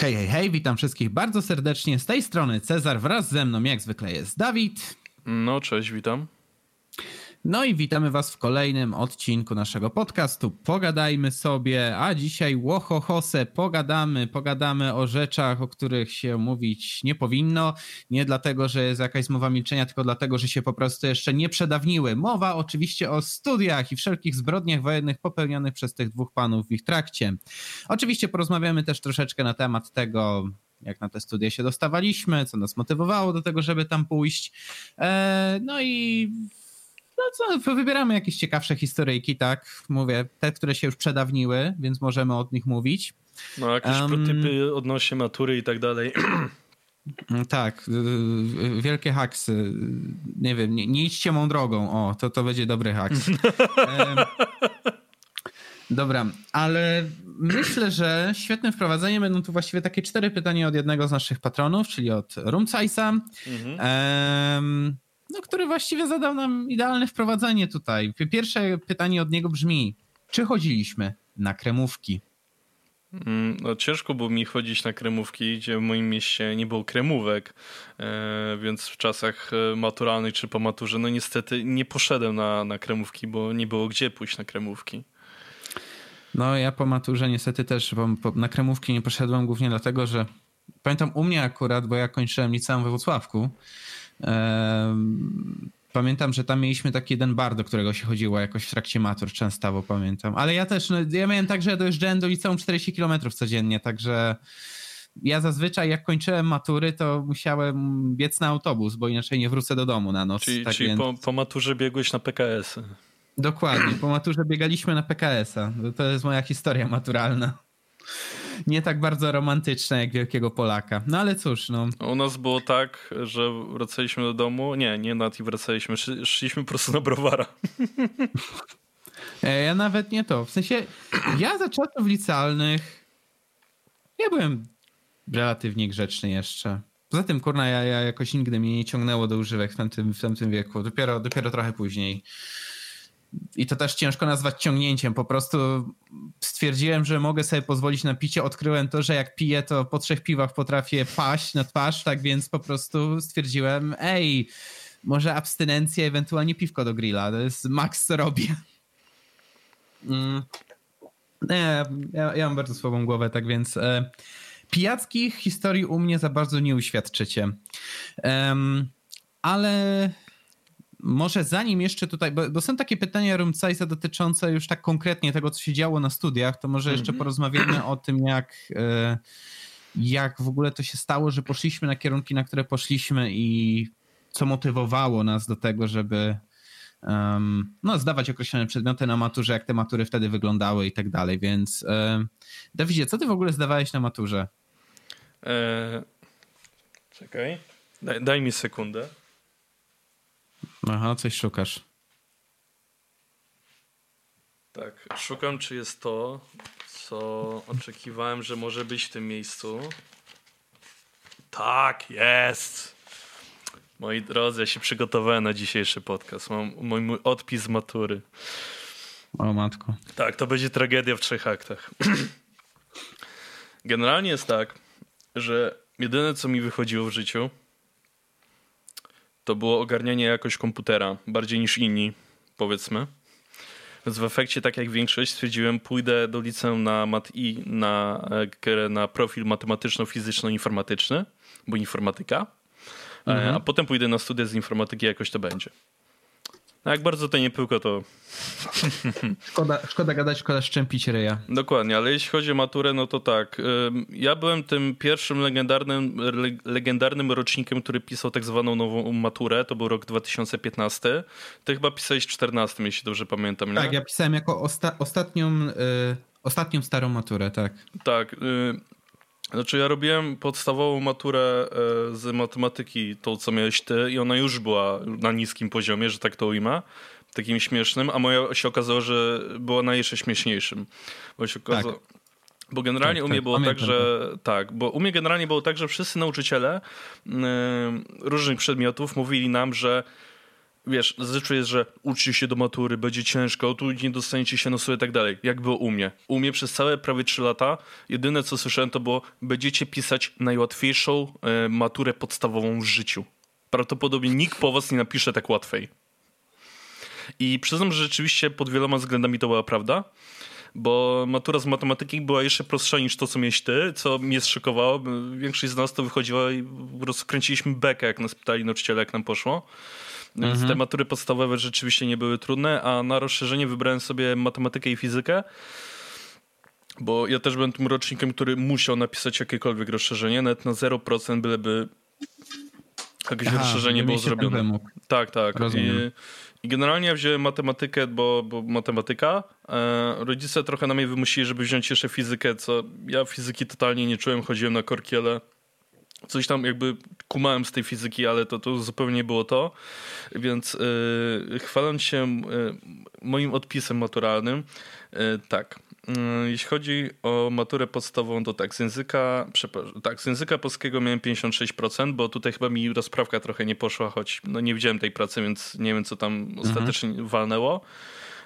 Hej, hej, hej, witam wszystkich bardzo serdecznie. Z tej strony Cezar, wraz ze mną jak zwykle jest Dawid. No, cześć, witam. No i witamy Was w kolejnym odcinku naszego podcastu. Pogadajmy sobie, a dzisiaj łohohose, pogadamy, pogadamy o rzeczach, o których się mówić nie powinno. Nie dlatego, że jest jakaś mowa milczenia, tylko dlatego, że się po prostu jeszcze nie przedawniły. Mowa oczywiście o studiach i wszelkich zbrodniach wojennych popełnionych przez tych dwóch panów w ich trakcie. Oczywiście porozmawiamy też troszeczkę na temat tego, jak na te studia się dostawaliśmy, co nas motywowało do tego, żeby tam pójść. Eee, no i no co, wybieramy jakieś ciekawsze historyjki, tak? Mówię, te, które się już przedawniły, więc możemy od nich mówić. No, jakieś um, typy odnośnie matury i tak dalej. Tak, y, y, wielkie haksy. Nie wiem, nie, nie idźcie mą drogą. O, to, to będzie dobry haks. Dobra, ale myślę, że świetnym wprowadzeniem będą tu właściwie takie cztery pytania od jednego z naszych patronów, czyli od Rumcajsa. Mhm. No, który właściwie zadał nam idealne wprowadzenie tutaj. Pierwsze pytanie od niego brzmi: czy chodziliśmy na kremówki? Mm, no, ciężko było mi chodzić na kremówki, gdzie w moim mieście nie było kremówek, e, więc w czasach e, maturalnych czy po maturze, no niestety nie poszedłem na, na kremówki, bo nie było gdzie pójść na kremówki. No ja po maturze niestety też na kremówki nie poszedłem głównie dlatego, że pamiętam u mnie akurat, bo ja kończyłem liceum we Wrocławku, Pamiętam, że tam mieliśmy taki jeden bar, do którego się chodziło jakoś w trakcie matur, Częstowo pamiętam. Ale ja też, no, ja miałem tak, że ja dojeżdżałem do liceum 40 km codziennie, także ja zazwyczaj jak kończyłem matury, to musiałem biec na autobus, bo inaczej nie wrócę do domu na noc. Czyli, tak czyli więc... po, po maturze biegłeś na PKS. Dokładnie, po maturze biegaliśmy na PKS-a. To jest moja historia maturalna nie tak bardzo romantyczne jak Wielkiego Polaka. No ale cóż, no. U nas było tak, że wracaliśmy do domu, nie, nie na i wracaliśmy, szliśmy po prostu na browara. E, ja nawet nie to. W sensie, ja za czasów licealnych ja byłem relatywnie grzeczny jeszcze. Poza tym, kurna, ja, ja jakoś nigdy mnie nie ciągnęło do używek w tamtym, w tamtym wieku. Dopiero, dopiero trochę później i to też ciężko nazwać ciągnięciem. Po prostu stwierdziłem, że mogę sobie pozwolić na picie. Odkryłem to, że jak piję, to po trzech piwach potrafię paść na twarz, tak więc po prostu stwierdziłem, ej, może abstynencja, ewentualnie piwko do grilla. To jest maks, co robię. Mm. Nie, ja, ja mam bardzo słabą głowę, tak więc e, pijackich historii u mnie za bardzo nie uświadczycie. Um, ale może zanim jeszcze tutaj, bo, bo są takie pytania Rumcajsa dotyczące już tak konkretnie tego, co się działo na studiach, to może jeszcze -hmm. porozmawiamy o tym, jak, e, jak w ogóle to się stało, że poszliśmy na kierunki, na które poszliśmy i co motywowało nas do tego, żeby um, no, zdawać określone przedmioty na maturze, jak te matury wtedy wyglądały i tak dalej. Więc um, Dawidzie, co ty w ogóle zdawałeś na maturze? Eee, czekaj, daj, daj mi sekundę. Aha, coś szukasz. Tak, szukam, czy jest to, co oczekiwałem, że może być w tym miejscu. Tak, jest! Moi drodzy, ja się przygotowałem na dzisiejszy podcast. Mam mój, mój odpis z matury. O matko. Tak, to będzie tragedia w trzech aktach. Generalnie jest tak, że jedyne co mi wychodziło w życiu to było ogarnianie jakoś komputera, bardziej niż inni, powiedzmy. Więc w efekcie, tak jak większość, stwierdziłem, pójdę do liceum na mat-i, na, e, na profil matematyczno-fizyczno-informatyczny, bo informatyka, e, mhm. a potem pójdę na studia z informatyki, jakoś to będzie. A jak bardzo to nie pyłko, to... Szkoda, szkoda gadać, szkoda szczępić ryja. Dokładnie, ale jeśli chodzi o maturę, no to tak. Ja byłem tym pierwszym legendarnym, legendarnym rocznikiem, który pisał tak zwaną nową maturę. To był rok 2015. Ty chyba pisałeś 14, jeśli dobrze pamiętam, nie? Tak, ja pisałem jako osta ostatnią, y ostatnią starą maturę, tak. Tak. Y znaczy ja robiłem podstawową maturę e, z matematyki, tą co miałeś ty i ona już była na niskim poziomie, że tak to ujmę, takim śmiesznym, a moja się okazało, że była na jeszcze śmieszniejszym. Bo się okazało... Tak. Bo generalnie tak, u mnie tak, było tak, że tak, bo u mnie generalnie było tak, że wszyscy nauczyciele y, różnych przedmiotów mówili nam, że wiesz, zazwyczaj jest, że uczcie się do matury, będzie ciężko, tu nie dostaniecie się na sobie i tak dalej. Jak było u mnie? U mnie przez całe prawie 3 lata jedyne co słyszałem to było, będziecie pisać najłatwiejszą e, maturę podstawową w życiu. Prawdopodobnie nikt po was nie napisze tak łatwej. I przyznam, że rzeczywiście pod wieloma względami to była prawda bo matura z matematyki była jeszcze prostsza niż to, co miałeś ty, co mnie zszokowało. Większość z nas to wychodziła i po prostu kręciliśmy bekę, jak nas pytali nauczyciele, jak nam poszło. Więc mhm. te matury podstawowe rzeczywiście nie były trudne, a na rozszerzenie wybrałem sobie matematykę i fizykę. Bo ja też byłem tym rocznikiem, który musiał napisać jakiekolwiek rozszerzenie, nawet na 0%, byleby jakieś Aha, rozszerzenie było zrobione. Tak, tak. I, I, generalnie ja wziąłem matematykę, bo, bo matematyka. E, rodzice trochę na mnie wymusili, żeby wziąć jeszcze fizykę, co ja fizyki totalnie nie czułem, chodziłem na korkiele coś tam jakby kumałem z tej fizyki, ale to, to zupełnie było to. Więc yy, chwaląc się yy, moim odpisem maturalnym, yy, tak. Jeśli chodzi o maturę podstawową, to tak, z języka, tak, z języka polskiego miałem 56%, bo tutaj chyba mi rozprawka trochę nie poszła, choć no nie widziałem tej pracy, więc nie wiem, co tam mhm. ostatecznie walnęło.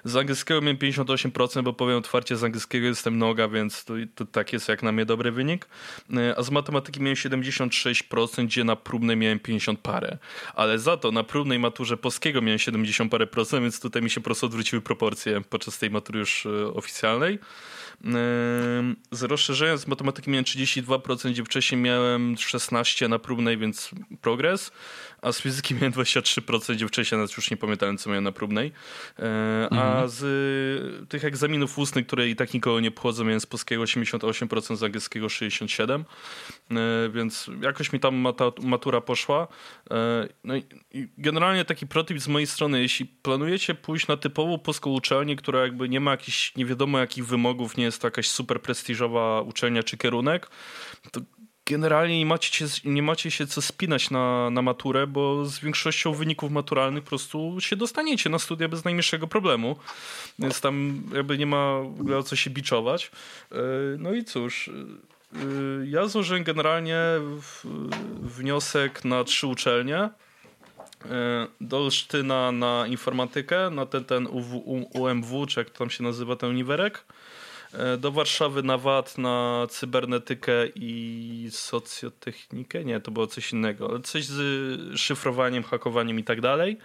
Z angielskiego miałem 58%, bo powiem otwarcie, z angielskiego jestem noga, więc to, to tak jest jak na mnie dobry wynik. E, a z matematyki miałem 76%, gdzie na próbnej miałem 50 parę. Ale za to na próbnej maturze polskiego miałem 70 parę procent, więc tutaj mi się po prostu odwróciły proporcje podczas tej matury już e, oficjalnej. Z rozszerzenia z matematyki miałem 32%, gdzie wcześniej miałem 16 na próbnej, więc progres a z fizyki miałem 23%, gdzie wcześniej nawet już nie pamiętałem, co miałem na próbnej. E, a mhm. z tych egzaminów ustnych, które i tak nikogo nie pochodzą, miałem z polskiego 88%, z angielskiego 67%, e, więc jakoś mi tam matura poszła. E, no generalnie taki protip z mojej strony, jeśli planujecie pójść na typową polską uczelnię, która jakby nie ma jakichś nie wiadomo jakich wymogów, nie jest to jakaś super prestiżowa uczelnia czy kierunek, to generalnie nie macie, się, nie macie się co spinać na, na maturę, bo z większością wyników maturalnych po prostu się dostaniecie na studia bez najmniejszego problemu. Więc tam jakby nie ma w ogóle o co się biczować. E, no i cóż, e, ja złożyłem generalnie wniosek na trzy uczelnie. E, do Olsztyna na informatykę, na ten, ten UMW, czy jak to tam się nazywa, ten uniwerek do Warszawy na VAT, na cybernetykę i socjotechnikę. Nie, to było coś innego, coś z szyfrowaniem, hakowaniem i tak dalej.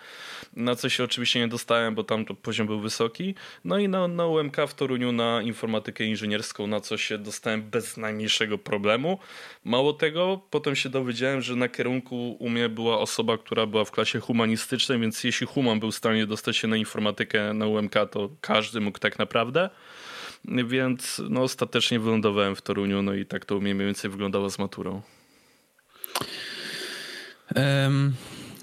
Na co się oczywiście nie dostałem, bo tam to poziom był wysoki. No i na, na UMK w Toruniu na informatykę inżynierską, na co się dostałem bez najmniejszego problemu. Mało tego, potem się dowiedziałem, że na kierunku u mnie była osoba, która była w klasie humanistycznej, więc jeśli human był w stanie dostać się na informatykę na UMK, to każdy mógł tak naprawdę. Więc no, ostatecznie wylądowałem w Toruniu, no i tak to u mnie mniej więcej wyglądało z maturą. Um,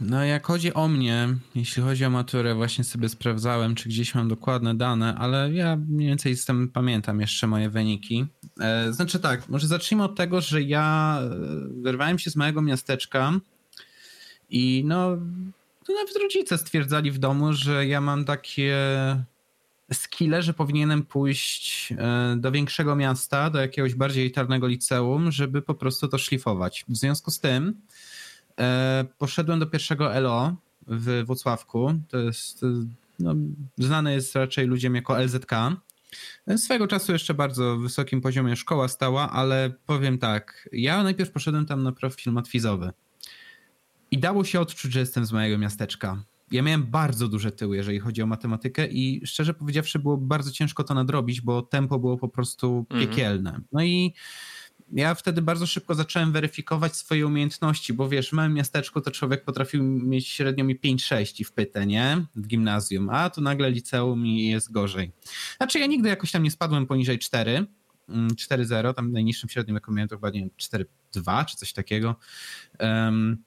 no jak chodzi o mnie, jeśli chodzi o maturę, właśnie sobie sprawdzałem, czy gdzieś mam dokładne dane, ale ja mniej więcej jestem, pamiętam jeszcze moje wyniki. E, znaczy tak, może zacznijmy od tego, że ja e, wyrwałem się z małego miasteczka i no, to nawet rodzice stwierdzali w domu, że ja mam takie skille, że powinienem pójść e, do większego miasta, do jakiegoś bardziej elitarnego liceum, żeby po prostu to szlifować. W związku z tym e, poszedłem do pierwszego LO w Włocławku. To jest, e, no, znany jest raczej ludziom jako LZK. Swego czasu jeszcze bardzo wysokim poziomie szkoła stała, ale powiem tak, ja najpierw poszedłem tam na profil matwizowy. I dało się odczuć, że jestem z mojego miasteczka ja miałem bardzo duże tyły, jeżeli chodzi o matematykę i szczerze powiedziawszy było bardzo ciężko to nadrobić, bo tempo było po prostu mhm. piekielne. No i ja wtedy bardzo szybko zacząłem weryfikować swoje umiejętności, bo wiesz, w małym miasteczku to człowiek potrafił mieć średnio mi 5-6 i w pytę, nie? W gimnazjum, a tu nagle liceum i jest gorzej. Znaczy ja nigdy jakoś tam nie spadłem poniżej 4, 4-0, mm, tam najniższym średnim jaką miałem to chyba nie wiem, 4-2 czy coś takiego. Um,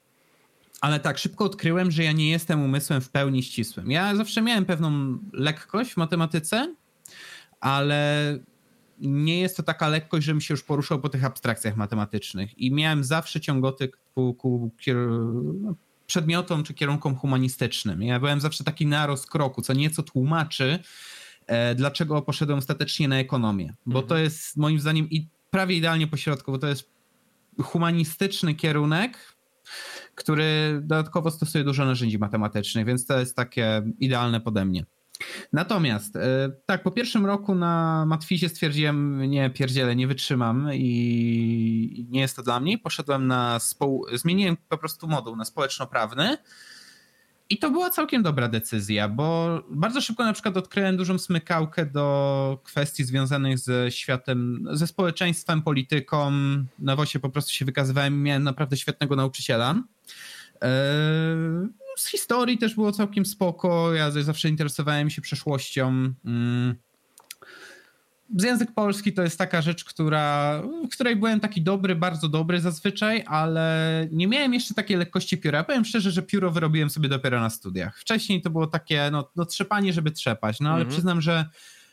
ale tak, szybko odkryłem, że ja nie jestem umysłem w pełni ścisłym. Ja zawsze miałem pewną lekkość w matematyce, ale nie jest to taka lekkość, żebym się już poruszał po tych abstrakcjach matematycznych. I miałem zawsze ciągoty ku, ku no, przedmiotom czy kierunkom humanistycznym. Ja byłem zawsze taki na rozkroku, co nieco tłumaczy, e, dlaczego poszedłem ostatecznie na ekonomię. Bo mhm. to jest moim zdaniem i prawie idealnie pośrodku, bo to jest humanistyczny kierunek, który dodatkowo stosuje dużo narzędzi matematycznych, więc to jest takie idealne pode mnie. Natomiast e, tak, po pierwszym roku na Matwizie stwierdziłem, nie pierdzielę, nie wytrzymam i nie jest to dla mnie. Poszedłem na, społ... zmieniłem po prostu moduł na społeczno-prawny i to była całkiem dobra decyzja, bo bardzo szybko na przykład odkryłem dużą smykałkę do kwestii związanych ze światem, ze społeczeństwem, polityką. Na WOSie po prostu się wykazywałem, miałem naprawdę świetnego nauczyciela. Eee, z historii też było całkiem spoko. Ja zawsze interesowałem się przeszłością. Język polski to jest taka rzecz, która, w której byłem taki dobry, bardzo dobry zazwyczaj, ale nie miałem jeszcze takiej lekkości pióra. Powiem szczerze, że pióro wyrobiłem sobie dopiero na studiach. Wcześniej to było takie, no, no trzepanie, żeby trzepać, no ale mhm. przyznam, że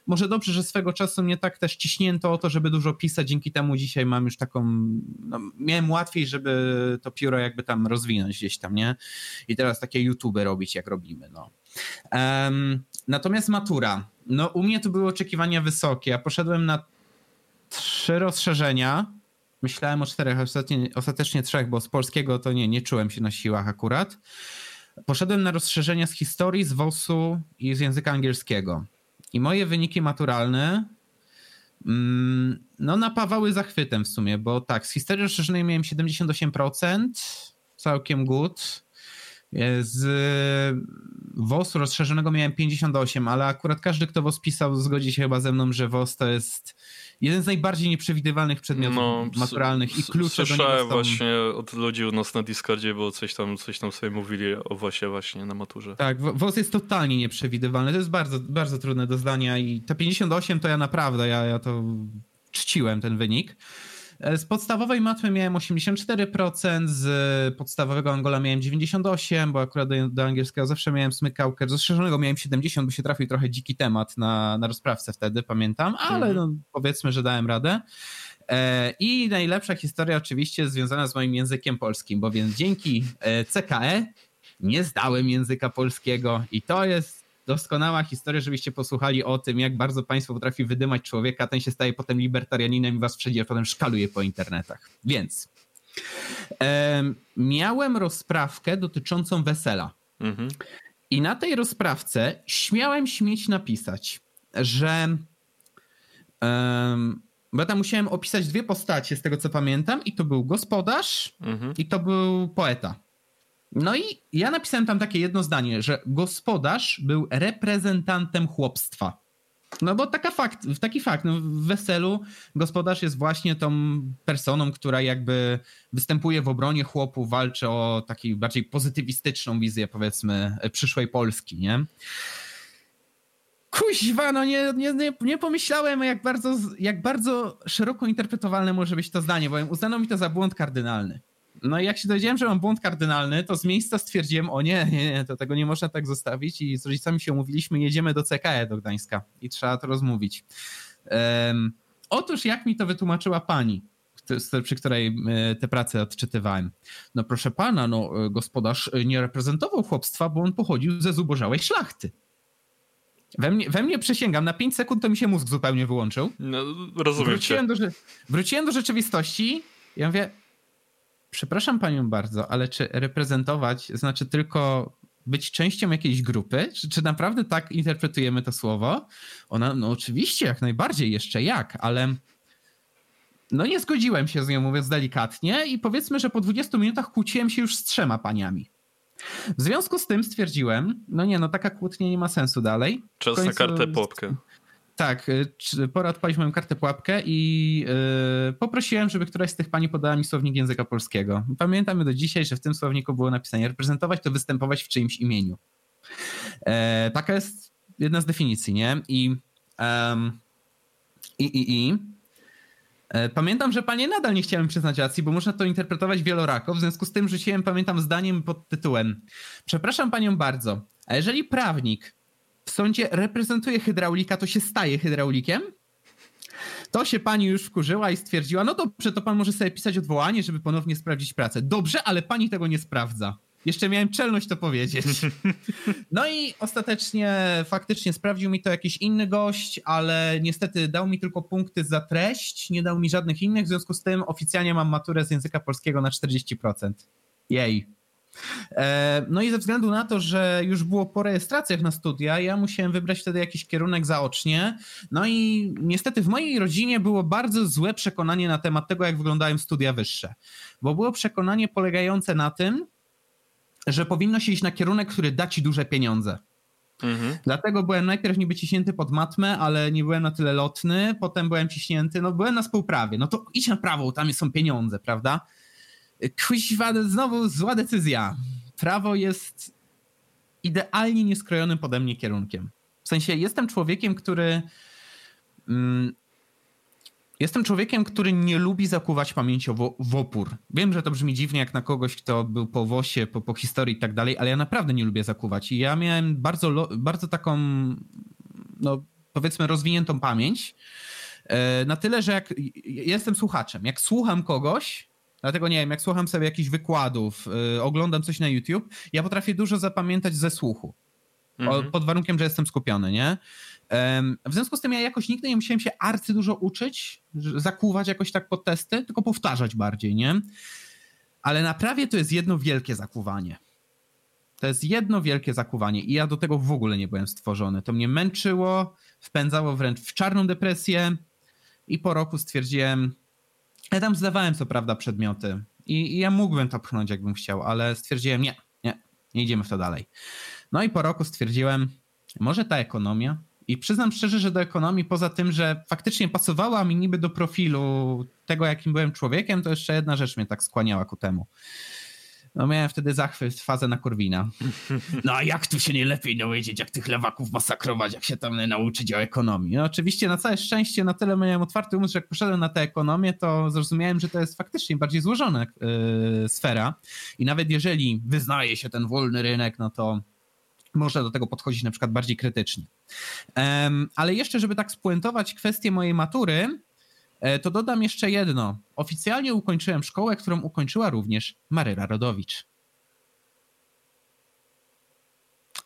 może dobrze, że swego czasu mnie tak też ciśnięto o to, żeby dużo pisać, dzięki temu dzisiaj mam już taką, no, miałem łatwiej, żeby to pióro jakby tam rozwinąć gdzieś tam, nie? I teraz takie YouTube robić, jak robimy, no. Um, natomiast matura, no u mnie to były oczekiwania wysokie, ja poszedłem na trzy rozszerzenia, myślałem o czterech, ostatecznie, ostatecznie trzech, bo z polskiego to nie, nie czułem się na siłach akurat. Poszedłem na rozszerzenia z historii, z WOS-u i z języka angielskiego. I moje wyniki maturalne mm, no napawały zachwytem w sumie, bo tak, z historii rozszerzonej miałem 78%, całkiem good. Z WOS rozszerzonego miałem 58, ale akurat każdy, kto WOS pisał, zgodzi się chyba ze mną, że WOS to jest jeden z najbardziej nieprzewidywalnych przedmiotów no, maturalnych i klucze do niego są... właśnie od ludzi u nas na Discordzie, bo coś tam, coś tam sobie mówili o WOSie właśnie na maturze. Tak, WOS jest totalnie nieprzewidywalny, to jest bardzo, bardzo trudne do zdania i te 58 to ja naprawdę, ja, ja to czciłem ten wynik. E, z podstawowej matmy miałem 84%, z podstawowego Angola miałem 98%, bo akurat do, do angielskiego zawsze miałem smykałkę. Z rozszerzonego miałem 70%, bo się trafił trochę dziki temat na, na rozprawce wtedy, pamiętam, ale mhm. no, powiedzmy, że dałem radę. E, I najlepsza historia oczywiście związana z moim językiem polskim, bowiem dzięki e, CKE nie zdałem języka polskiego i to jest doskonała historia, żebyście posłuchali o tym, jak bardzo państwo potrafi wydymać człowieka, ten się staje potem libertarianinem i was wszędzie potem szkaluje po internetach. Więc e, miałem rozprawkę dotyczącą wesela. Mhm. I na tej rozprawce śmiałem śmieć napisać, że um, bo tam musiałem opisać dwie postacie z tego co pamiętam i to był gospodarz mhm. i to był poeta. No i ja napisałem tam takie jedno zdanie, że gospodarz był reprezentantem chłopstwa. No bo taka fakt, taki fakt, no w weselu gospodarz jest właśnie tą personą, która jakby występuje w obronie chłopów, walczy o taką bardziej pozytywistyczną wizję powiedzmy przyszłej Polski, nie? Kuźwa, no nie, nie, nie, nie pomyślałem jak bardzo, jak bardzo szeroko interpretowalne może być to zdanie, bo uznano mi to za błąd kardynalny. No i jak się dowiedziałem, że mam błąd kardynalny, to z miejsca stwierdziłem, o nie, nie, nie, to tego nie można tak zostawić i z rodzicami się umówiliśmy, jedziemy do CKE do Gdańska i trzeba to rozmówić. Um, otóż jak mi to wytłumaczyła pani, przy której e, te prace odczytywałem. No proszę pana, no e, gospodarz nie reprezentował chłopstwa, bo on pochodził ze zubożałej szlachty. We mnie, we mnie przysięgam, na 5 sekund to mi się mózg zupełnie wyłączył. No, rozumiem wróciłem do, wróciłem do rzeczywistości i ja mówię, przepraszam panią bardzo, ale czy reprezentować znaczy tylko być częścią jakiejś grupy? Czy, czy naprawdę tak interpretujemy to słowo? Ona, no oczywiście, jak najbardziej, jeszcze jak, ale no nie zgodziłem się z nią, mówiąc delikatnie i powiedzmy, że po 20 minutach kłóciłem się już z trzema paniami. W związku z tym stwierdziłem, no nie, no taka kłótnia nie ma sensu dalej. Czas końcu... na kartę popkę. Tak, y, pora odpalić moją kartę pułapkę i yy, poprosiłem, żeby któraś z tych pani podała mi słownik języka polskiego. Pamiętamy do dzisiaj, że w tym słowniku było napisane reprezentować to występować w czyimś imieniu. E, taka jest jedna z definicji, nie? I um, i, i, i e, Pamiętam, że panie nadal nie chciałem przyznać racji, bo można to interpretować wielorako. W związku z tym rzuciłem, pamiętam, zdaniem pod tytułem Przepraszam panią bardzo, a jeżeli prawnik w sądzie reprezentuje hydraulika, to się staje hydraulikiem? To się pani już wkurzyła i stwierdziła, no dobrze, to pan może sobie pisać odwołanie, żeby ponownie sprawdzić pracę. Dobrze, ale pani tego nie sprawdza. Jeszcze miałem czelność to powiedzieć. No i ostatecznie faktycznie sprawdził mi to jakiś inny gość, ale niestety dał mi tylko punkty za treść, nie dał mi żadnych innych, w związku z tym oficjalnie mam maturę z języka polskiego na 40%. Jej. E, no i ze względu na to, że już było po rejestracjach na studia, ja musiałem wybrać wtedy jakiś kierunek zaocznie. No i niestety w mojej rodzinie było bardzo złe przekonanie na temat tego, jak wyglądają studia wyższe. Bo było przekonanie polegające na tym, że powinno się iść na kierunek, który da ci duże pieniądze. Mhm. Dlatego byłem najpierw niby ciśnięty pod matmę, ale nie byłem na tyle lotny, potem byłem ciśnięty, no byłem na współprawie, no to idź na prawo, tam są pieniądze, prawda? Kuźwa, znowu zła decyzja. Prawo jest idealnie nieskrojonym pode mnie kierunkiem. W sensie jestem człowiekiem, który mm, Jestem człowiekiem, który nie lubi zakuwać pamięciowo w opór. Wiem, że to brzmi dziwnie jak na kogoś, kto był po WOSie, po, po historii i tak dalej, ale ja naprawdę nie lubię zakuwać. I ja miałem bardzo, bardzo taką, no powiedzmy, rozwiniętą pamięć. E, na tyle, że jak jestem słuchaczem, jak słucham kogoś, dlatego nie wiem, jak słucham sobie jakichś wykładów, e, oglądam coś na YouTube, ja potrafię dużo zapamiętać ze słuchu. Mhm. Pod warunkiem, że jestem skupiony, nie? W związku z tym ja jakoś nigdy nie musiałem się arcy dużo uczyć, zakuwać jakoś tak pod testy, tylko powtarzać bardziej, nie? Ale na prawie to jest jedno wielkie zakuwanie. To jest jedno wielkie zakuwanie i ja do tego w ogóle nie byłem stworzony. To mnie męczyło, wpędzało wręcz w czarną depresję i po roku stwierdziłem, ja tam zdawałem co prawda przedmioty i, i ja mógłbym to pchnąć jakbym chciał, ale stwierdziłem nie, nie, nie idziemy w to dalej. No i po roku stwierdziłem, może ta ekonomia, i przyznam szczerze, że do ekonomii, poza tym, że faktycznie pasowała mi niby do profilu tego, jakim byłem człowiekiem, to jeszcze jedna rzecz mnie tak skłaniała ku temu. No miałem wtedy zachwyt, fazę na Korwina. No a jak tu się nie lepiej dowiedzieć, jak tych lewaków masakrować, jak się tam nauczyć o ekonomii? No oczywiście na całe szczęście na tyle miałem otwarty umysł, że jak poszedłem na tę ekonomię, to zrozumiałem, że to jest faktycznie bardziej złożona yy, sfera i nawet jeżeli wyznaje się ten wolny rynek, no to można do tego podchodzić na przykład bardziej krytycznie. Ale jeszcze, żeby tak spuentować kwestię mojej matury, to dodam jeszcze jedno. Oficjalnie ukończyłem szkołę, którą ukończyła również Maryla Rodowicz.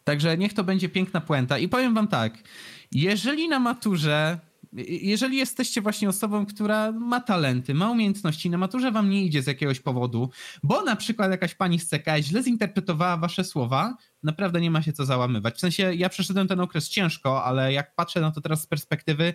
Także niech to będzie piękna puenta. I powiem wam tak, jeżeli na maturze jeżeli jesteście właśnie osobą, która ma talenty, ma umiejętności, na maturze wam nie idzie z jakiegoś powodu, bo na przykład jakaś pani z CK źle zinterpretowała wasze słowa, naprawdę nie ma się co załamywać. W sensie ja przeszedłem ten okres ciężko, ale jak patrzę na to teraz z perspektywy,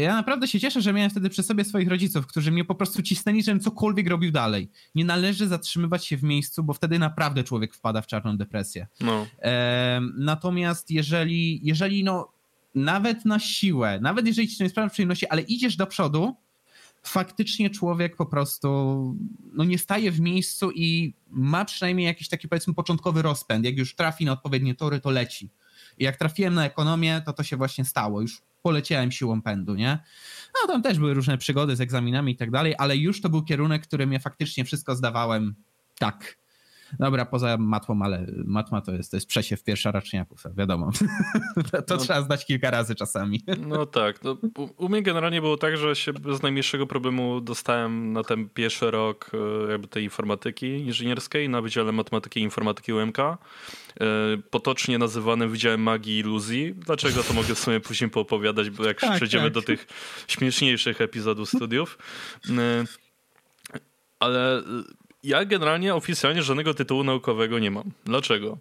ja naprawdę się cieszę, że miałem wtedy przy sobie swoich rodziców, którzy mnie po prostu cisnęli, żebym cokolwiek robił dalej. Nie należy zatrzymywać się w miejscu, bo wtedy naprawdę człowiek wpada w czarną depresję. No. E, natomiast jeżeli, jeżeli no, nawet na siłę, nawet jeżeli ci to nie sprawia przyjemności, ale idziesz do przodu, faktycznie człowiek po prostu no nie staje w miejscu i ma przynajmniej jakiś taki powiedzmy początkowy rozpęd. Jak już trafi na odpowiednie tory, to leci. I jak trafiłem na ekonomię, to to się właśnie stało. Już poleciałem siłą pędu, nie? No tam też były różne przygody z egzaminami i tak dalej, ale już to był kierunek, którym ja faktycznie wszystko zdawałem tak Dobra, poza matmą, ale matma to jest, to jest przesiew pierwsza raczniaków, wiadomo. to, to no, trzeba znać kilka razy czasami. no tak. No, u mnie generalnie było tak, że się bez najmniejszego problemu dostałem na ten pierwszy rok e, jakby tej informatyki inżynierskiej na Wydziale Matematyki i Informatyki UMK. E, potocznie nazywany Wydziałem Magii i Iluzji. Dlaczego to mogę sobie później poopowiadać, bo jak tak, przejdziemy tak. do tych śmieszniejszych epizodów studiów. E, ale ja generalnie oficjalnie żadnego tytułu naukowego nie mam. Dlaczego?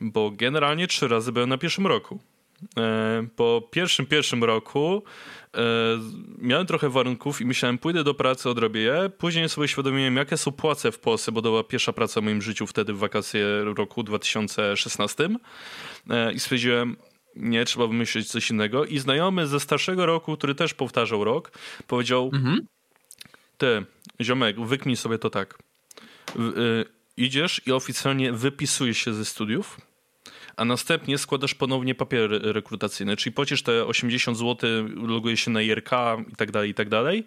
Bo generalnie trzy razy byłem na pierwszym roku. E, po pierwszym, pierwszym roku e, miałem trochę warunków i myślałem, pójdę do pracy, odrobię je. Później sobie uświadomiłem, jakie są płace w Polsce, bo to była pierwsza praca w moim życiu wtedy w wakacje roku 2016. E, I stwierdziłem, nie, trzeba wymyślić coś innego. I znajomy ze starszego roku, który też powtarzał rok, powiedział, mhm. ty, ziomek, wykmij sobie to tak idziesz i oficjalnie wypisujesz się ze studiów, a następnie składasz ponownie papier rekrutacyjny, czyli płacisz te 80 zł, logujesz się na IRK i tak dalej, i tak dalej.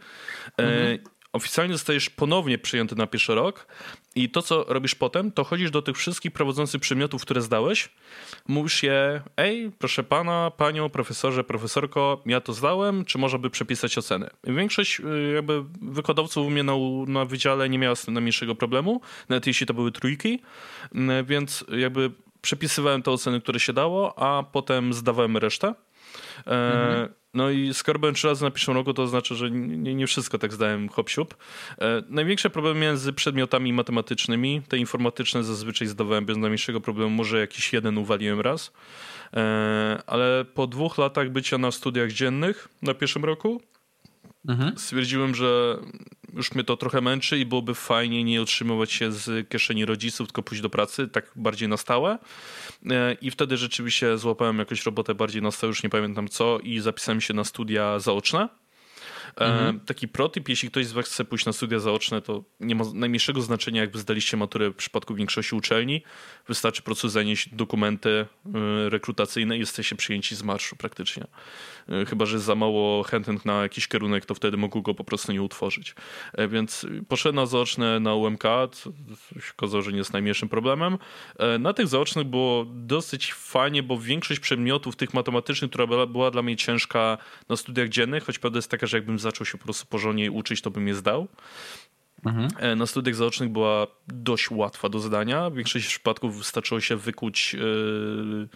Oficjalnie zostajesz ponownie przyjęty na pierwszy rok i to, co robisz potem, to chodzisz do tych wszystkich prowadzących przedmiotów, które zdałeś, mówisz je, ej, proszę pana, panią, profesorze, profesorko, ja to zdałem, czy można by przepisać oceny? Większość y, jakby wykładowców u mnie na, na wydziale nie miała z tym najmniejszego problemu, nawet jeśli to były trójki, y, więc jakby przepisywałem te oceny, które się dało, a potem zdawałem resztę. E, mhm. No i skoro byłem trzy razy na pierwszym roku, to znaczy, że nie, nie wszystko tak zdałem hop siup. E, największe problemy z przedmiotami matematycznymi. Te informatyczne zazwyczaj zdawałem bez najmniejszego problemu. Może jakiś jeden uwaliłem raz. E, ale po dwóch latach bycia na studiach dziennych na pierwszym roku mhm. stwierdziłem, że już mnie to trochę męczy i byłoby fajnie nie otrzymywać się z kieszeni rodziców, tylko pójść do pracy, tak bardziej na stałe. E, I wtedy rzeczywiście złapałem jakąś robotę bardziej na stałe, już nie pamiętam co, i zapisałem się na studia zaoczne. E, mhm. Taki protyp, jeśli ktoś z was chce pójść na studia zaoczne, to nie ma najmniejszego znaczenia, jakby zdaliście maturę w przypadku większości uczelni. Wystarczy po prostu zanieść dokumenty e, rekrutacyjne i jesteście przyjęci z marszu praktycznie. E, chyba, że za mało chętnych na jakiś kierunek, to wtedy mogą go po prostu nie utworzyć. Więc poszedłem na zaoczne na UMK, okazało, że nie jest najmniejszym problemem. Na tych zaocznych było dosyć fajnie, bo większość przedmiotów tych matematycznych, która była dla mnie ciężka na studiach dziennych, choć prawda jest taka, że jakbym zaczął się po prostu porządnie uczyć, to bym je zdał. Mhm. E, na studiach zaocznych była dość łatwa do zdania. W większości przypadków wystarczyło się wykuć yy,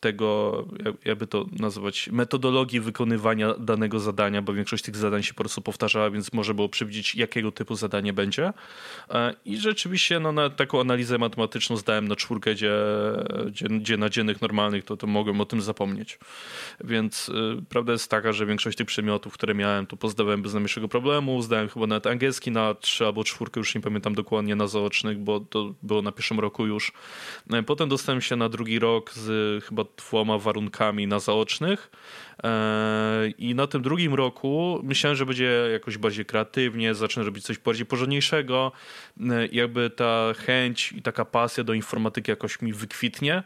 tego, jakby to nazwać, metodologii wykonywania danego zadania, bo większość tych zadań się po prostu powtarzała, więc może było przewidzieć, jakiego typu zadanie będzie. E, I rzeczywiście no, na taką analizę matematyczną zdałem na czwórkę, gdzie, gdzie, gdzie na dziennych normalnych to, to mogłem o tym zapomnieć. Więc y, prawda jest taka, że większość tych przedmiotów, które miałem, to pozdawałem bez najmniejszego problemu. Zdałem chyba nawet angielski na trzy albo czwórkę, już nie pamiętam dokładnie, na zaocznych, bo to było na pierwszym roku już. E, potem dostałem się na drugi rok z chyba dwoma warunkami na zaocznych. E, I na tym drugim roku myślałem, że będzie jakoś bardziej kreatywnie, zacznę robić coś bardziej porządniejszego. E, jakby ta chęć i taka pasja do informatyki jakoś mi wykwitnie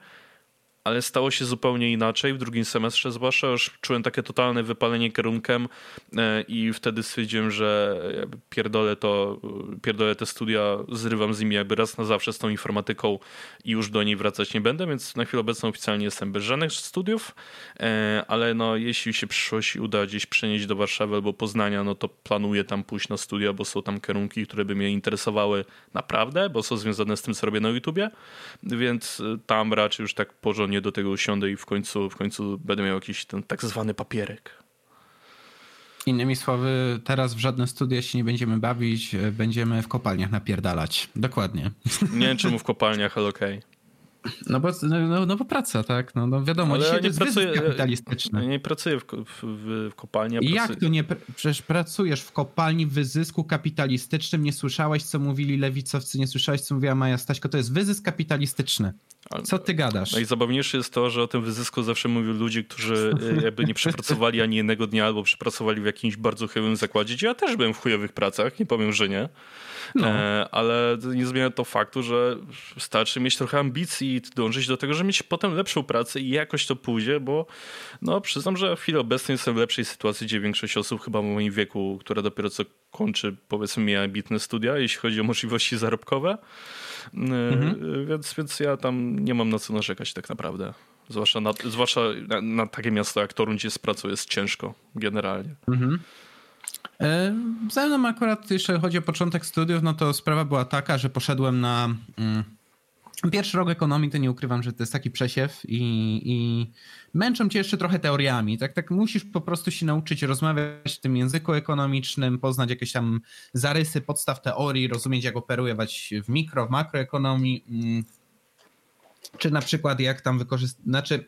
ale stało się zupełnie inaczej w drugim semestrze, zwłaszcza już czułem takie totalne wypalenie kierunkiem e, i wtedy stwierdziłem, że pierdolę to, pierdolę te studia, zrywam z nimi jakby raz na zawsze z tą informatyką i już do niej wracać nie będę, więc na chwilę obecną oficjalnie jestem bez żadnych studiów, e, ale no jeśli się w przyszłości uda gdzieś przenieść do Warszawy albo Poznania, no to planuję tam pójść na studia, bo są tam kierunki, które by mnie interesowały naprawdę, bo są związane z tym, co robię na YouTubie, więc e, tam raczej już tak porządnie do tego usiądę i w końcu, w końcu będę miał jakiś ten tak zwany papierek. Innymi słowy, teraz w żadne studia się nie będziemy bawić, będziemy w kopalniach napierdalać. Dokładnie. Nie wiem czemu w kopalniach, ale okej. Okay. No bo, no, no, no bo praca, tak? No, no wiadomo, Ale dzisiaj ja nie pracuję, kapitalistyczny. Ja nie pracuję w, w, w kopalni. Jak to nie? Przecież pracujesz w kopalni w wyzysku kapitalistycznym. Nie słyszałeś, co mówili lewicowcy, nie słyszałeś, co mówiła Maja Staśko. To jest wyzysk kapitalistyczny. Co ty gadasz? No i zabawniejsze jest to, że o tym wyzysku zawsze mówią ludzie, którzy y, jakby nie przepracowali ani jednego dnia, albo przepracowali w jakimś bardzo chujowym zakładzie. Ja też byłem w chujowych pracach, nie powiem, że nie. No. E, ale nie zmienia to faktu, że starczy mieć trochę ambicji i dążyć do tego, żeby mieć potem lepszą pracę i jakoś to pójdzie, bo no przyznam, że w chwili obecnej jestem w lepszej sytuacji, gdzie większość osób chyba w moim wieku, która dopiero co kończy, powiedzmy, mi ambitne studia, jeśli chodzi o możliwości zarobkowe. E, mhm. Więc, więc ja tam nie mam na co narzekać tak naprawdę. Zwłaszcza na, zwłaszcza na, na takie miasto jak Toruń, gdzie z pracą jest ciężko generalnie. Mhm. E, ze mną akurat, jeśli chodzi o początek studiów, no to sprawa była taka, że poszedłem na mm, pierwszy rok ekonomii, to nie ukrywam, że to jest taki przesiew i, i męczą cię jeszcze trochę teoriami. Tak, tak musisz po prostu się nauczyć rozmawiać w tym języku ekonomicznym, poznać jakieś tam zarysy, podstaw teorii, rozumieć jak operować w mikro, w makroekonomii, mm, czy na przykład jak tam wykorzystać, znaczy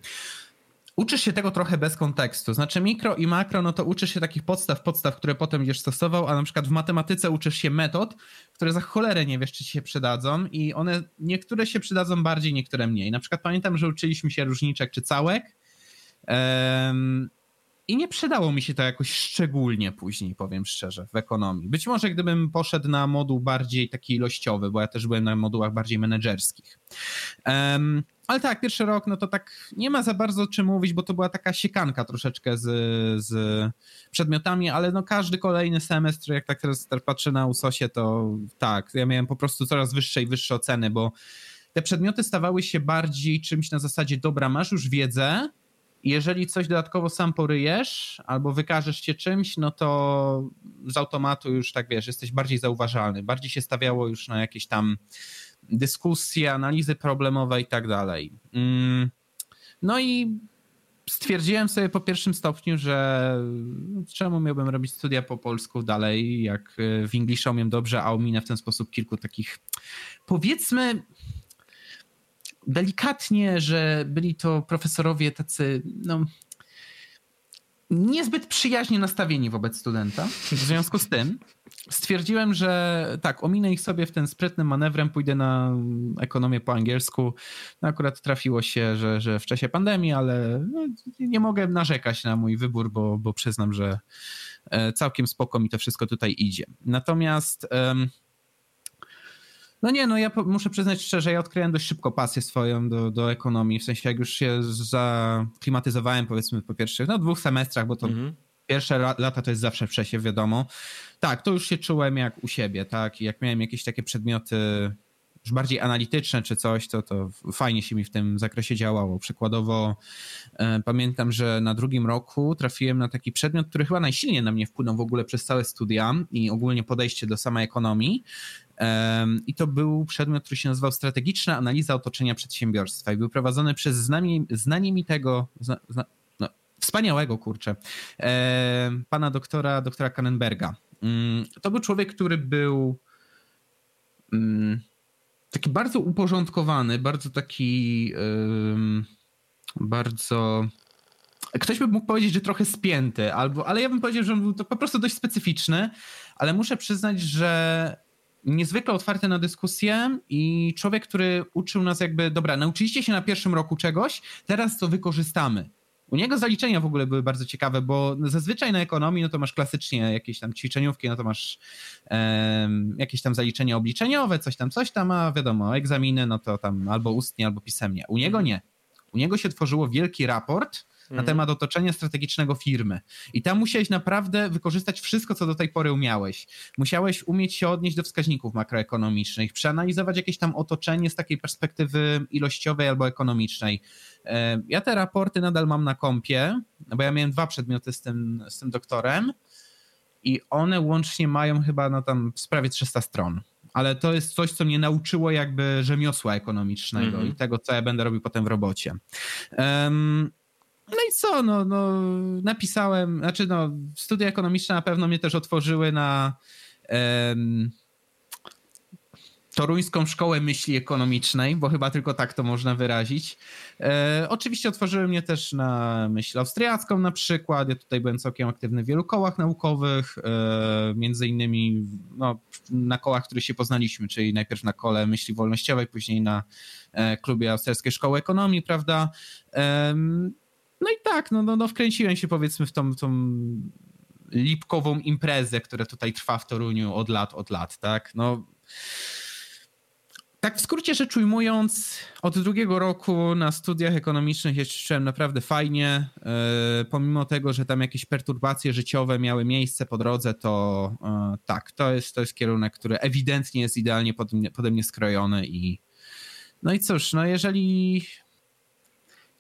uczysz się tego trochę bez kontekstu. Znaczy mikro i makro, no to uczysz się takich podstaw, podstaw, które potem będziesz stosował, a na przykład w matematyce uczysz się metod, które za cholerę nie wiesz, czy się przydadzą i one, niektóre się przydadzą bardziej, niektóre mniej. Na przykład pamiętam, że uczyliśmy się różniczek czy całek i nie przydało mi się to jakoś szczególnie później, powiem szczerze, w ekonomii. Być może gdybym poszedł na moduł bardziej taki ilościowy, bo ja też byłem na modułach bardziej menedżerskich. Um, ale tak, pierwszy rok, no to tak nie ma za bardzo czym mówić, bo to była taka siekanka troszeczkę z, z przedmiotami, ale no każdy kolejny semestr, jak tak teraz patrzę na USOSie, to tak, ja miałem po prostu coraz wyższe i wyższe oceny, bo te przedmioty stawały się bardziej czymś na zasadzie, dobra, masz już wiedzę, jeżeli coś dodatkowo sam poryjesz albo wykażesz się czymś, no to z automatu już tak wiesz, jesteś bardziej zauważalny. Bardziej się stawiało już na jakieś tam dyskusje, analizy problemowe i tak dalej. Mm. No i stwierdziłem sobie po pierwszym stopniu, że czemu miałbym robić studia po polsku dalej, jak w Englishu umiem dobrze, a ominę w ten sposób kilku takich, powiedzmy, delikatnie, że byli to profesorowie tacy, no, niezbyt przyjaźnie nastawieni wobec studenta. W związku z tym stwierdziłem, że tak, ominę ich sobie w ten sprytnym manewrem, pójdę na ekonomię po angielsku. No akurat trafiło się, że, że w czasie pandemii, ale no, nie mogę narzekać na mój wybór, bo, bo przyznam, że e, całkiem spoko mi to wszystko tutaj idzie. Natomiast... no nie, no ja muszę przyznać szczerze, ja odkryłem dość szybko pasję swoją do, do ekonomii, w sensie jak już się zaklimatyzowałem powiedzmy po pierwszych no, dwóch semestrach, bo to mhm. pierwsze lata to jest zawsze przesiew, wiadomo. Tak, to już się czułem jak u siebie, tak, i jak miałem jakieś takie przedmioty już bardziej analityczne czy coś, to, to fajnie się mi w tym zakresie działało. Przykładowo e, pamiętam, że na drugim roku trafiłem na taki przedmiot, który chyba najsilniej na mnie wpłynął w ogóle przez całe studia i ogólnie podejście do samej ekonomii. I to był przedmiot, który się nazywał Strategiczna Analiza Otoczenia Przedsiębiorstwa i był prowadzony przez znanie, znanie mi tego, zna, zna, no, wspaniałego kurczę, pana doktora, doktora Kannenberga. Mm, to był człowiek, który był mm, taki bardzo uporządkowany, bardzo taki bardzo ktoś by mógł powiedzieć, że trochę spięty, albo, ale ja bym powiedział, że on był to po prostu dość specyficzny, ale muszę przyznać, że niezwykle otwarty na dyskusję i człowiek, który uczył nas jakby, dobra, nauczyliście się na pierwszym roku czegoś, teraz to wykorzystamy. U niego zaliczenia w ogóle były bardzo ciekawe, bo zazwyczaj na ekonomii no to masz klasycznie jakieś tam ćwiczeniówki, no to masz um, jakieś tam zaliczenia obliczeniowe, coś tam, coś tam, a wiadomo, egzaminy, no to tam albo ustnie, albo pisemnie. U niego nie. U niego się tworzyło wielki raport, na mhm. temat otoczenia strategicznego firmy. I tam musiałeś naprawdę wykorzystać wszystko, co do tej pory umiałeś. Musiałeś umieć się odnieść do wskaźników makroekonomicznych, przeanalizować jakieś tam otoczenie z takiej perspektywy ilościowej albo ekonomicznej. E, ja te raporty nadal mam na kompie, bo ja miałem dwa przedmioty z tym, z tym doktorem i one łącznie mają chyba no tam prawie 300 stron. Ale to jest coś, co mnie nauczyło jakby rzemiosła ekonomicznego mm -hmm. i tego, co ja będę robił potem w robocie. Um, no i co, no, no napisałem, znaczy no, studia ekonomiczne na pewno mnie też otworzyły na em, Toruńską Szkołę Myśli Ekonomicznej, bo chyba tylko tak to można wyrazić. E, oczywiście otworzyły mnie też na myśl austriacką na przykład. Ja tutaj byłem całkiem aktywny w wielu kołach naukowych, e, między innymi no, na kołach, które się poznaliśmy, czyli najpierw na kole myśli wolnościowej, później na e, klubie Austriackiej Szkoły Ekonomii, prawda? E, no i tak, no, no, no wkręciłem się powiedzmy w tą, tą lipkową imprezę, która tutaj trwa w Toruniu od lat, od lat, tak? No, tak w skrócie rzecz ujmując, od drugiego roku na studiach ekonomicznych jeszcze czułem naprawdę fajnie. Yy, pomimo tego, że tam jakieś perturbacje życiowe miały miejsce po drodze, to yy, tak, to jest, to jest kierunek, który ewidentnie jest idealnie mnie, pode mnie skrojony i no i cóż, no jeżeli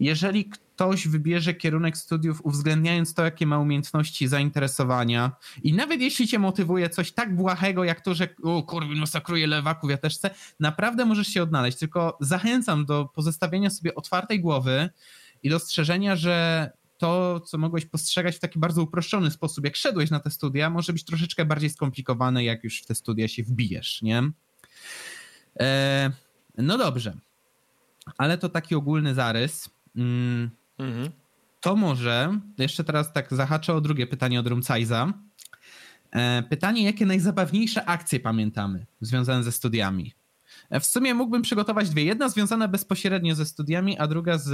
jeżeli ktoś wybierze kierunek studiów, uwzględniając to, jakie ma umiejętności, zainteresowania. I nawet jeśli cię motywuje coś tak błahego, jak to, że o kurwa, masakruje lewaków, ja też chcę, naprawdę możesz się odnaleźć. Tylko zachęcam do pozostawienia sobie otwartej głowy i dostrzeżenia, że to, co mogłeś postrzegać w taki bardzo uproszczony sposób, jak szedłeś na te studia, może być troszeczkę bardziej skomplikowane, jak już w te studia się wbijesz, nie? E, no dobrze. Ale to taki ogólny zarys. Mm, Mhm. To może, jeszcze teraz tak zahaczę o drugie pytanie od Rumcajza. E, pytanie, jakie najzabawniejsze akcje pamiętamy związane ze studiami? E, w sumie mógłbym przygotować dwie. Jedna związana bezpośrednio ze studiami, a druga z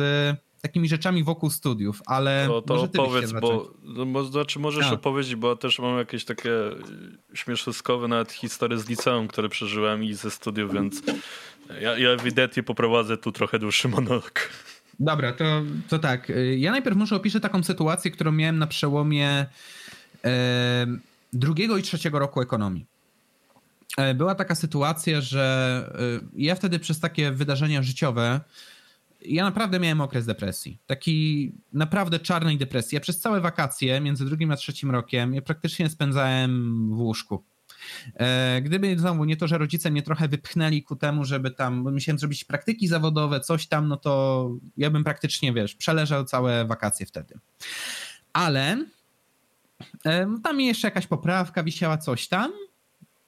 takimi rzeczami wokół studiów, ale to, to może ty opowiedz, bo, no, znaczy możesz a. opowiedzieć, bo też mam jakieś takie śmieszkowe nawet historie z liceum, które przeżyłem i ze studiów, więc ja, ja ewidentnie poprowadzę tu trochę dłuższy monolog. Dobra, to, to tak. Ja najpierw muszę opiszę taką sytuację, którą miałem na przełomie e, drugiego i trzeciego roku ekonomii. E, była taka sytuacja, że e, ja wtedy przez takie wydarzenia życiowe ja naprawdę miałem okres depresji. Taki naprawdę czarnej depresji. Ja przez całe wakacje między drugim a trzecim rokiem ja praktycznie spędzałem w łóżku. E, gdyby znowu nie to, że rodzice mnie trochę wypchnęli ku temu, żeby tam, bo musiałem zrobić praktyki zawodowe, coś tam, no to ja bym praktycznie, wiesz, przeleżał całe wakacje wtedy. Ale tam mi jeszcze jakaś poprawka wisiała, coś tam.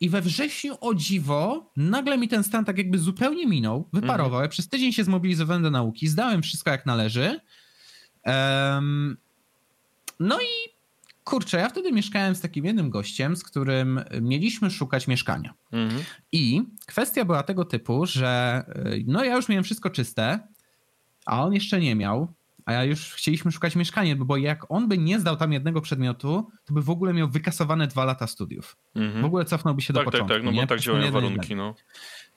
I we wrześniu, o dziwo, nagle mi ten stan tak jakby zupełnie minął, wyparował. Mhm. Ja przez tydzień się zmobilizowałem do nauki, zdałem wszystko jak należy. Um, no i kurczę, ja wtedy mieszkałem z takim jednym gościem, z którym mieliśmy szukać mieszkania. Mhm. I kwestia była tego typu, że y, no ja już miałem wszystko czyste, a on jeszcze nie miał a ja już chcieliśmy szukać mieszkania, bo jak on by nie zdał tam jednego przedmiotu, to by w ogóle miał wykasowane dwa lata studiów. -hmm. W ogóle cofnąłby się tak, do początku. Tak, tak, no bo tak działają warunki, no.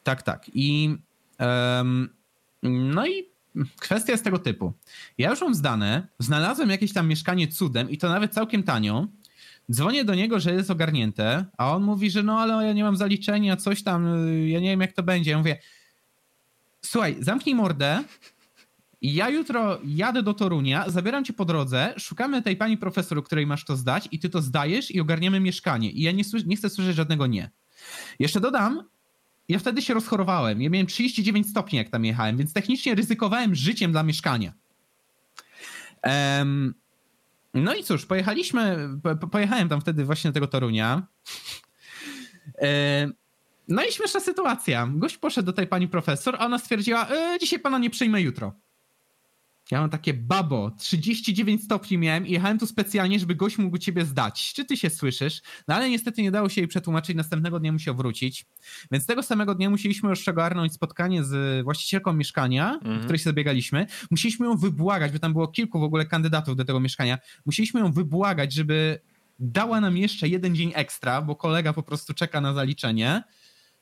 Tak, tak. I um, no i kwestia jest tego typu. Ja już mam zdane, znalazłem jakieś tam mieszkanie cudem i to nawet całkiem tanio. Dzwonię do niego, że jest ogarnięte, a on mówi, że no ale ja nie mam zaliczenia, coś tam, ja nie wiem jak to będzie. Ja mówię, słuchaj, zamknij mordę, ja jutro jadę do Torunia, zabieram cię po drodze, szukamy tej pani profesor, której masz to zdać i ty to zdajesz i ogarniemy mieszkanie. I ja nie, nie chcę słyszeć żadnego nie. Jeszcze dodam, ja wtedy się rozchorowałem. Ja miałem 39 stopni, jak tam jechałem, więc technicznie ryzykowałem życiem dla mieszkania. Um, no i cóż, pojechaliśmy, po, pojechałem tam wtedy właśnie do tego Torunia. Um, no i śmieszna sytuacja. Gość poszedł do tej pani profesor, a ona stwierdziła, e, dzisiaj pana nie przyjmę jutro. Ja mam takie babo, 39 stopni miałem i jechałem tu specjalnie, żeby gość mógł ciebie zdać. Czy ty się słyszysz? No ale niestety nie dało się jej przetłumaczyć, następnego dnia musiał wrócić. Więc tego samego dnia musieliśmy już ogarnąć spotkanie z właścicielką mieszkania, mhm. w której się zabiegaliśmy. Musieliśmy ją wybłagać, bo tam było kilku w ogóle kandydatów do tego mieszkania. Musieliśmy ją wybłagać, żeby dała nam jeszcze jeden dzień ekstra, bo kolega po prostu czeka na zaliczenie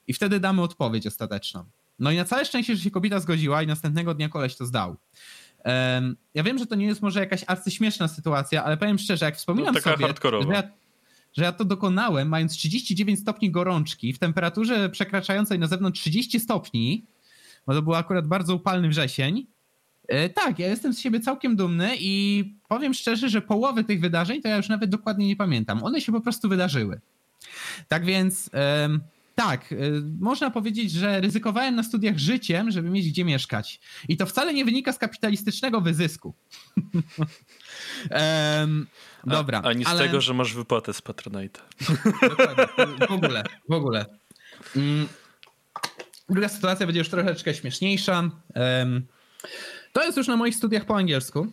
i wtedy damy odpowiedź ostateczną. No i na całe szczęście, że się kobieta zgodziła i następnego dnia koleś to zdał. Ja wiem, że to nie jest może jakaś arcyśmieszna sytuacja, ale powiem szczerze, jak wspominam no, sobie, że ja, że ja to dokonałem mając 39 stopni gorączki w temperaturze przekraczającej na zewnątrz 30 stopni, bo to był akurat bardzo upalny wrzesień, e, tak, ja jestem z siebie całkiem dumny i powiem szczerze, że połowy tych wydarzeń to ja już nawet dokładnie nie pamiętam. One się po prostu wydarzyły. Tak więc tak, y, można powiedzieć, że ryzykowałem na studiach życiem, żeby mieć gdzie mieszkać. I to wcale nie wynika z kapitalistycznego wyzysku. um, dobra. A, ani z ale... tego, że masz wypłatę z Patronite. W ogóle, w ogóle. Um, druga sytuacja będzie już troszeczkę śmieszniejsza. Um, to jest już na moich studiach po angielsku.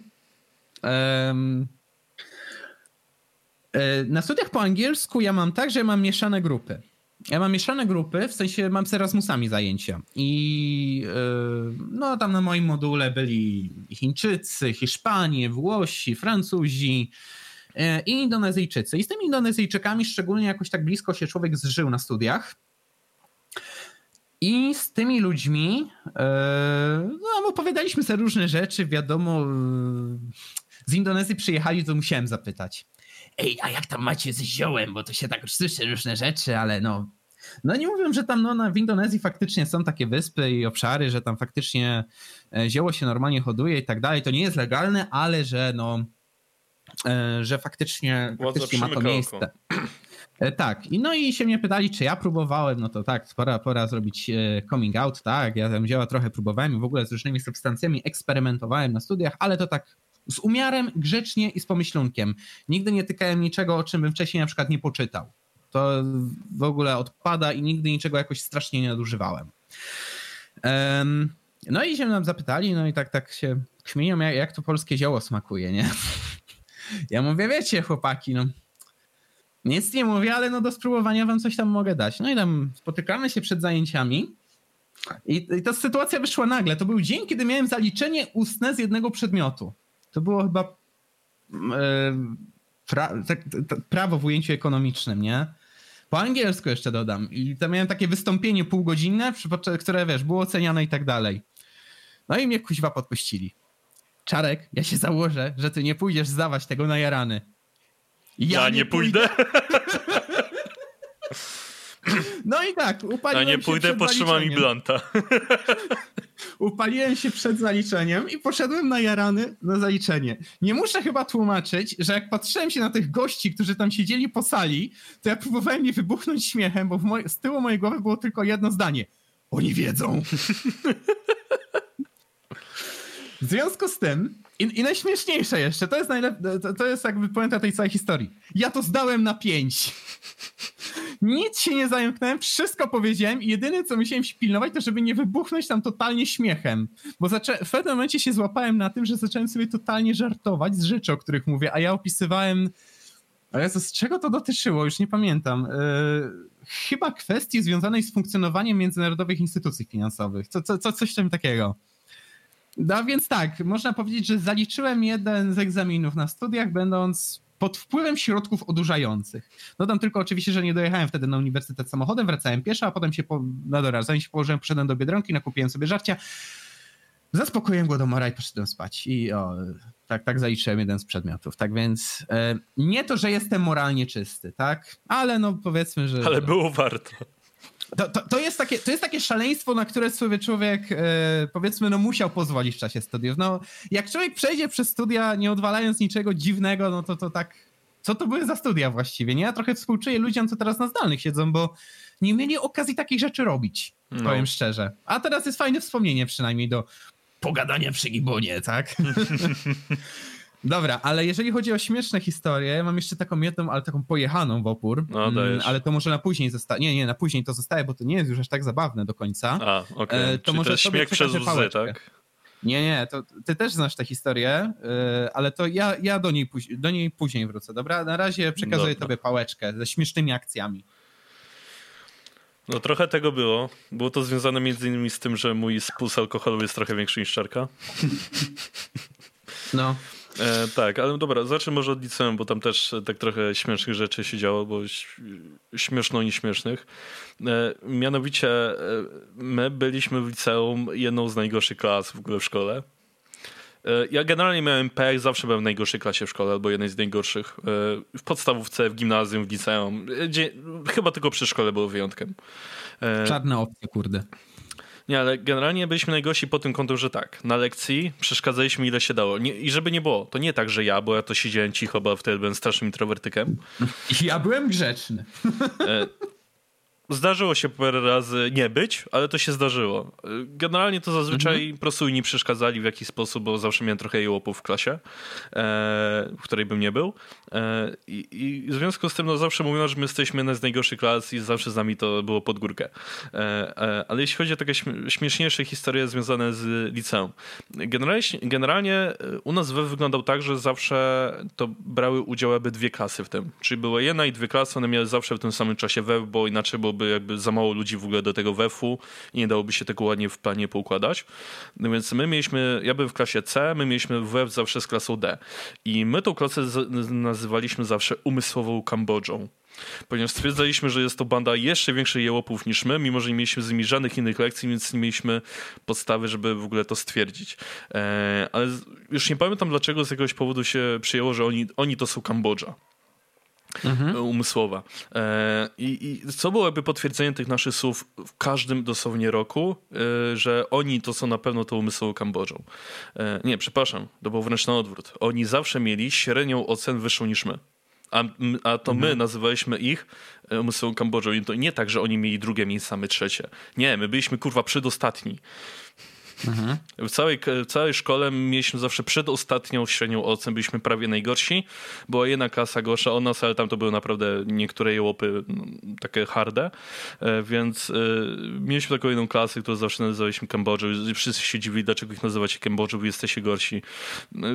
na studiach po angielsku ja mam tak, że mam mieszane grupy ja mam mieszane grupy, w sensie mam z Erasmusami zajęcia i yy, no tam na moim module byli Chińczycy, Hiszpanie, Włosi, Francuzi yy, i Indonezyjczycy. I z tymi Indonezyjczykami szczególnie jakoś tak blisko się człowiek zżył na studiach. I z tymi ludźmi yy, no, opowiadaliśmy sobie różne rzeczy, wiadomo, z Indonezji przyjechali, to musiałem zapytać ej, a jak tam macie z ziołem, bo to się tak słyszy różne rzeczy, ale no... No nie mówią, że tam no, w Indonezji faktycznie są takie wyspy i obszary, że tam faktycznie e, zioło się normalnie hoduje i tak dalej. To nie jest legalne, ale że no, e, że faktycznie, faktycznie ma to miejsce. E, tak, i no i się mnie pytali, czy ja próbowałem, no to tak, pora, pora zrobić coming out, tak, ja tam zioła trochę próbowałem i w ogóle z różnymi substancjami eksperymentowałem na studiach, ale to tak z umiarem, grzecznie i z pomyślunkiem. Nigdy nie tykałem niczego, o czym bym wcześniej na przykład nie poczytał. To w ogóle odpada i nigdy niczego jakoś strasznie nie nadużywałem. Um, no i się nam zapytali, no i tak, tak się kmienią, jak, jak to polskie zioło smakuje, nie? Ja mówię, wiecie chłopaki, no nic nie mówię, ale no do spróbowania wam coś tam mogę dać. No i tam spotykamy się przed zajęciami i, i ta sytuacja wyszła nagle. To był dzień, kiedy miałem zaliczenie ustne z jednego przedmiotu. To było chyba e, pra, tak, prawo w ujęciu ekonomicznym, nie? Po angielsku jeszcze dodam. I tam miałem takie wystąpienie półgodzinne, które wiesz, było oceniane i tak dalej. No i mnie kuźwa podpuścili. Czarek, ja się założę, że ty nie pójdziesz zdawać tego na jarany. Ja, ja nie, nie pójdę. No i tak, upaliłem A nie pójdę, potrzymam mi blanta. upaliłem się przed zaliczeniem i poszedłem na jarany na zaliczenie. Nie muszę chyba tłumaczyć, że jak patrzyłem się na tych gości, którzy tam siedzieli po sali, to ja próbowałem nie wybuchnąć śmiechem, bo moj, z tyłu mojej głowy było tylko jedno zdanie. Oni wiedzą. W związku z tym, i, i najśmieszniejsze jeszcze, to jest, najlep- to, to jest jakby puenta tej całej historii. Ja to zdałem na pięć. Nic się nie zająknąłem, wszystko powiedziałem i jedyne co musiałem się pilnować, to żeby nie wybuchnąć tam totalnie śmiechem. Bo zaczę- w pewnym momencie się złapałem na tym, że zacząłem sobie totalnie żartować z rzeczy, o których mówię, a ja opisywałem. Ale z czego to dotyczyło? Już nie pamiętam. Yy, chyba kwestii związanej z funkcjonowaniem międzynarodowych instytucji finansowych. Co, co, co, coś tam takiego. No więc tak, można powiedzieć, że zaliczyłem jeden z egzaminów na studiach, będąc pod wpływem środków odurzających. Tam tylko oczywiście, że nie dojechałem wtedy na uniwersytet samochodem, wracałem pieszo, a potem się, po, no dobra, zanim się położyłem, poszedłem do Biedronki, nakupiłem sobie żarcia, zaspokoiłem głodomora i poszedłem spać. I o, tak, tak zaliczyłem jeden z przedmiotów. Tak więc e, nie to, że jestem moralnie czysty, tak? Ale no powiedzmy, że... Ale było warto. To, to, to, jest takie, to jest takie szaleństwo, na które sobie człowiek, e, powiedzmy, no musiał pozwolić w czasie studiów. No, jak człowiek przejdzie przez studia, nie odwalając niczego dziwnego, no to to tak. Co to były za studia właściwie? Nie? Ja trochę współczuję ludziom, co teraz na zdalnych siedzą, bo nie mieli okazji takich rzeczy robić. No. Powiem szczerze. A teraz jest fajne wspomnienie przynajmniej do pogadania przy gibonie, tak? Dobra, ale jeżeli chodzi o śmieszne historie, mam jeszcze taką jedną, ale taką pojechaną w opór. No, dajesz. ale to może na później zostaje. Nie, nie, na później to zostaje, bo to nie jest już aż tak zabawne do końca. A, okej. Okay. To Czyli może to śmiech przez łzy, tak? Nie, nie, to ty też znasz tę historię, yy, ale to ja, ja do, niej do niej później wrócę, dobra? Na razie przekazuję dobra. tobie pałeczkę ze śmiesznymi akcjami. No trochę tego było. Było to związane między innymi z tym, że mój spuls alkoholu jest trochę większy niż czarka. No. E, tak, ale dobra, zacznę może od liceum, bo tam też tak trochę śmiesznych rzeczy się działo, bo śmieszno nieśmiesznych. E, mianowicie e, my byliśmy w liceum jedną z najgorszych klas w ogóle w szkole. E, ja generalnie miałem pech, zawsze byłem w najgorszej klasie w szkole, albo jednej z najgorszych. E, w podstawówce, w gimnazjum, w liceum. Gdzie, chyba tylko przy szkole było wyjątkiem. Czarne opcje, kurde. Nie, ale generalnie byliśmy najgorsi po tym kątem, że tak, na lekcji przeszkadzaliśmy ile się dało. Nie, I żeby nie było, to nie tak, że ja, bo ja to siedziałem cicho, bo wtedy byłem strasznym introwertykiem. Ja byłem grzeczny. Zdarzyło się parę razy nie być, ale to się zdarzyło. Generalnie to zazwyczaj mhm. nie przeszkadzali w jakiś sposób, bo zawsze miałem trochę jełopów w klasie, e, w której bym nie był. E, i, I, w związku z tym no, zawsze mówiono, że my jesteśmy jedna z najgorszych klas i zawsze z nami to było pod górkę. E, ale jeśli chodzi o takie śmieszniejsze historie związane z liceum. Generalnie, generalnie u nas WEW wyglądał tak, że zawsze to brały udział jakby dwie klasy w tym. Czyli były jedna i dwie klasy, one miały zawsze w tym samym czasie WEW, bo inaczej byłoby byłoby jakby za mało ludzi w ogóle do tego WEF-u i nie dałoby się tego ładnie w planie poukładać. No więc my mieliśmy, ja byłem w klasie C, my mieliśmy WEF zawsze z klasą D. I my tą klasę nazywaliśmy zawsze umysłową Kambodżą ponieważ stwierdzaliśmy, że jest to banda jeszcze większych jełopów niż my, mimo że nie mieliśmy z nimi żadnych innych lekcji, więc nie mieliśmy podstawy, żeby w ogóle to stwierdzić. E, ale już nie pamiętam dlaczego z jakiegoś powodu się przyjęło, że oni, oni to są Kambodża mhm. umysłowa. E, I, I, co byłoby potwierdzeniem tych naszych słów w każdym dosłownie roku, e, że oni to są na pewno tą umysłową Kambodżą. E, nie, przepraszam, to było wręcz na odwrót. Oni zawsze mieli średnią ocen wyższą niż my. A, a to mhm. my nazywaliśmy ich umysłową Kambodżą. I to nie tak, że oni mieli drugie miejsce, my trzecie. Nie, my byliśmy kurwa przedostatni. Mhm. W, całej, w całej szkole mieliśmy zawsze przedostatnią średnią ocen, byliśmy prawie najgorsi. Była jedna klasa gorsza od nas, ale tam to były naprawdę niektóre jełopy no, takie harde, e, więc y, mieliśmy taką jedną klasę, którą zawsze nazywaliśmy Kambodżą wszyscy się dziwili, dlaczego ich nazywacie Kambodżą, bo jesteście gorsi. No,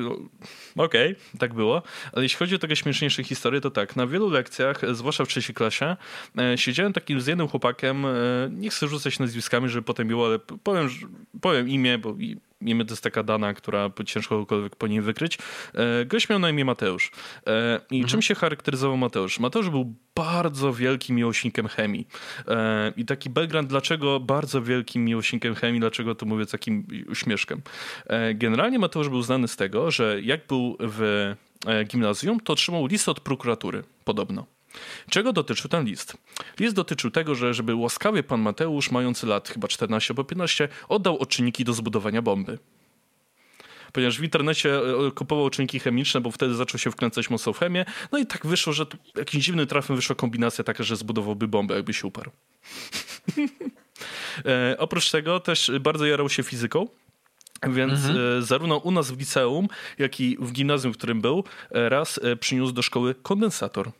Okej, okay, tak było. Ale jeśli chodzi o takie śmieszniejsze historie, to tak, na wielu lekcjach, zwłaszcza w trzeciej klasie, e, siedziałem takim z jednym chłopakiem, e, nie chcę rzucać nazwiskami, żeby potem było, ale powiem, powiem imię, bo imię to jest taka dana, która ciężko kogokolwiek po niej wykryć. E, gość miał na imię Mateusz. E, I mhm. czym się charakteryzował Mateusz? Mateusz był bardzo wielkim miłośnikiem chemii. E, I taki background, dlaczego bardzo wielkim miłośnikiem chemii, dlaczego to mówię takim uśmieszkiem. Generalnie Mateusz był znany z tego, że jak był w gimnazjum, to otrzymał list od prokuratury, podobno. Czego dotyczył ten list? List dotyczył tego, że żeby łaskawie pan Mateusz, mający lat chyba 14 albo 15, oddał odczynniki do zbudowania bomby ponieważ w internecie e, kupował czynniki chemiczne, bo wtedy zaczął się wkręcać mocno w chemię. No i tak wyszło, że jakimś dziwnym trafem wyszła kombinacja taka, że zbudowałby bombę, jakby się uparł. e, oprócz tego też bardzo jarał się fizyką. Więc mhm. e, zarówno u nas w liceum, jak i w gimnazjum, w którym był, e, raz e, przyniósł do szkoły kondensator.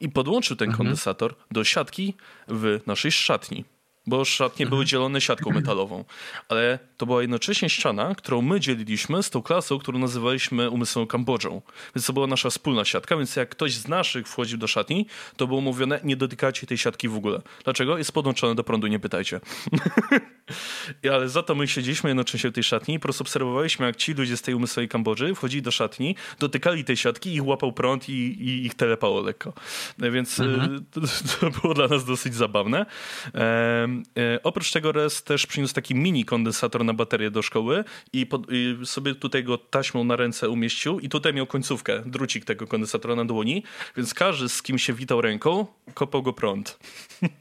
I podłączył ten mhm. kondensator do siatki w naszej szatni bo szatnie były mhm. dzielone siatką metalową. Ale to była jednocześnie ściana, którą my dzieliliśmy z tą klasą, którą nazywaliśmy umysłową Kambodżą. Więc to była nasza wspólna siatka, więc jak ktoś z naszych wchodził do szatni, to było mówione, nie dotykajcie tej siatki w ogóle. Dlaczego? Jest podłączone do prądu, nie pytajcie. Ale za to my siedzieliśmy jednocześnie w tej szatni i po prostu obserwowaliśmy, jak ci ludzie z tej umysłowej Kambodży wchodzili do szatni, dotykali tej siatki, ich łapał prąd i, i ich telepało lekko. Więc mhm. to, to, było dla nas dosyć zabawne. E, oprócz tego Res też przyniósł taki mini kondensator na baterię do szkoły i, pod, i, sobie tutaj go taśmą na ręce umieścił i tutaj miał końcówkę, drucik tego kondensatora na dłoni, więc każdy z kim się witał ręką, kopał go prąd.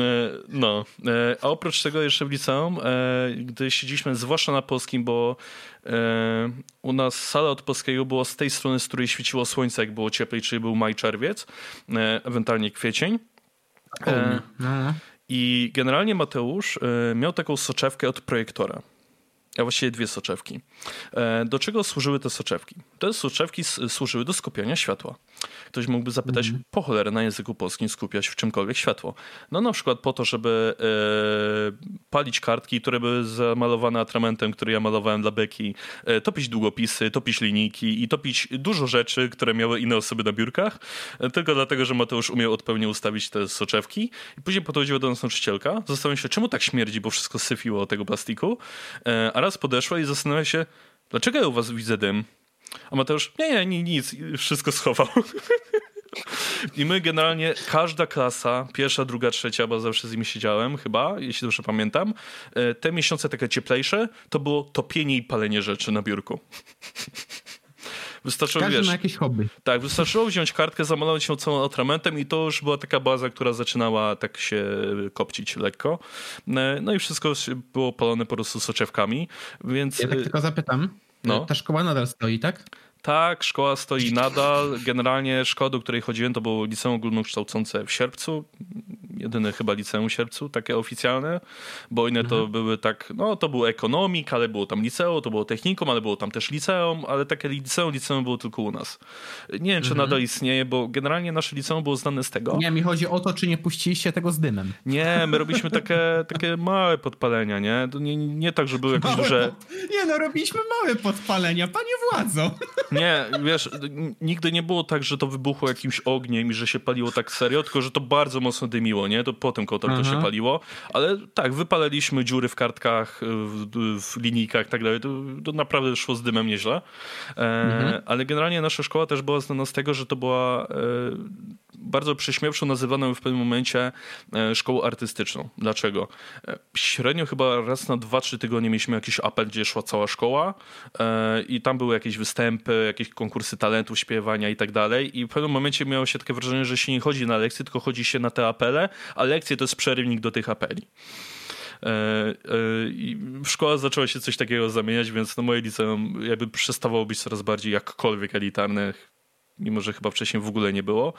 E, no, e, a oprócz tego jeszcze w liceum, e, gdy siedzieliśmy zwłaszcza na polskim, bo u nas sala od polskiego była z tej strony, z której świeciło słońce, jak było cieplej, czyli był maj, czerwiec, ewentualnie kwiecień. No. I generalnie Mateusz miał taką soczewkę od projektora a właściwie dwie soczewki. E, do czego służyły te soczewki? Te soczewki służyły do skupiania światła. Ktoś mógłby zapytać, mm. po cholerę na języku polskim skupiać w czymkolwiek światło? No na przykład po to, żeby e, palić kartki, które były zamalowane atramentem, który ja malowałem dla Beki, e, topić długopisy, topić linijki i topić dużo rzeczy, które miały inne osoby na biurkach, e, tylko dlatego, że Mateusz umiał odpowiednio ustawić te soczewki. I później podchodziła do nas nauczycielka, zastanawiał się, czemu tak śmierdzi, bo wszystko syfiło tego plastiku, e, a raz podeszła i zastanawia się, dlaczego ja u was widzę dym? A Mateusz, nie, nie, nic, wszystko schował. I my generalnie, każda klasa, pierwsza, druga, trzecia, bo zawsze z nimi siedziałem chyba, jeśli dobrze pamiętam, e, te miesiące takie cieplejsze, to było topienie i palenie rzeczy na biurku. Wystarczyło, Każdy wiesz, ma jakieś hobby. Tak, wystarczyło wziąć kartkę, zamalować ją całą atramentem i to już była taka baza, która zaczynała tak się kopcić lekko. E, no i wszystko było palone po prostu soczewkami, więc... Ja tak tylko zapytam, no. ta szkoła nadal stoi, tak? Tak, szkoła stoi nadal. Generalnie szkoła, do której chodziłem, to było liceum ogólnokształcące w Sierpcu. Jedyne chyba liceum w Sierpcu, takie oficjalne, bo inne to mhm. były tak, no to był ekonomik, ale było tam liceum, to było technikum, ale było tam też liceum, ale takie liceum, liceum było tylko u nas. Nie wiem, czy mhm. nadal istnieje, bo generalnie nasze liceum było znane z tego. Nie, mi chodzi o to, czy nie puściliście tego z dymem. Nie, my robiliśmy takie, takie małe podpalenia, nie? Nie, nie tak, że były jakieś małe duże... Pod... Nie no, robiliśmy małe podpalenia, panie władzo. Nie, wiesz, nigdy nie było tak, że to wybuchło jakimś ogniem i że się paliło tak serio, tylko że to bardzo mocno dymiło, nie? To potem kotor to się paliło, ale tak, wypalaliśmy dziury w kartkach, w, w linijkach i tak dalej, to, to, naprawdę szło z dymem nieźle. E, mhm. Ale generalnie nasza szkoła też była znana z tego, że to była e, bardzo prześmiewczo nazywaną w pewnym momencie e, szkołą artystyczną. Dlaczego? E, średnio chyba raz na dwa, trzy tygodnie mieliśmy jakiś apel, gdzie szła cała szkoła e, i tam były jakieś występy, jakieś konkursy talentów, śpiewania i tak dalej i w pewnym momencie miało się takie wrażenie, że się nie chodzi na lekcje, tylko chodzi się na te apele, a lekcje to jest przerywnik do tych apeli. I szkoła zaczęła się coś takiego zamieniać, więc no moje liceum jakby przestawało być coraz bardziej jakkolwiek elitarne mimo że chyba wcześniej w ogóle nie było.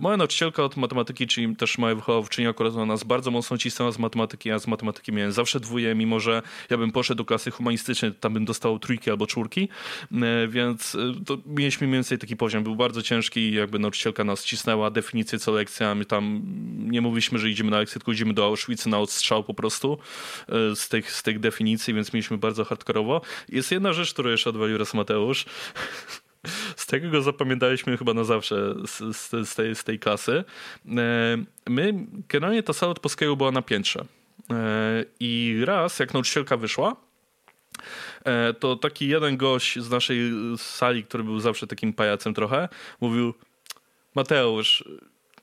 Moja nauczycielka od matematyki, czyli też moja wychowawczyni akurat ona nas bardzo mocno cisnęła z matematyki, ja z matematyki miałem zawsze dwóje, mimo że ja bym poszedł do klasy humanistycznej, tam bym dostał trójki albo czwórki, e, więc e, to mieliśmy mniej więcej taki poziom, był bardzo ciężki i jakby nauczycielka nas cisnęła, definicje co lekcja, my tam nie mówiliśmy, że idziemy na lekcję, tylko idziemy do Auschwitz na odstrzał po prostu e, z tych, z tych definicji, więc mieliśmy bardzo hardkorowo. Jest jedna rzecz, którą jeszcze odwalił raz Mateusz, z tego go zapamiętaliśmy chyba na zawsze z, z, z, tej, z tej klasy. E, my, generalnie ta sala od polskiego była na piętrze. E, I raz, jak nauczycielka wyszła, e, to taki jeden gość z naszej sali, który był zawsze takim pajacem trochę, mówił Mateusz,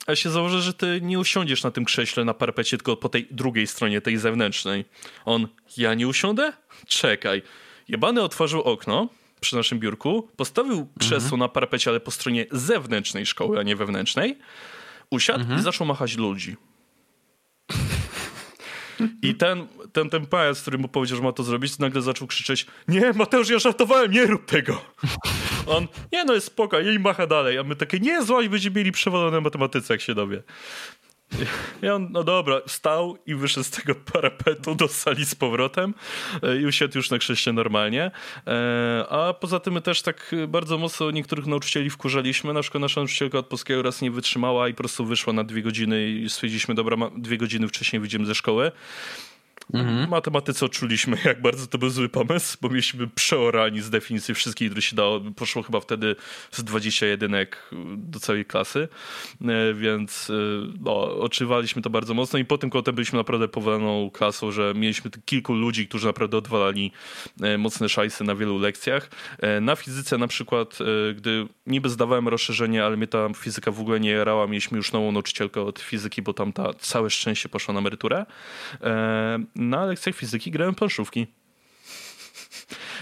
ja się założę, że ty nie usiądziesz na tym krześle na parapecie, tylko po tej drugiej stronie, tej zewnętrznej. On, ja nie usiądę? Czekaj. Jebany otworzył okno, przy naszym biurku, postawił krzesło mhm. na parapecie, ale po stronie zewnętrznej szkoły, a nie wewnętrznej, usiadł mhm. i zaczął machać ludzi. I ten, ten, ten pajac, który mu powiedział, że ma to zrobić, nagle zaczął krzyczeć nie, Mateusz, ja żartowałem, nie rób tego. On, nie no, jest spoko, i macha dalej. A my takie, nie, złaś, będziemy mieli przewalone matematyce, jak się dowie. I on, no dobra, wstał i wyszedł z tego parapetu do sali z powrotem e, i usiadł już na krzeście normalnie. E, a poza tym my też tak bardzo mocno niektórych nauczycieli wkurzaliśmy. Na przykład nasza nauczycielka od polskiego raz nie wytrzymała i po prostu wyszła na dwie godziny i stwierdziliśmy, dobra, dwie godziny wcześniej wyjdziemy ze szkoły. Mhm. Matematyce odczuliśmy, jak bardzo to był zły pomysł, bo mieliśmy przeorani z definicji wszystkich, które się dało. Poszło chyba wtedy z 21 do całej klasy, e, więc e, no, odczuwaliśmy to bardzo mocno i po tym kotem byliśmy naprawdę powaloną klasą, że mieliśmy kilku ludzi, którzy naprawdę odwalali e, mocne szajsy na wielu lekcjach. Na fizyce na przykład, gdy niby zdawałem rozszerzenie, ale mnie ta fizyka w ogóle nie jarała, mieliśmy już nową nauczycielkę od fizyki, bo tam ta całe szczęście poszła na emeryturę na lekcjach fizyki grałem planszówki.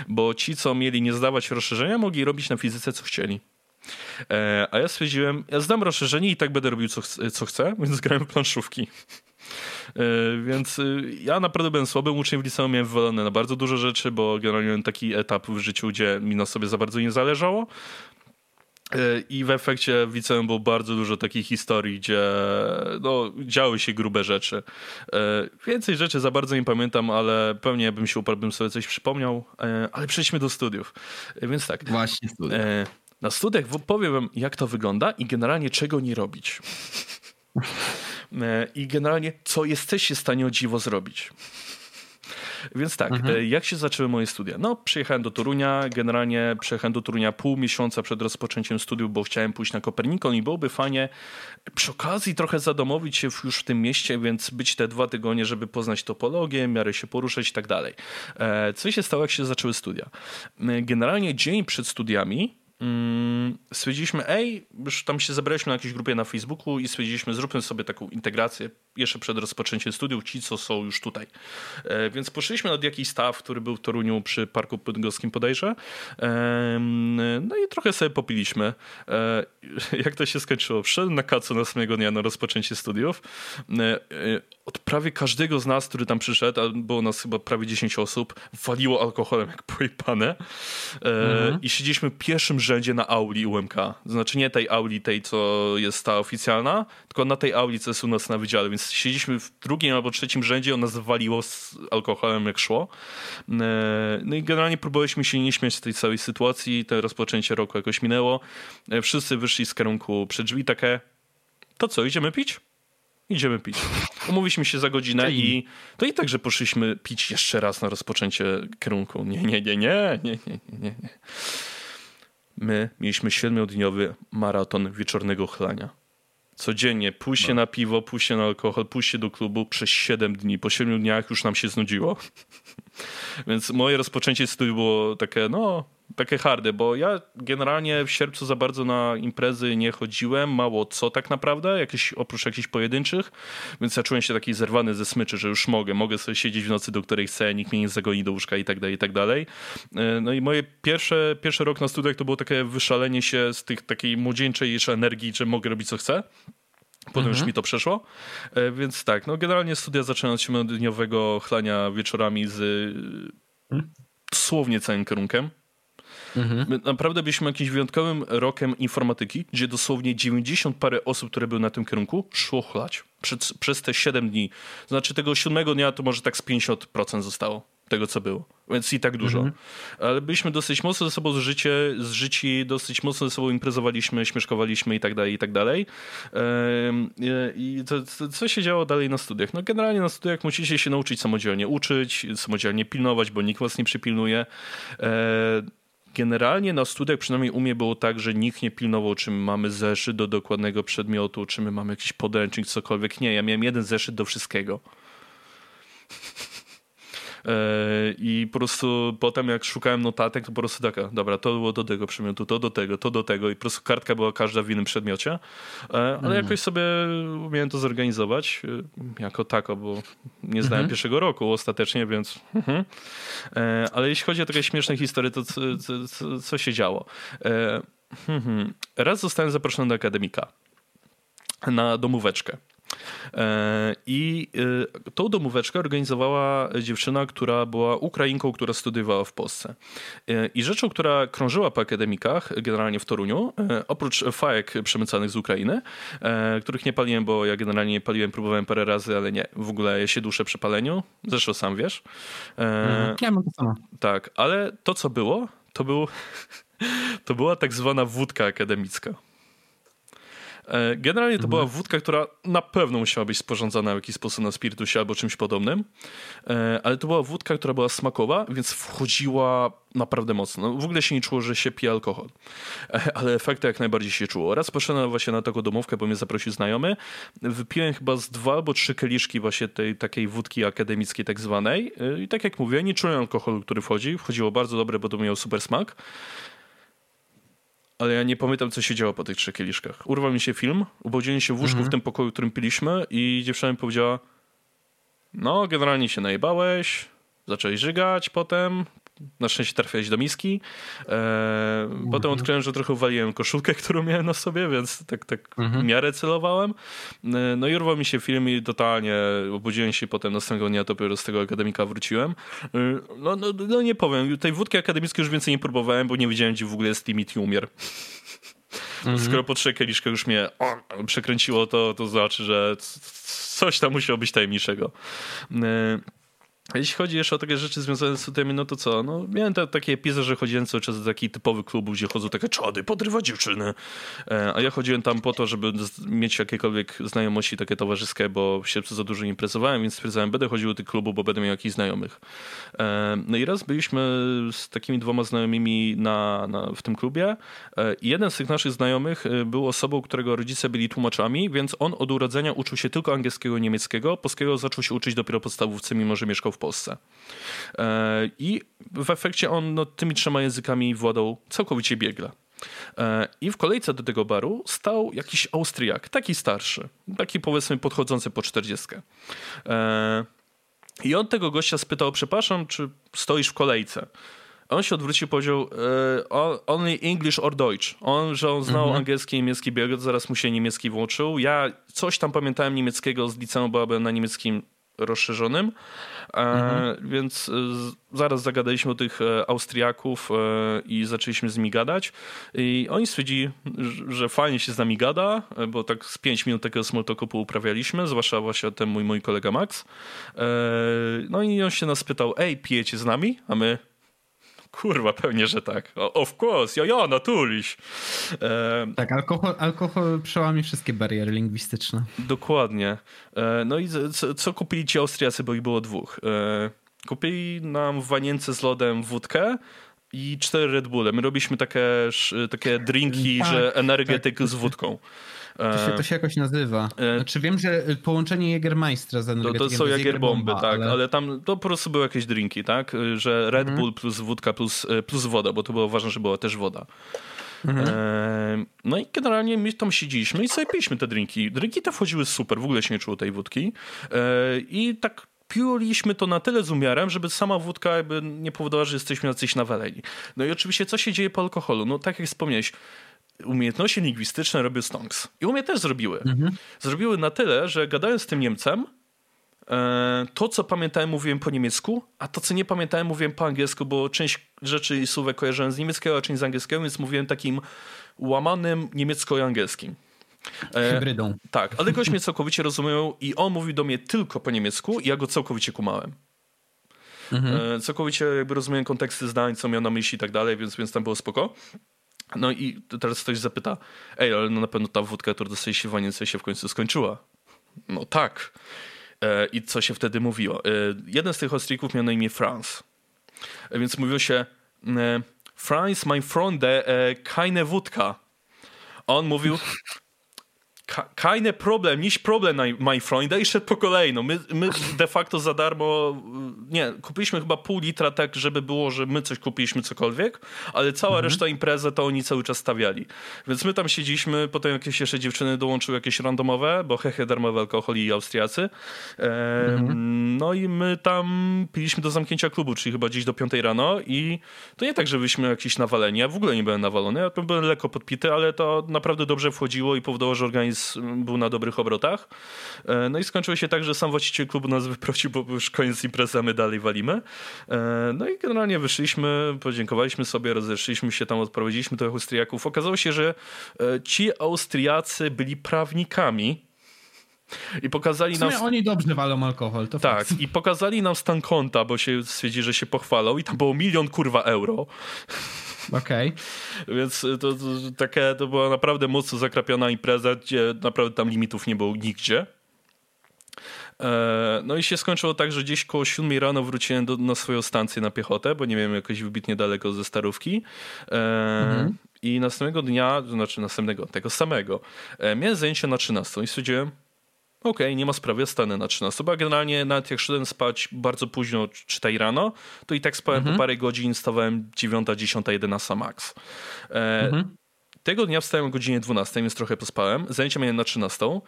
Bo ci, co mieli nie zdawać rozszerzenia, mogli robić na fizyce, co chcieli. E, a ja stwierdziłem, ja zdam rozszerzenie i tak będę robił, co, co chcę, więc grałem planszówki. E, więc y, ja naprawdę byłem słabym uczniem w liceum, miałem wywalone na bardzo dużo rzeczy, bo generalnie miałem taki etap w życiu, gdzie mi na sobie za bardzo nie zależało. E, I w efekcie w liceum było bardzo dużo takich historii, gdzie no, działy się grube rzeczy. E, więcej rzeczy za bardzo nie pamiętam, ale pewnie bym się uparł, bym sobie coś przypomniał. E, ale przejdźmy do studiów. Więc tak. Właśnie studia. Na studiach powiem wam, jak to wygląda i generalnie czego nie robić. I generalnie, co jesteście w stanie o dziwo zrobić. Więc tak, mhm. E, jak się zaczęły moje studia? No, przyjechałem do Torunia, generalnie przyjechałem do Torunia pół miesiąca przed rozpoczęciem studiów, bo chciałem pójść na Kopernikon i byłoby fajnie przy okazji trochę zadomowić się już w tym mieście, więc być te dwa tygodnie, żeby poznać topologię, miarę się poruszać i tak dalej. E, co się stało, jak się zaczęły studia? E, generalnie dzień przed studiami stwierdziliśmy, ej, już tam się zebraliśmy na jakiejś grupie na Facebooku i stwierdziliśmy, zróbmy sobie taką integrację jeszcze przed rozpoczęciem studiów, ci co są już tutaj. E, więc poszliśmy nad jakiś staw, który był w Toruniu przy Parku Bydgoskim podejrze. E, no i trochę sobie popiliśmy. E, jak to się skończyło? Przyszedłem na kacu następnego dnia na rozpoczęcie studiów. Od prawie każdego z nas, który tam przyszedł, a było nas chyba prawie 10 osób, waliło alkoholem jak pojepane. E, mhm. I siedzieliśmy pierwszym rzędzie na auli UMK. Znaczy nie tej auli, tej co jest ta oficjalna, tylko na tej auli, co jest u nas na wydziale. Więc siedzieliśmy w drugim albo trzecim rzędzie, ona zwaliło z alkoholem jak szło. E, no i generalnie próbowaliśmy się nie śmiać z tej całej sytuacji. To rozpoczęcie roku jakoś minęło. E, wszyscy wyszli z kierunku przed drzwi takie, to co, idziemy pić? Idziemy pić. Umówiliśmy się za godzinę i to i tak, że poszliśmy pić jeszcze raz na rozpoczęcie kierunku. Nie, nie, nie, nie, nie, nie, nie, nie my mieliśmy siedmiodniowy maraton wieczornego chlania. Codziennie pójście no. na piwo, pójście na alkohol, pójście do klubu przez 7 dni. Po 7 dniach już nam się znudziło. Więc moje rozpoczęcie studiów było takie, no, takie harde, bo ja generalnie w sierpcu za bardzo na imprezy nie chodziłem, mało co tak naprawdę, jakieś, oprócz jakichś pojedynczych, więc ja czułem się taki zerwany ze smyczy, że już mogę, mogę sobie siedzieć w nocy, do której chcę, nikt mnie nie zagoni do łóżka i tak dalej, i tak dalej. E, no i moje pierwsze, pierwszy rok na studiach to było takie wyszalenie się z tych takiej młodzieńczej jeszcze energii, że mogę robić co chcę. Potem mhm. już mi to przeszło. E, więc tak, no generalnie studia zaczynają od siedmiodniowego chlania wieczorami z hmm? dosłownie całym kierunkiem. Mhm. My naprawdę byliśmy jakimś wyjątkowym rokiem informatyki, gdzie dosłownie 90 parę osób, które były na tym kierunku, szło chlać przez, przez te 7 dni. Znaczy tego siódmego dnia to może tak z 50% zostało tego, co było. Więc i tak dużo. Mhm. Ale byliśmy dosyć mocno ze sobą zżycie, zżyci, dosyć mocno ze sobą imprezowaliśmy, śmieszkowaliśmy i tak dalej, i tak dalej. I to, to, co się działo dalej na studiach? No generalnie na studiach musicie się nauczyć samodzielnie uczyć, samodzielnie pilnować, bo nikt was nie przypilnuje. Generalnie na studiach, przynajmniej u mnie było tak, że nikt nie pilnował, czy my mamy zeszyt do dokładnego przedmiotu, czy my mamy jakiś podręcznik, cokolwiek. Nie, ja miałem jeden zeszyt do wszystkiego. I po prostu potem jak szukałem notatek, to po prostu taka, dobra, to było do tego przedmiotu, to do tego, to do tego i po prostu kartka była każda w innym przedmiocie. Ale mm. jakoś sobie umiałem to zorganizować jako tako, bo nie znałem mm -hmm. pierwszego roku ostatecznie, więc... Mhm. Ale jeśli chodzi o takie śmieszne historie, to co, co, co się działo? Mhm. Raz zostałem zaproszony do akademika na domóweczkę. E, I e, tą domóweczkę organizowała dziewczyna, która była Ukrainką, która studiowała w Polsce. E, I rzeczą, która krążyła po akademikach, generalnie w Toruniu, oprócz fajek przemycanych z Ukrainy, których nie paliłem, bo ja generalnie nie paliłem, próbowałem parę razy, ale nie, w ogóle ja się duszę przy paleniu. Zresztą sam wiesz. Mhm. Ja mam to samo. Tak, ale to co było, to był to była tak zwana wódka akademicka. E, generalnie to mhm. była wódka, która na pewno musiała być sporządzana w jakiś sposób na spirytusie albo czymś podobnym, e, ale to była wódka, która była smakowa, więc wchodziła naprawdę mocno. No, w ogóle się nie czuło, że się pije alkohol, e, ale efekty jak najbardziej się czuło. Raz poszedłem właśnie na taką domówkę, bo mnie zaprosił znajomy. Wypiłem chyba z dwa albo trzy kieliszki właśnie tej takiej wódki akademickiej tak zwanej i tak jak mówię, nie czułem alkoholu, który wchodzi. Wchodziło bardzo dobre, bo to miał super smak ale ja nie pamiętam, co się działo po tych trzech kieliszkach. Urwał mi się film, ubudziłem się w łóżku mhm. w tym pokoju, w którym piliśmy i dziewczyna mi powiedziała no, generalnie się najebałeś, zacząłeś żygać potem, na szczęście trafiłeś do miski. E. Potem odkryłem, że trochę waliłem koszulkę, którą miałem na sobie, więc tak, tak mhm. w miarę celowałem. E, no i urwał mi się film i totalnie obudziłem się potem następnego dnia dopiero z tego akademika wróciłem. E, no, no, no, nie powiem, tej wódki akademickiej już więcej nie próbowałem, bo nie wiedziałem, gdzie w ogóle jest limit i umier. Mhm. Skoro po trzech kieliszkach już mnie o, przekręciło, to, to znaczy, że coś tam musiało być tajemniczego. E, jeśli chodzi jeszcze o takie rzeczy związane z studiami, no to co? No, miałem te, takie epizody, że chodziłem cały czas do taki typowy klubu, gdzie chodzą takie czody, podrywa dziewczyny. E, a ja chodziłem tam po to, żeby mieć jakiekolwiek znajomości takie towarzyskie, bo się za dużo nie imprezowałem, więc stwierdzałem, będę chodził do tych klubów, bo będę miał jakichś znajomych. E, no i raz byliśmy z takimi dwoma znajomymi na, na, w tym klubie e, jeden z tych naszych znajomych e, był osobą, którego rodzice byli tłumaczami, więc on od urodzenia uczył się tylko angielskiego i niemieckiego. Polskiego zaczął się uczyć dopiero podstawówce, mimo że mieszkał w w Polsce. E, I w efekcie on no, tymi trzema językami władał całkowicie biegle. E, I w kolejce do tego baru stał jakiś Austriak, taki starszy, taki powiedzmy podchodzący po czterdziestkę. E, I on tego gościa spytał, przepraszam, czy stoisz w kolejce? On się odwrócił i powiedział only English or Deutsch. On, że on znał mhm. angielski i niemiecki bieg, zaraz mu się niemiecki włączył. Ja coś tam pamiętałem niemieckiego z liceum, bo byłem na niemieckim rozszerzonym. E, mhm. Więc e, zaraz zagadaliśmy o tych e, Austriaków i zaczęliśmy z nimi gadać. I oni stwierdzili, że fajnie się z nami gada, bo tak z 5 minut takiego small talku pouprawialiśmy, zwłaszcza właśnie ten mój, mój kolega Max. No i on się nas pytał, ej, pijecie z nami? A my, Kurwa, pewnie, że tak. Of course, ja, natuliś. E... Tak, alkohol, alkohol przełamie wszystkie bariery lingwistyczne. Dokładnie. E, no i co, co, kupili ci Austriacy, bo ich było dwóch? E, kupili nam w wanience z lodem wódkę i cztery Red Bulle. My robiliśmy takie, takie drinki, tak, że energetyk tak. z wódką. To się, to się jakoś nazywa. E, znaczy wiem, że połączenie Jägermeistra z energetykiem to, to są Jägerbomby, tak, ale... ale... tam to po prostu były jakieś drinki, tak? Że Red mhm. Bull plus wódka plus, e, plus woda, bo to było ważne, że była też woda. Mhm. E, no i generalnie my tam siedzieliśmy i sobie piliśmy te drinki. Drinki te wchodziły super, w ogóle się nie czuło tej wódki. I tak piuliśmy to na tyle z umiarem, żeby sama wódka jakby nie powodowała, że jesteśmy jacyś nawaleni. No i oczywiście co się dzieje po alkoholu? No tak jak wspomniałeś, umiejętności lingwistyczne robią stonks. I u mnie też zrobiły. Mhm. Zrobiły na tyle, że gadając z tym Niemcem, e, to, co pamiętałem, mówiłem po niemiecku, a to, co nie pamiętałem, mówiłem po angielsku, bo część rzeczy i słówek kojarzyłem z niemieckiego, a część z angielskiego, więc mówiłem takim łamanym niemiecko-angielskim. E, Hybrydą. Tak, ale gość mnie całkowicie rozumiał i on mówił do mnie tylko po niemiecku i ja go całkowicie kumałem. Mhm. E, całkowicie jakby rozumiem konteksty zdań, co miał na myśli i tak dalej, więc, więc tam było spoko. No i teraz ktoś zapyta, ej, ale no na pewno ta wódka, którą dostaliście w Wanience się w końcu skończyła. No tak. E, I co się wtedy mówiło? E, jeden z tych ostrików miał na imię Franz. E, więc mówiło się Franz, mein Freunde, keine wódka. On mówił keine problem, nicht problem, my friend. I szedł po kolei. No, my, my de facto za darmo, nie, kupiliśmy chyba pół litra tak, żeby było, że my coś kupiliśmy cokolwiek, ale cała mhm. reszta imprezy to oni cały czas stawiali. Więc my tam siedzieliśmy, potem jakieś jeszcze dziewczyny dołączyły jakieś randomowe, bo hehe, darmowe alkohol i Austriacy. E, mhm. No i my tam piliśmy do zamknięcia klubu, czyli chyba gdzieś do piątej rano i to nie tak, że byliśmy jakiś nawaleni. Ja w ogóle nie byłem nawalony, ja byłem lekko podpity, ale to naprawdę dobrze wchodziło i powodowało, że był na dobrych obrotach. E, no i skończyło się tak, że sam właściciel klubu nas wyprosił, bo już koniec imprezy, a my dalej walimy. E, no i generalnie wyszliśmy, podziękowaliśmy sobie, rozeszliśmy się tam, odprowadziliśmy tych Austriaków. Okazało się, że e, ci Austriacy byli prawnikami, i pokazali nam. oni dobrze walą alkohol, to Tak, fakt. i pokazali nam stan konta, bo się stwierdzi, że się pochwalą, i tam było milion kurwa euro. Okej. Okay. Więc to, to, takie, to była naprawdę mocno zakrapiona impreza, gdzie naprawdę tam limitów nie było nigdzie. E, no i się skończyło tak, że gdzieś koło 7 rano wróciłem do, na swoją stację na piechotę, bo nie wiem, jakoś wybitnie daleko ze starówki. E, mhm. I następnego dnia, to znaczy następnego, tego samego, e, miałem zajęcie na 13 i stwierdziłem, okej, okay, nie ma sprawy, stanę na 13. Bo generalnie nawet jak szedłem spać bardzo późno, 4 rano, to i tak spałem mhm. po parę godzin, stawałem 9, 10, 11 max. E, mhm. Tego dnia wstałem o godzinie 12, więc trochę pospałem. Zajęcia miałem na 13 e,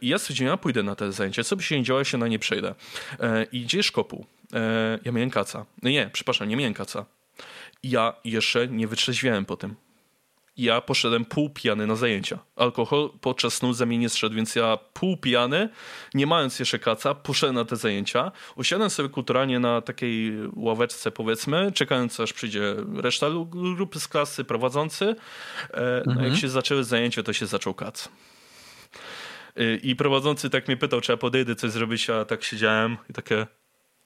i ja stwierdziłem, ja pójdę na te zajęcia. Co by się nie działo, ja się na nie przejdę. E, I gdzie szkopu? E, ja miałem kaca. No nie, przepraszam, nie miałem kaca. Ja jeszcze nie wytrzeźwiałem po tym ja poszedłem pół pijany na zajęcia. Alkohol podczas snu ze mnie nie zszedł, więc ja pół pijany, nie mając jeszcze kaca, poszedłem na te zajęcia. Usiadłem sobie kulturalnie na takiej ławeczce, powiedzmy, czekając aż przyjdzie reszta grupy z klasy, prowadzący. E, no mhm. jak się zaczęły zajęcia, to się zaczął kac. E, I prowadzący tak mnie pytał, czy ja podejdę coś zrobić, a tak siedziałem i takie,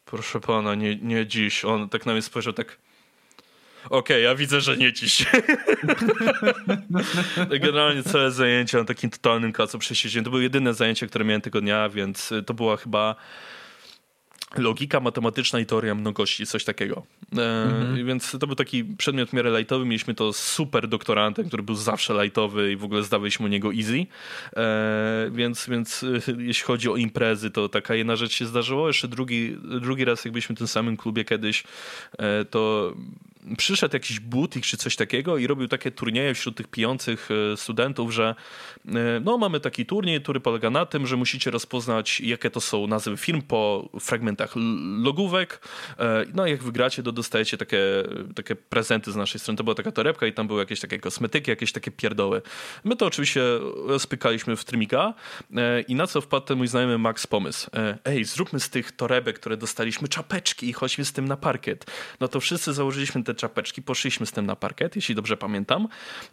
proszę pana, nie, nie dziś. On tak na mnie spojrzał, tak Okej, okay, ja widzę, że nie dziś. Generalnie całe zajęcie na takim totalnym kacu przesiedziałem. To było jedyne zajęcie, które miałem tego dnia, więc to była chyba logika matematyczna i teoria mnogości, coś takiego. E, mhm. Więc to był taki przedmiot w miarę lightowy. Mieliśmy to super doktorantem, który był zawsze lightowy i w ogóle zdawaliśmy u niego easy. E, więc, więc e, jeśli chodzi o imprezy, to taka jedna rzecz się zdarzyła. Jeszcze drugi, drugi raz, jak byliśmy w tym samym klubie kiedyś, e, to przyszedł jakiś butik czy coś takiego i robił takie turnieje wśród tych pijących e, studentów, że e, no mamy taki turniej, który polega na tym, że musicie rozpoznać jakie to są nazwy firm po fragmentach logówek. E, no jak wygracie, to dostajecie takie, takie prezenty z naszej strony. To była taka torebka i tam były jakieś takie kosmetyki, jakieś takie pierdoły. My to oczywiście spykaliśmy w Trimika i na co wpadł ten mój znajomy Max pomysł. Ej, zróbmy z tych torebek, które dostaliśmy, czapeczki i chodźmy z tym na parkiet. No to wszyscy założyliśmy te te czapeczki, poszliśmy z tym na parket, jeśli dobrze pamiętam.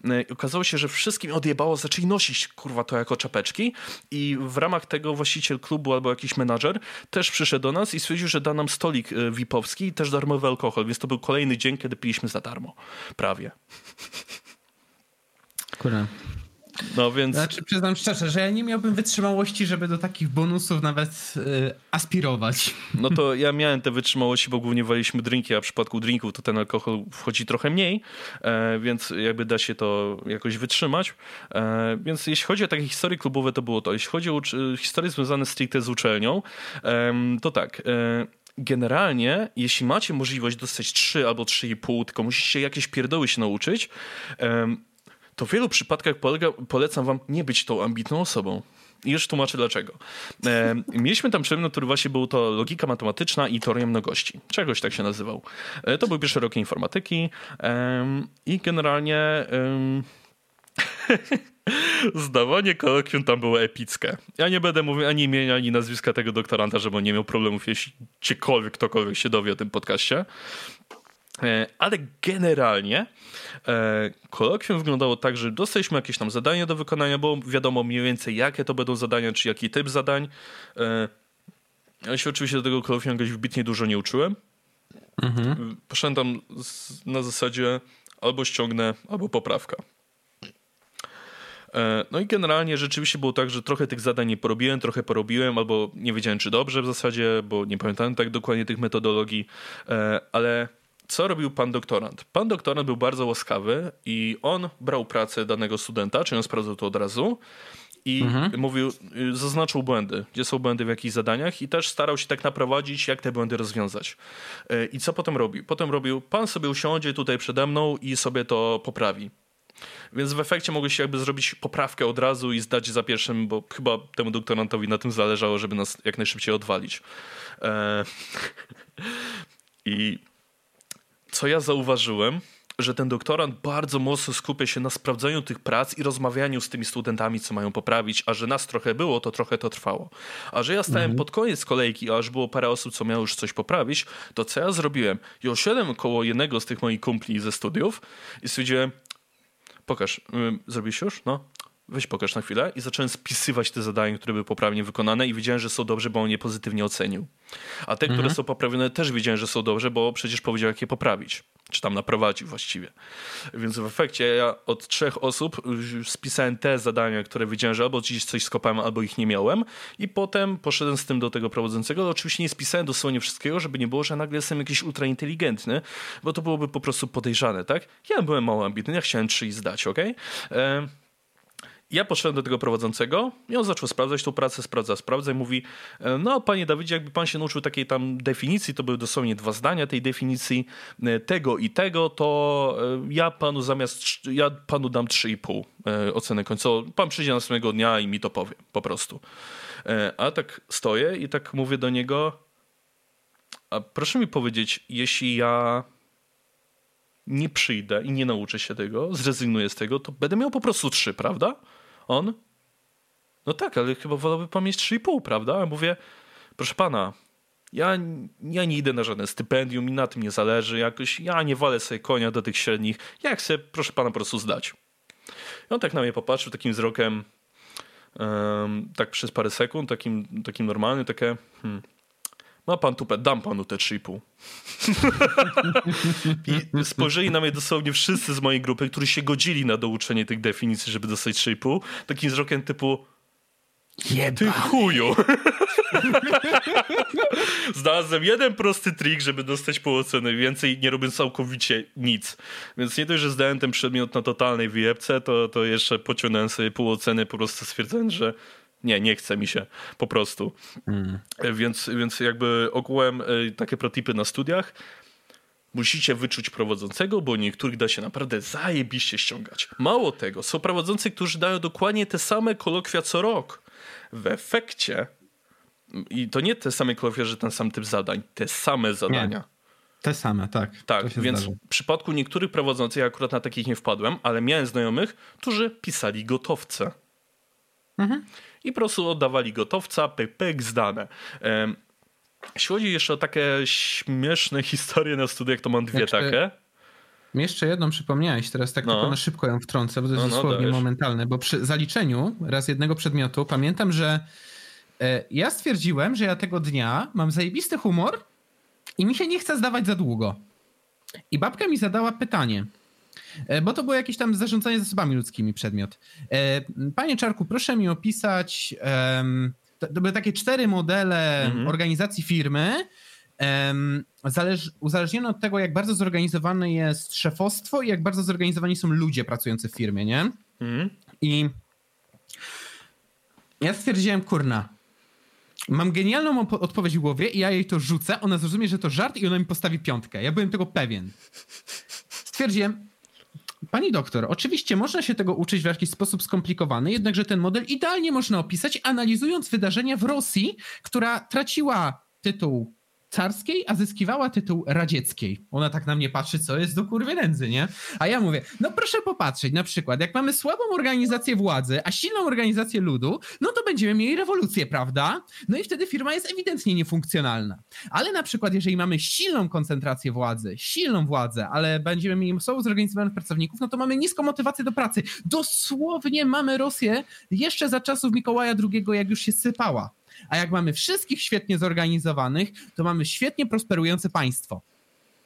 E, okazało się, że wszystkim odjebało, zaczęli nosić kurwa to jako czapeczki i w ramach tego właściciel klubu albo jakiś menadżer też przyszedł do nas i stwierdził, że da nam stolik e, VIP-owski i też darmowy alkohol, więc to był kolejny dzień, kiedy piliśmy za darmo. Prawie. Kurwa. No więc. Znaczy, przyznam szczerze, że ja nie miałbym wytrzymałości, żeby do takich bonusów nawet yy, aspirować. No to ja miałem te wytrzymałości, bo głównie waliśmy drinki, a w przypadku drinków to ten alkohol wchodzi trochę mniej, e, więc jakby da się to jakoś wytrzymać. E, więc jeśli chodzi o takie historie klubowe, to było to. Jeśli chodzi o historie związane stricte z uczelnią, e, to tak. E, generalnie, jeśli macie możliwość dostać 3 albo 3,5, tylko musicie jakieś pierdoły się nauczyć, to w wielu przypadkach polega, polecam wam nie być tą ambitną osobą. I już tłumaczę dlaczego. E, mieliśmy tam przedmiot, który właśnie był to logika matematyczna i teoria mnogości. Czegoś tak się nazywał. E, to był pierwszy rok informatyki e, i generalnie zdawanie kolokwium tam było epickie. Ja nie będę mówił ani imienia, ani nazwiska tego doktoranta, żeby on nie miał problemów, jeśli ciekolwiek, ktokolwiek się dowie o tym podcaście. E, ale generalnie e, kolokwium wyglądało tak, że dostaliśmy jakieś tam zadania do wykonania, bo wiadomo mniej więcej jakie to będą zadania, czy jaki typ zadań. E, ja się oczywiście do tego kolokwium jakoś wbitnie dużo nie uczyłem. Mhm. Poszedłem tam na zasadzie albo ściągnę, albo poprawka. No i generalnie rzeczywiście było tak, że trochę tych zadań nie porobiłem, trochę porobiłem, albo nie wiedziałem czy dobrze w zasadzie, bo nie pamiętałem tak dokładnie tych metodologii, ale co robił pan doktorant? Pan doktorant był bardzo łaskawy i on brał pracę danego studenta, czyli on sprawdzał to od razu i mhm. mówił, y, zaznaczył błędy, gdzie są błędy w jakichś zadaniach i też starał się tak naprowadzić, jak te błędy rozwiązać. Y, I co potem robił? Potem robił, pan sobie usiądzie tutaj przede mną i sobie to poprawi. Więc w efekcie mogłeś jakby zrobić poprawkę od razu i zdać za pierwszym, bo chyba temu doktorantowi na tym zależało, żeby nas jak najszybciej odwalić. E... I co ja zauważyłem, że ten doktorant bardzo mocno skupia się na sprawdzaniu tych prac i rozmawianiu z tymi studentami, co mają poprawić, a że nas trochę było, to trochę to trwało. A że ja stałem mhm. pod koniec kolejki, a aż było parę osób, co miało już coś poprawić, to co ja zrobiłem? Ja usiadłem koło jednego z tych moich kumpli ze studiów i stwierdziłem, pokaż, zrobiłeś już? No, weź pokaż na chwilę i zacząłem spisywać te zadania, które były poprawnie wykonane i wiedziałem, że są dobrze, bo on je pozytywnie ocenił. A te, mhm. które są poprawione też wiedziałem, że są dobrze, bo przecież powiedział, jak je poprawić. Czy tam naprowadził właściwie. Więc w efekcie ja od trzech osób spisałem te zadania, które wiedziałem, że albo gdzieś coś skopałem, albo ich nie miałem i potem poszedłem z tym do tego prowadzącego, oczywiście nie spisałem dosłownie wszystkiego, żeby nie było, że nagle jestem jakiś ultrainteligentny, bo to byłoby po prostu podejrzane, tak? Ja byłem mało ambitny, ja chciałem trzy i zdać, ok? E ja poszedłem do tego prowadzącego i on zaczął sprawdzać tą pracę, sprawdza, sprawdza i mówi, e, no panie Dawidzie, jakby pan się nauczył takiej tam definicji, to były dosłownie dwa zdania tej definicji, e, tego i tego, to e, ja panu zamiast, ja panu dam 3,5 ocenę końcową. Pan przyjdzie następnego dnia i mi to powie, po prostu. A tak stoję i tak mówię do niego, a proszę mi powiedzieć, jeśli ja nie przyjdę i nie nauczę się tego, zrezygnuję z tego, to będę miał po prostu trzy, prawda? On? No tak, ale chyba wolałby pan mieć 3,5, prawda? Ja mówię, proszę pana, ja, ja nie idę na żadne stypendium, mi na tym nie zależy, jakoś ja nie walę sobie konia do tych średnich, ja chcę, proszę pana, po prostu zdać. I on tak na mnie popatrzył takim wzrokiem, um, tak przez parę sekund, takim, takim normalnym, takie, hmm, ma pan tupet, dam panu te 3,5. I spojrzeli na mnie dosłownie wszyscy z mojej grupy, którzy się godzili na douczenie tych definicji, żeby dostać 3,5. Takim wzrokiem typu Jeba. Ty chuju. Znalazłem jeden prosty trik, żeby dostać pół oceny. Więcej nie robię całkowicie nic. Więc nie dość, że zdałem ten przedmiot na totalnej wyjebce, to, to jeszcze pociągnąłem sobie pół oceny, po prostu stwierdzając, że nie, nie chce mi się po prostu. Mm. Więc, więc jakby ogółem e, takie protipy na studiach. Musicie wyczuć prowadzącego, bo niektórych da się naprawdę zajebiście ściągać. Mało tego, są prowadzący, którzy dają dokładnie te same kolokwia co rok. W efekcie, i to nie te same kolokwia, że ten sam typ zadań, te same zadania. Nie. Te same, tak. Tak, więc zdarzy. w przypadku niektórych prowadzących, ja akurat na takich nie wpadłem, ale miałem znajomych, którzy pisali gotowce. Mhm i po prostu oddawali gotowca, pyk, pyk, zdane. Jeśli chodzi jeszcze o takie śmieszne historie na studiach, to mam dwie jeszcze, takie. Mi jeszcze jedną przypomniałeś, teraz tak no. tylko na szybko ją wtrącę, bo to jest no, no, dosłownie momentalne, bo przy zaliczeniu raz jednego przedmiotu pamiętam, że e, ja stwierdziłem, że ja tego dnia mam zajebisty humor i mi się nie chce zdawać za długo. I babka mi zadała pytanie – bo to było jakieś tam zarządzanie zasobami ludzkimi przedmiot. E, panie Czarku, proszę mi opisać, to były takie cztery modele mhm. organizacji firmy, zależ, uzależnione od tego, jak bardzo zorganizowane jest szefostwo i jak bardzo zorganizowani są ludzie pracujący w firmie, nie? Mhm. I ja stwierdziłem, kurna, mam genialną odpowiedź w głowie i ja jej to rzucę, ona zrozumie, że to żart i ona mi postawi piątkę. Ja byłem tego pewien. Stwierdziłem, Pani doktor, oczywiście można się tego uczyć w jakiś sposób skomplikowany, jednakże ten model idealnie można opisać analizując wydarzenia w Rosji, która traciła tytuł carskiej, a zyskiwała tytuł radzieckiej. Ona tak na mnie patrzy, co jest do kurwy nędzy, nie? A ja mówię, no proszę popatrzeć, na przykład, jak mamy słabą organizację władzy, a silną organizację ludu, no to będziemy mieli rewolucję, prawda? No i wtedy firma jest ewidentnie niefunkcjonalna. Ale na przykład, jeżeli mamy silną koncentrację władzy, silną władzę, ale będziemy mieli słabo zorganizowanych pracowników, no to mamy niską motywację do pracy. Dosłownie mamy Rosję jeszcze za czasów Mikołaja II, jak już się sypała. A jak mamy wszystkich świetnie zorganizowanych, to mamy świetnie prosperujące państwo.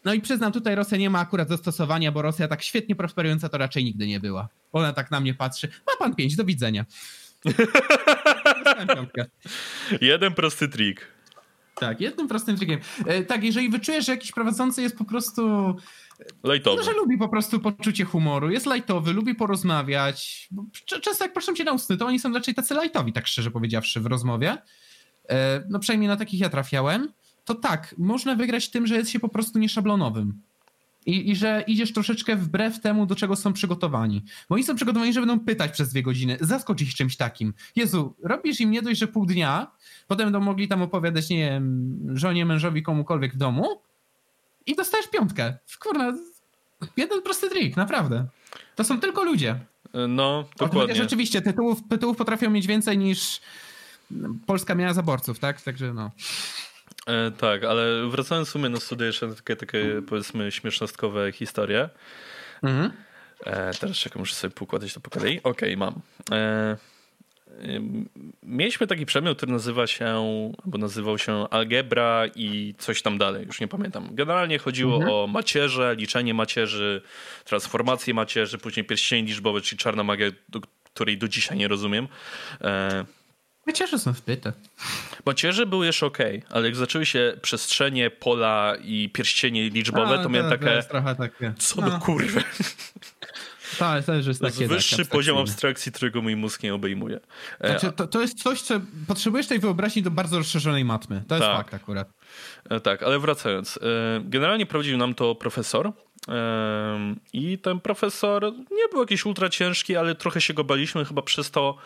No i przyznam, tutaj Rosja nie ma akurat zastosowania, bo Rosja tak świetnie prosperująca to raczej nigdy nie była. Ona tak na mnie patrzy. Ma pan pięć, do widzenia. Jeden prosty trik. Tak, jednym prostym trikiem. E, tak, jeżeli wyczujesz, że jakiś prowadzący jest po prostu Lajtowy. Może lubi po prostu poczucie humoru, jest lajtowy, lubi porozmawiać. Często jak proszę cię na ustny, to oni są raczej tacy lajtowi, tak szczerze powiedziawszy, w rozmowie. E, no przynajmniej na takich ja trafiałem. To tak, można wygrać tym, że jest się po prostu nieszablonowym. I, I że idziesz troszeczkę wbrew temu, do czego są przygotowani. Bo oni są przygotowani, że będą pytać przez dwie godziny, zaskoczyć ich czymś takim. Jezu, robisz im nie dość, że pół dnia, potem będą mogli tam opowiadać, nie wiem, żonie, mężowi, komukolwiek w domu i dostajesz piątkę. Kurna, jeden prosty trik, naprawdę. To są tylko ludzie. No, dokładnie. Rzeczywiście, tytułów, tytułów potrafią mieć więcej niż Polska miała zaborców, tak? Także no. E, tak, ale wracając w sumie na studia, jeszcze takie, takie powiedzmy śmiesznostkowe historie. Mhm. E, teraz czekam, muszę sobie poukładać to po kolei. Okej, okay, mam. E, mieliśmy taki przedmiot, który nazywa się, bo nazywał się algebra i coś tam dalej, już nie pamiętam. Generalnie chodziło mhm. o macierze, liczenie macierzy, transformację macierzy, później pierścień liczbowy, czyli czarna magia, do której do dzisiaj nie rozumiem. E, Macierze są wpyte. Macierze były jeszcze ok, ale jak zaczęły się przestrzenie, pola i pierścienie liczbowe, A, to miałem takie... takie... Co no. do kurwy. Tak, to jest takie. Wyższy poziom abstrakcji, którego mój mózg nie obejmuje. E, znaczy, to, to jest coś, co potrzebujesz tej wyobraźni do bardzo rozszerzonej matmy. To jest tak. fakt akurat. E, tak, ale wracając. E, generalnie prowadził nam to profesor. I ten profesor nie był jakiś ultra ciężki, ale trochę się go baliśmy chyba przez to,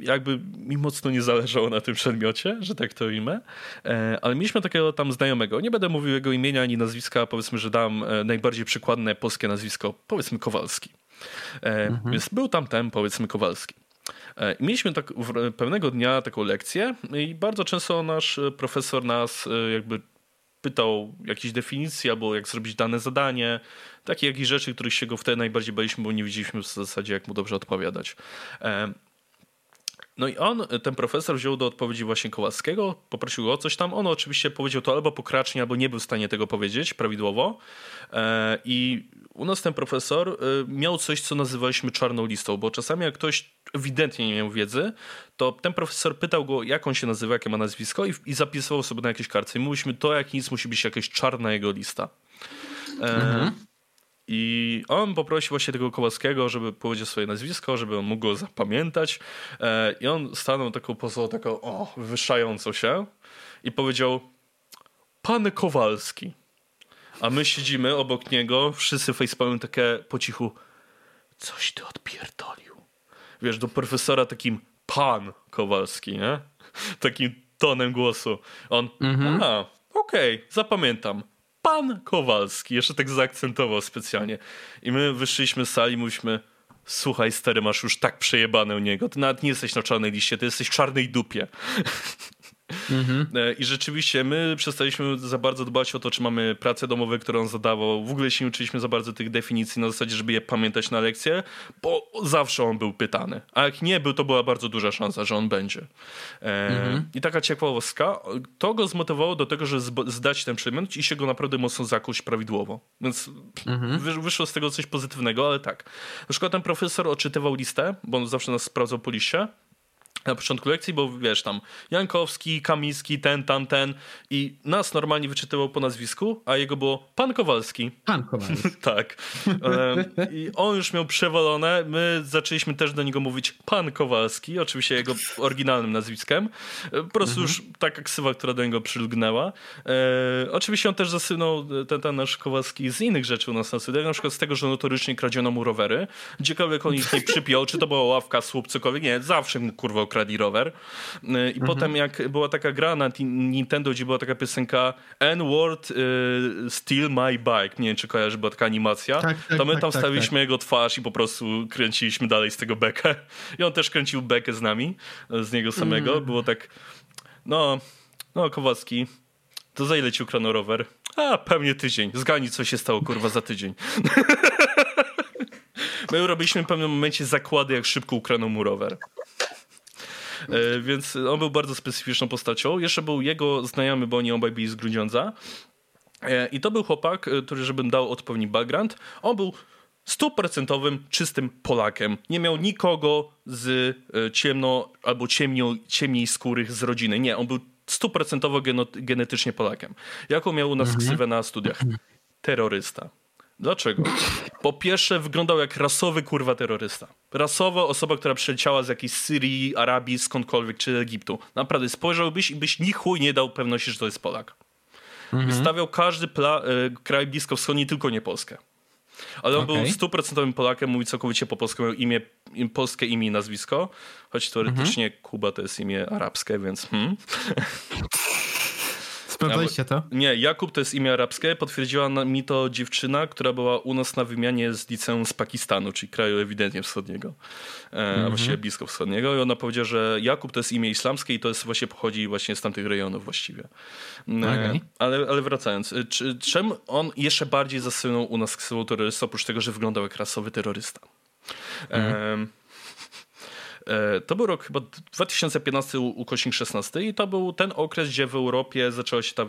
jakby mi mocno nie zależało na tym przedmiocie, że tak to imię, e, ale mieliśmy takiego tam znajomego, nie będę mówił jego imienia ani nazwiska, powiedzmy, że dam e, najbardziej przykładne polskie nazwisko, powiedzmy Kowalski. Mhm. Więc był tam ten, powiedzmy, Kowalski. I mieliśmy tak pewnego dnia taką lekcję i bardzo często nasz profesor nas jakby pytał jakiejś definicji albo jak zrobić dane zadanie, takie jakieś rzeczy, których się go wtedy najbardziej baliśmy, bo nie widzieliśmy w zasadzie jak mu dobrze odpowiadać. No i on, ten profesor wziął do odpowiedzi właśnie Kołaskiego, poprosił go o coś tam. On oczywiście powiedział to albo pokracznie, albo nie był w stanie tego powiedzieć prawidłowo. E, I u nas ten profesor e, miał coś, co nazywaliśmy czarną listą, bo czasami jak ktoś ewidentnie nie miał wiedzy, to ten profesor pytał go, jak on się nazywa, jakie ma nazwisko i, i zapisywał sobie na jakieś karty. I mówiliśmy, to jak nic musi być jakaś czarna jego lista. E, mhm. I on poprosił właśnie tego Kowalskiego, żeby powiedział swoje nazwisko, żeby on mógł go zapamiętać. E, I on stanął taką pozą, taką o, wywyższającą się i powiedział Pan Kowalski. A my siedzimy obok niego, wszyscy facepalmy takie po cichu coś ty odpierdolił. Wiesz, do profesora takim pan Kowalski, nie? Takim tonem głosu. On, mhm. a, okej, okay, zapamiętam pan Kowalski. Jeszcze tak zaakcentował specjalnie. I my wyszliśmy z sali i mówiliśmy, słuchaj stary, masz już tak przejebane u niego. Ty nawet nie jesteś na czarnej liście, ty jesteś w czarnej dupie. Mhm. E, I rzeczywiście my przestaliśmy za bardzo dbać o to, czy mamy pracę domową, którą on zadawał. W ogóle się nie uczyliśmy za bardzo tych definicji na zasadzie, żeby je pamiętać na lekcję, bo zawsze on był pytany. A jak nie był, to była bardzo duża szansa, że on będzie. E, mhm. I taka ciekawostka, to go zmotywowało do tego, żeby zdać ten przedmiot i się go naprawdę mocno zakuć prawidłowo. Więc mhm. wyszło z tego coś pozytywnego, ale tak. Na przykład ten profesor odczytywał listę, bo on zawsze nas sprawdzał po liście na początku lekcji, bo wiesz tam Jankowski, Kamiński, ten, tam, ten i nas normalnie wyczytywał po nazwisku, a jego było Pan Kowalski. Pan Kowalski. tak. I on już miał przewalone, my zaczęliśmy też do niego mówić Pan Kowalski, oczywiście jego oryginalnym nazwiskiem. Po prostu mhm. już taka ksywa, która do niego przylgnęła. E, oczywiście on też zasynął ten, ten nasz Kowalski z innych rzeczy u nas na studiach, na przykład z tego, że notorycznie kradziono mu rowery. Gdziekolwiek on ich nie przypiął, czy to była ławka, słup, cokolwiek, nie, zawsze kurwa ukradli rower. Y, I mhm. potem jak była taka gra na Nintendo, gdzie była taka piosenka N-word y, Steal My Bike, nie wiem czy kojarzy, była taka animacja, tak, tak, to my tak, tam tak, stawiliśmy tak. jego twarz i po prostu kręciliśmy dalej z tego bekę. I on też kręcił bekę z nami, z niego samego. Mm. Było tak, no, no Kowalski, to za ile ci ukrano rower? A, pewnie tydzień. Zgani, co się stało, kurwa, za tydzień. My robiliśmy w pewnym momencie zakłady, jak szybko ukrano mu rower. E, więc on był bardzo specyficzną postacią. Jeszcze był jego znajomy, bo oni obaj byli z Grudziądza. E, I to był chłopak, e, który, żebym dał odpowiedni background, on był stuprocentowym, czystym Polakiem. Nie miał nikogo z ciemno albo ciemnio, ciemniej skórych z rodziny. Nie, on był stuprocentowo genetycznie Polakiem. Jaką miał u nas mhm. ksywę na studiach? terrorysta. Dlaczego? Po pierwsze, wyglądał jak rasowy kurwa terrorysta. Rasowa osoba, która przyleciała z jakiejś Syrii, Arabii, skądkolwiek, czy Egiptu. Naprawdę, spojrzałbyś i byś ni chuj nie dał pewności, że to jest Polak. Mhm. Wystawiał każdy pla- y, kraj bliskowschodni, tylko nie Polskę. Ale on okay. był stuprocentowym Polakiem, mówi całkowicie po polsku, miał imię, polskie imię i nazwisko, choć teoretycznie mhm. Kuba to jest imię arabskie, więc hmm. Sprawdzaliście to? Nie, Jakub to jest imię arabskie. Potwierdziła mi to dziewczyna, która była u nas na wymianie z liceum z Pakistanu, czyli kraju ewidentnie wschodniego, a mm -hmm. właściwie blisko wschodniego. I ona powiedziała, że Jakub to jest imię islamskie i to jest właśnie pochodzi właśnie z tamtych rejonów właściwie. E, okay. Ale, ale wracając, e, czy, czym on jeszcze bardziej zasunął u nas ksywą terrorysta, oprócz tego, że wyglądał jak rasowy terrorysta? Mm -hmm. E, to był rok chyba 2015 ukośnik 16 i to był ten okres, gdzie w Europie zaczęła się ta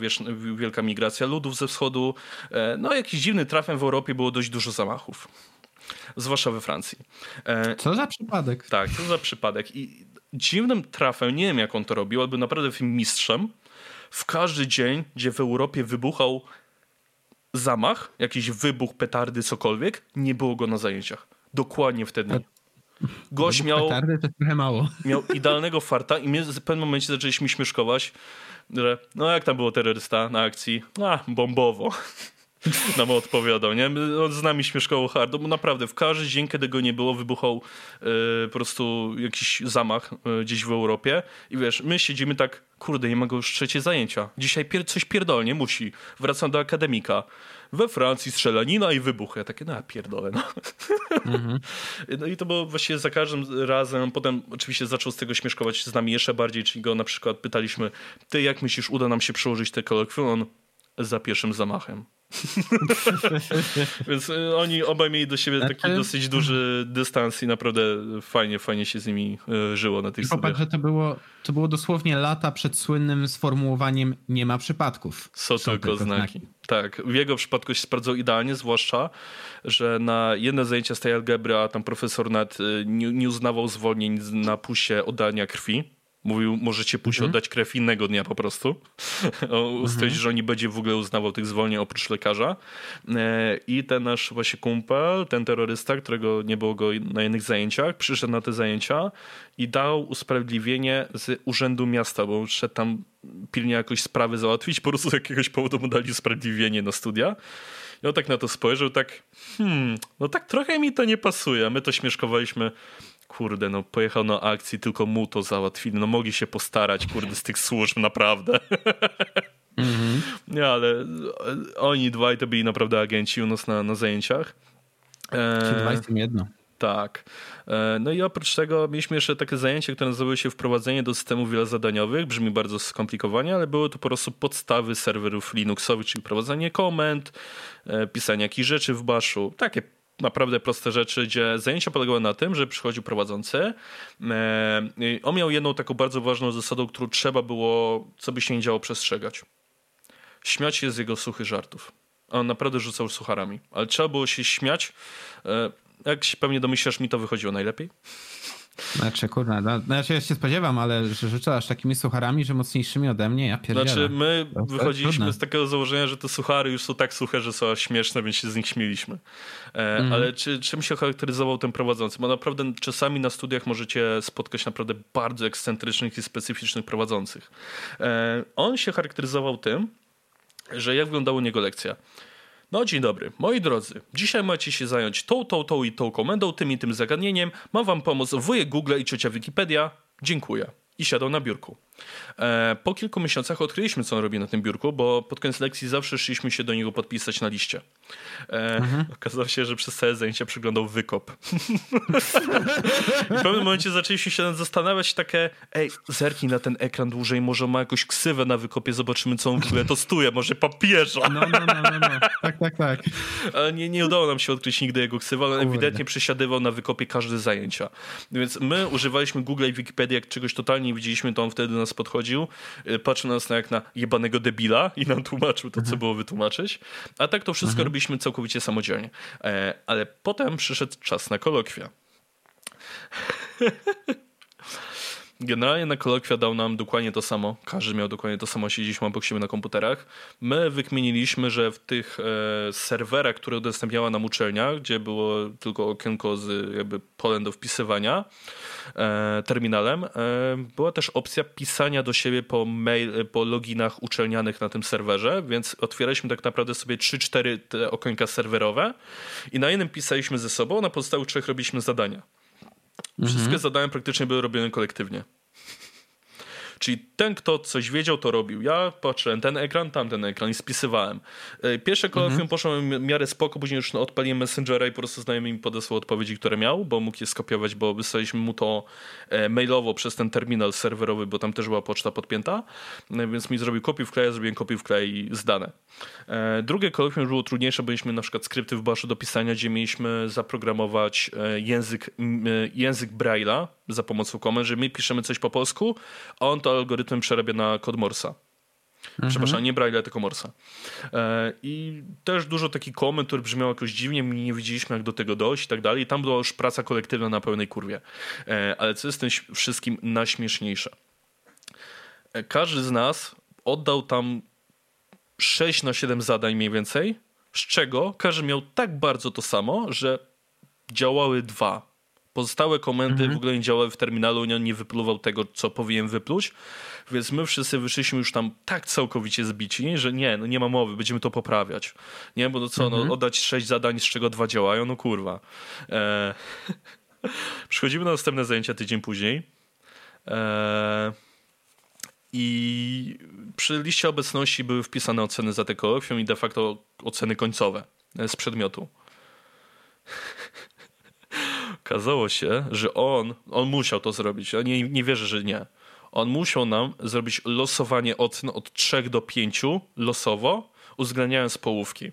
wielka migracja ludów ze wschodu. E, no jakiś dziwny trafem w Europie było dość dużo zamachów. Zwłaszcza we Francji. E, co za przypadek. Tak, co za przypadek. I dziwnym trafem, nie wiem jak on to robił, ale był naprawdę tym mistrzem. W każdy dzień, gdzie w Europie wybuchał zamach, jakiś wybuch, petardy, cokolwiek, nie było go na zajęciach. Dokładnie wtedy. Gość miał, to trochę mało. miał idealnego farta i my w pewnym momencie zaczęliśmy śmieszkować, że no jak tam było terrorysta na akcji? A, bombowo. nam odpowiadał, nie? On z nami śmieszkował hardo, bo naprawdę w każdy dzień, kiedy go nie było, wybuchał yy, po prostu jakiś zamach yy, gdzieś w Europie i wiesz, my siedzimy tak, kurde, nie ma go już trzecie zajęcia. Dzisiaj pier coś pierdolnie musi. Wracam do akademika we Francji strzelanina i wybuch. Ja takie, no pierdolę, no. Mhm. No i to było właściwie za każdym razem. Potem oczywiście zaczął z tego śmieszkować z nami jeszcze bardziej, czyli go na przykład pytaliśmy, ty jak myślisz, uda nam się przełożyć te kolokwium? On za pierwszym zamachem. Więc y, oni obaj mieli do siebie taki znaczy... dosyć duży dystans i naprawdę fajnie, fajnie się z nimi y, żyło na tych studiach. że to było, to było dosłownie lata przed słynnym sformułowaniem nie ma przypadków. Są, Są tylko, tylko znaki. znaki. Tak, w jego przypadku się sprawdzał idealnie, zwłaszcza, że na jedne zajęcia z tej algebry, a tam profesor nad y, nie, nie uznawał zwolnień na pusie oddania krwi Mówił, możecie pójść mhm. oddać krew innego dnia po prostu. Mhm. Stwierdził, że nie będzie w ogóle uznawał tych zwolnień oprócz lekarza. E, I ten nasz właśnie kumpel, ten terrorysta, którego nie było go na innych zajęciach, przyszedł na te zajęcia i dał usprawiedliwienie z urzędu miasta, bo szedł tam pilnie jakoś sprawy załatwić, po prostu z jakiegoś powodu mu dali usprawiedliwienie na studia. I on tak na to spojrzał, tak, hmm, no tak trochę mi to nie pasuje. My to śmieszkowaliśmy kurde, no pojechał na akcji, tylko mu to załatwili. No mogli się postarać, kurde, z tych służb, naprawdę. Mhm. Nie, ale oni dwaj to byli naprawdę agenci u nas na, na zajęciach. E, dwaj z tym jedno. Tak. E, no i oprócz tego mieliśmy jeszcze takie zajęcie, które nazywało się wprowadzenie do systemów wielozadaniowych. Brzmi bardzo skomplikowanie, ale były to po prostu podstawy serwerów Linuxowych, czyli prowadzenie komend, e, pisanie jakichś rzeczy w baszu. Takie naprawdę proste rzeczy, gdzie zajęcia polegały na tym, że przychodził prowadzący. E, on miał jedną taką bardzo ważną zasadą, którą trzeba było, co by się nie działo, przestrzegać. Śmiać się z jego suchych żartów. On naprawdę rzucał sucharami, ale trzeba było się śmiać. E, jak się pewnie domyślasz, mi to wychodziło najlepiej. Znaczy, kurna, no, znaczy ja się spodziewam, ale że rzucasz takimi sucharami, że mocniejszymi ode mnie, ja pierdzielę. Znaczy, my wychodziliśmy z takiego założenia, że te suchary już są tak suche, że są śmieszne, więc się z nich śmieliśmy. E, mm. Ale czy, czym się charakteryzował ten prowadzący? Bo naprawdę czasami na studiach możecie spotkać naprawdę bardzo ekscentrycznych i specyficznych prowadzących. E, on się charakteryzował tym, że jak wyglądała u niego lekcja. No dzień dobry, moi drodzy. Dzisiaj macie się zająć tą, tą, tą i tą komendą, tym i tym zagadnieniem. Ma wam pomóc wujek Google i ciocia Wikipedia. Dziękuję. I siadał na biurku. E, po kilku miesiącach odkryliśmy, co on robi na tym biurku, bo pod koniec lekcji zawsze szliśmy się do niego podpisać na liście. E, mhm. Okazało się, że przez całe zajęcia przyglądał wykop. w pewnym momencie zaczęliśmy się zastanawiać takie, ej, zerknij na ten ekran dłużej, może ma jakąś ksywę na wykopie, zobaczymy, co on w ogóle tostuje, może papieża. no, no, no, no, no. Tak, tak, tak. Ale nie, nie udało nam się odkryć nigdy jego ksywy, ale ewidentnie przesiadywał na wykopie każde zajęcia. Więc my używaliśmy Google i Wikipedia jak czegoś totalnie nie widzieliśmy, to on wtedy nas podchodził, y, patrzył na nas jak na jebanego debila i nam tłumaczył to, co mhm. było wytłumaczyć. A tak to wszystko mhm. robiliśmy całkowicie samodzielnie. E, ale potem przyszedł czas na kolokwia. Generalnie na kolokwia dał nam dokładnie to samo. Każdy miał dokładnie to samo, siedzieliśmy obok siebie na komputerach. My wykminiliśmy, że w tych e, serwerach, które udostępniała nam uczelnia, gdzie było tylko okienko z jakby polem do wpisywania e, terminalem, e, była też opcja pisania do siebie po, mail, po loginach uczelnianych na tym serwerze, więc otwieraliśmy tak naprawdę sobie 3-4 te okienka serwerowe i na jednym pisaliśmy ze sobą, na pozostałych trzech robiliśmy zadania. Wszystkie mhm. zadania praktycznie były robione kolektywnie. Czyli ten, kto coś wiedział, to robił. Ja patrzyłem ten ekran, tamten ekran i spisywałem. E, pierwsze kolokwium mhm. poszło w miarę spoko, później już odpaliłem Messengera i po prostu znajomy mi podesłał odpowiedzi, które miał, bo mógł je skopiować, bo wysłaliśmy mu to e, mailowo przez ten terminal serwerowy, bo tam też była poczta podpięta, e, więc mi zrobił kopię wklej, ja zrobiłem kopię wklej zdane. Drugie kolokwium było trudniejsze, bo mieliśmy na przykład skrypty w Bashu do pisania, gdzie mieliśmy zaprogramować język, język Braille'a za pomocą komend, że my piszemy coś po polsku, a on to algorytm przerabia na kod Morsa. Mhm. Przepraszam, nie Braille, tylko Morsa. E, I też dużo takich komend, które brzmiały jakoś dziwnie, my nie wiedzieliśmy jak do tego dojść i tak dalej. Tam była już praca kolektywna na pełnej kurwie. E, ale co jest tym wszystkim najśmieszniejsze? E, każdy z nas oddał tam 6 na 7 zadań mniej więcej, z czego każdy miał tak bardzo to samo, że działały dwa Pozostałe komendy mhm. w ogóle nie działały w terminalu, on nie wypluwał tego, co powinien wypluć, więc my wszyscy wyszliśmy już tam tak całkowicie zbici, że nie, no nie ma mowy, będziemy to poprawiać. Nie, bo no co, no, mhm. no, oddać sześć zadań, z czego dwa działają, no kurwa. E... Przychodzimy na następne zajęcia tydzień później. E... I przy liście obecności były wpisane oceny za te kolokwium i de facto oceny końcowe z przedmiotu. Okazało się, że on, on musiał to zrobić. Ja nie, nie wierzę, że nie. On musiał nam zrobić losowanie ocen od 3 do 5 losowo, uwzględniając połówki.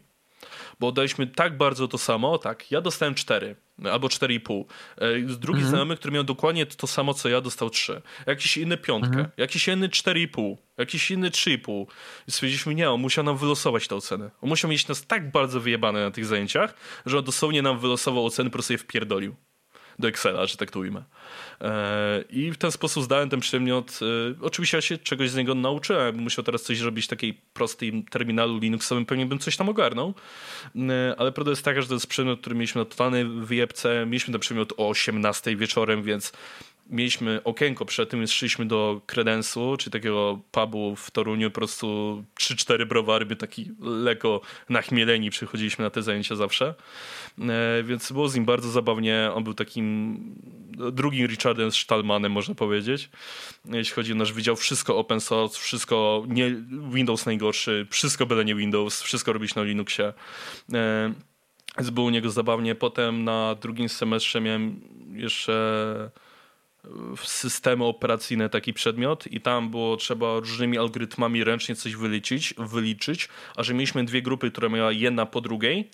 Bo daliśmy tak bardzo to samo, tak, ja dostałem 4 albo 4,5. E, drugi mhm. znajomy, który miał dokładnie to samo, co ja, dostał 3. Jakiś inny piątkę, mhm. jakiś inny 4,5, jakiś inny 3,5. I stwierdziliśmy, nie, on musiał nam wylosować te oceny. On musiał mieć nas tak bardzo wyjebane na tych zajęciach, że on dosłownie nam wylosował oceny, po prostu je wpierdolił do Excela, że tak to ujmę. E, I w ten sposób zdałem ten przedmiot. E, oczywiście ja się czegoś z niego nauczyłem. Musiał teraz coś robić takiej prostej terminalu Linuxowym, pewnie bym coś tam ogarnął. E, ale prawda jest taka, że to jest przedmiot, który mieliśmy na totalnej wyjebce. Mieliśmy ten przedmiot o 18 wieczorem, więc mieliśmy okienko przed tym, więc szliśmy do kredensu, czy takiego pubu w Toruniu, po prostu 3-4 browary, by taki lekko nachmieleni przychodziliśmy na te zajęcia zawsze. E, więc było z nim bardzo zabawnie. On był takim drugim Richardem Stallmanem, można powiedzieć. Jeśli chodzi o nasz wydział, wszystko open source, wszystko nie Windows najgorszy, wszystko byle nie Windows, wszystko robić na Linuxie. E, więc było u niego zabawnie. Potem na drugim semestrze miałem jeszcze systemy operacyjne taki przedmiot i tam było trzeba różnymi algorytmami ręcznie coś wyliczyć, wyliczyć, a że mieliśmy dwie grupy, które miała jedna po drugiej,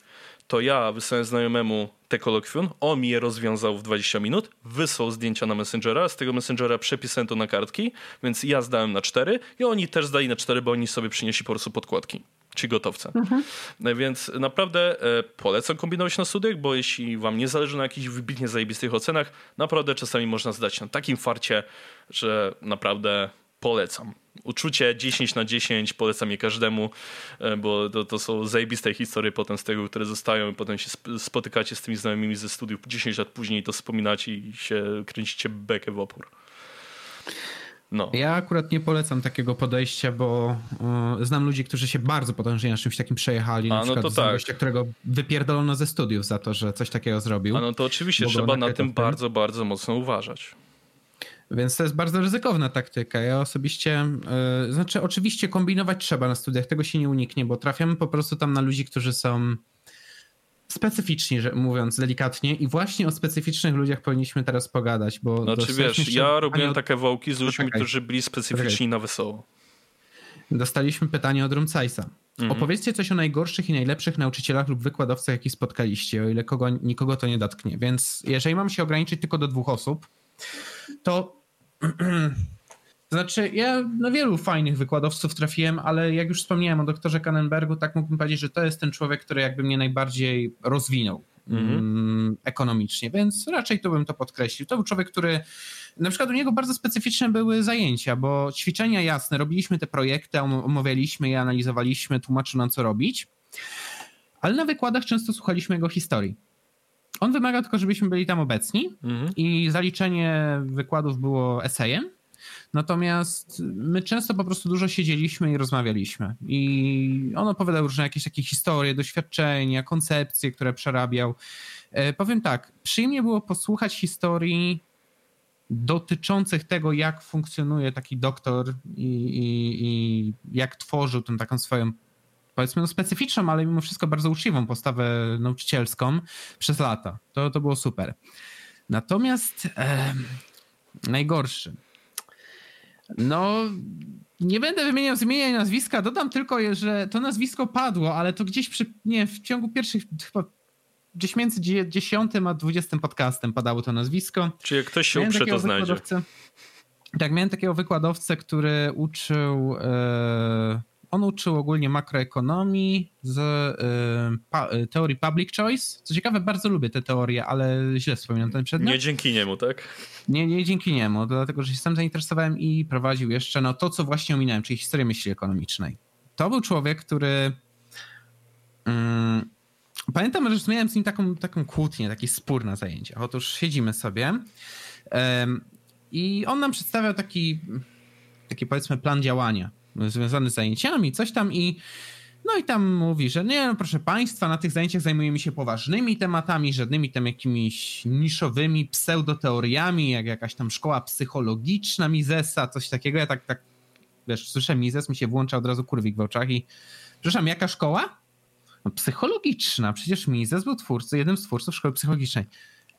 to ja wysłałem znajomemu te kolokwium, on mi je rozwiązał w 20 minut, wysłał zdjęcia na Messengera, z tego Messengera przepisałem to na kartki, więc ja zdałem na 4 i oni też zdali na 4, bo oni sobie przynieśli po prostu podkładki czy gotowce. Mhm. E, więc naprawdę e, polecam kombinować na studiach, bo jeśli wam nie zależy na jakichś wybitnie zajebistych ocenach, naprawdę czasami można zdać na takim farcie, że naprawdę polecam. Uczucie 10 na 10 polecam je każdemu, e, bo to, to są zajebiste historie potem z tego, które zostają i potem się spotykacie z tymi znajomymi ze studiów 10 lat później to wspominacie i się kręcicie bekę w opór. No. Ja akurat nie polecam takiego podejścia, bo y, znam ludzi, którzy się bardzo potężnie na czymś takim przejechali. A, na no przykład to tak. gościa, którego wypierdolono ze studiów za to, że coś takiego zrobił. A no to oczywiście trzeba na tym bardzo, bardzo mocno uważać. Więc to jest bardzo ryzykowna taktyka. Ja osobiście, y, znaczy oczywiście kombinować trzeba na studiach, tego się nie uniknie, bo trafiamy po prostu tam na ludzi, którzy są specyficzni, że mówiąc delikatnie, i właśnie o specyficznych ludziach powinniśmy teraz pogadać, bo... Znaczy wiesz, ja robiłem od... takie wołki z ludźmi, którzy byli specyficzni na wesoło. Dostaliśmy pytanie od Rumcajsa. Mhm. Opowiedzcie coś o najgorszych i najlepszych nauczycielach lub wykładowcach, jakich spotkaliście, o ile kogo, nikogo to nie dotknie. Więc jeżeli mam się ograniczyć tylko do dwóch osób, to Znaczy, ja na wielu fajnych wykładowców trafiłem, ale jak już wspomniałem o doktorze Kannenbergu, tak mógłbym powiedzieć, że to jest ten człowiek, który jakby mnie najbardziej rozwinął. mhm. mm, ekonomicznie, więc raczej to bym to podkreślił. To był człowiek, który na przykład u niego bardzo specyficzne były zajęcia, bo ćwiczenia jasne, robiliśmy te projekty, omawialiśmy je, analizowaliśmy, tłumaczył nam co robić, ale na wykładach często słuchaliśmy jego historii. On wymagał tylko, żebyśmy byli tam obecni mhm. i zaliczenie wykładów było esejem, Natomiast my często po prostu dużo siedzieliśmy i rozmawialiśmy. I on opowiadał różne jakieś takie historie, doświadczenia, koncepcje, które przerabiał. E, powiem tak, przyjemnie było posłuchać historii dotyczących tego, jak funkcjonuje taki doktor i, i, i jak tworzył tę taką swoją powiedzmy no specyficzną, ale mimo wszystko bardzo uczciwą postawę nauczycielską przez lata. To, to było super. Natomiast e, najgorszy no, nie będę wymieniał zmieniać nazwiska, dodam tylko, że to nazwisko padło, ale to gdzieś przy, nie, w ciągu pierwszych chyba gdzieś między 10 a 20 podcastem padało to nazwisko. Czy jak ktoś się uprze, to znajdzie. Tak, miałem takiego wykładowcę, który uczył e, on uczył ogólnie makroekonomii z y, pa, y, teorii public choice. Co ciekawe, bardzo lubię te teorie, ale źle wspominam ten przedmiot. Nie dzięki niemu, tak? Nie, nie dzięki niemu, dlatego że się sam zainteresowałem i prowadził jeszcze no, to, co właśnie ominąłem, czyli historię myśli ekonomicznej. To był człowiek, który... Mm, pamiętam, że miałem z nim taką, taką kłótnię, taki spór na zajęciach. Otóż siedzimy sobie i on nam przedstawiał taki, taki powiedzmy plan działania związany z zajęciami, coś tam i no i tam mówi, że nie, no proszę Państwa, na tych zajęciach zajmujemy się poważnymi tematami, żadnymi tam jakimiś niszowymi pseudoteoriami, jak jakaś tam szkoła psychologiczna Misesa, coś takiego. Ja tak, tak, wiesz, słyszę Mises, mi się włącza od razu kurwik w oczach i przepraszam, jaka szkoła? No, psychologiczna. Przecież Mises był twórcą, jednym z twórców szkoły psychologicznej.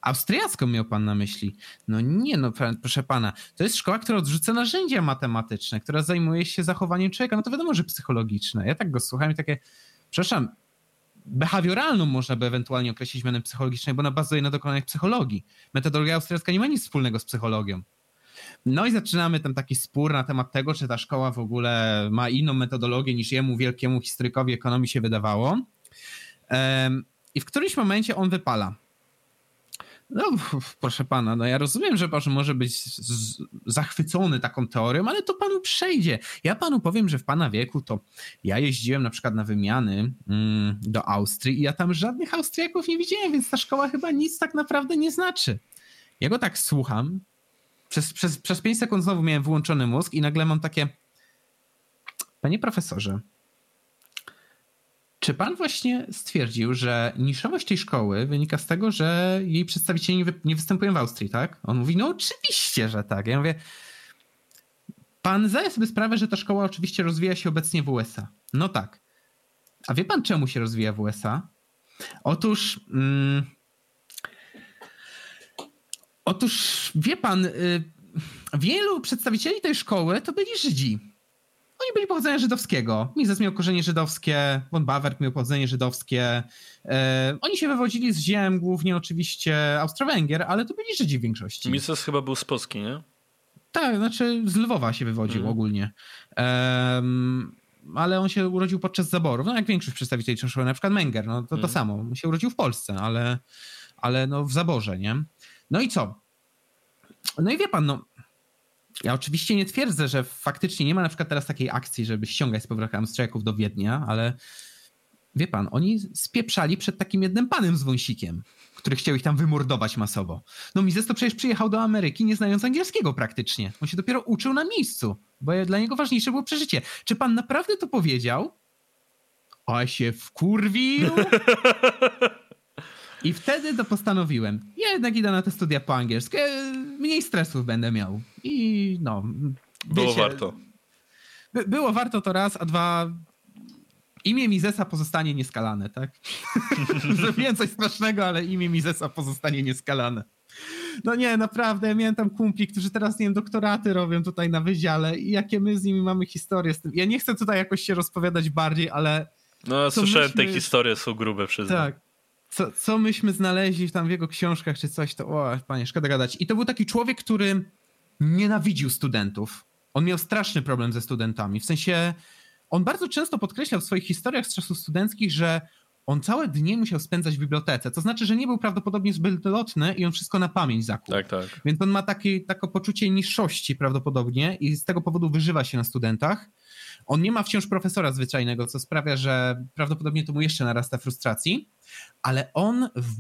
Austriacką miał pan na myśli. No nie, no proszę pana, to jest szkoła, która odrzuca narzędzia matematyczne, która zajmuje się zachowaniem człowieka. No to wiadomo, że psychologiczne. Ja tak go słuchałem i takie, przepraszam, behawioralną można by ewentualnie określić mianem psychologicznej, bo ona bazuje na dokonanych psychologii. Metodologia austriacka nie ma nic wspólnego z psychologią. No i zaczynamy tam taki spór na temat tego, czy ta szkoła w ogóle ma inną metodologię niż jemu, wielkiemu historykowi ekonomii się wydawało. I w którymś momencie on wypala. No, proszę pana, no ja rozumiem, że pan może być zachwycony taką teorią, ale to panu przejdzie. Ja panu powiem, że w pana wieku to ja jeździłem na przykład na wymiany mm, do Austrii i ja tam żadnych Austriaków nie widziałem, więc ta szkoła chyba nic tak naprawdę nie znaczy. Ja go tak słucham. Przez, przez, przez 5 sekund znowu miałem wyłączony mózg i nagle mam takie. Panie profesorze, czy pan właśnie stwierdził, że niszowość tej szkoły wynika z tego, że jej przedstawiciele nie, występują w Austrii, tak? On mówi, no oczywiście, że tak. Ja mówię, pan zdaje sobie sprawę, że ta szkoła oczywiście rozwija się obecnie w USA. No tak. A wie pan, czemu się rozwija w USA? Otóż. Mm, otóż, wie pan, y, wielu przedstawicieli tej szkoły to byli Żydzi. Oni byli pochodzenia żydowskiego. Mises miał korzenie żydowskie, von Bawert miał pochodzenie żydowskie. E, oni się wywodzili z ziem, głównie oczywiście Austro-Węgier, ale to byli Żydzi w większości. Mises chyba był z Polski, nie? Tak, znaczy z Lwowa się wywodził mm. ogólnie. Um, ale on się urodził podczas zaborów, no jak większość przedstawicieli szkoły, na przykład Menger, no to mm. to samo. On się urodził w Polsce, ale, ale no w zaborze, nie? No i co? No i wie pan, no ja oczywiście nie twierdzę, że faktycznie nie ma na przykład teraz takiej akcji, żeby ściągać z powrotem Austriaków do Wiednia, ale wie pan, oni spieprzali przed takim jednym panem z wąsikiem, który chciał ich tam wymordować masowo. No Mises to przecież przyjechał do Ameryki nie znając angielskiego praktycznie. On się dopiero uczył na miejscu, bo dla niego ważniejsze było przeżycie. Czy pan naprawdę to powiedział? A się wkurwił? I wtedy to postanowiłem. Ja jednak idę na te studia po angielsku. Mniej stresów będę miał. I no. Było warto. By, było warto to raz, a dwa. Imię Misesa pozostanie nieskalane, tak? Zrobiłem coś strasznego, ale imię Misesa pozostanie nieskalane. No nie, naprawdę, ja miałem tam kumpli, którzy teraz, nie wiem, doktoraty robią tutaj na wydziale i jakie my z nimi mamy historie z tym. Ja nie chcę tutaj jakoś się rozpowiadać bardziej, ale... No, słyszałem, myśmy... te historie są grube, przyznam. Tak, co, co myśmy znaleźli tam w jego książkach czy coś, to o, panie, szkoda gadać. I to był taki człowiek, który nienawidził studentów. On miał straszny problem ze studentami. W sensie, on bardzo często podkreślał w swoich historiach z czasów studenckich, że on całe dnie musiał spędzać w bibliotece. To znaczy, że nie był prawdopodobnie zbyt lotny i on wszystko na pamięć zakuł. Tak, tak. Więc on ma takie, takie poczucie niższości prawdopodobnie i z tego powodu wyżywa się na studentach. On nie ma wciąż profesora zwyczajnego, co sprawia, że prawdopodobnie to mu jeszcze narasta frustracji, ale on w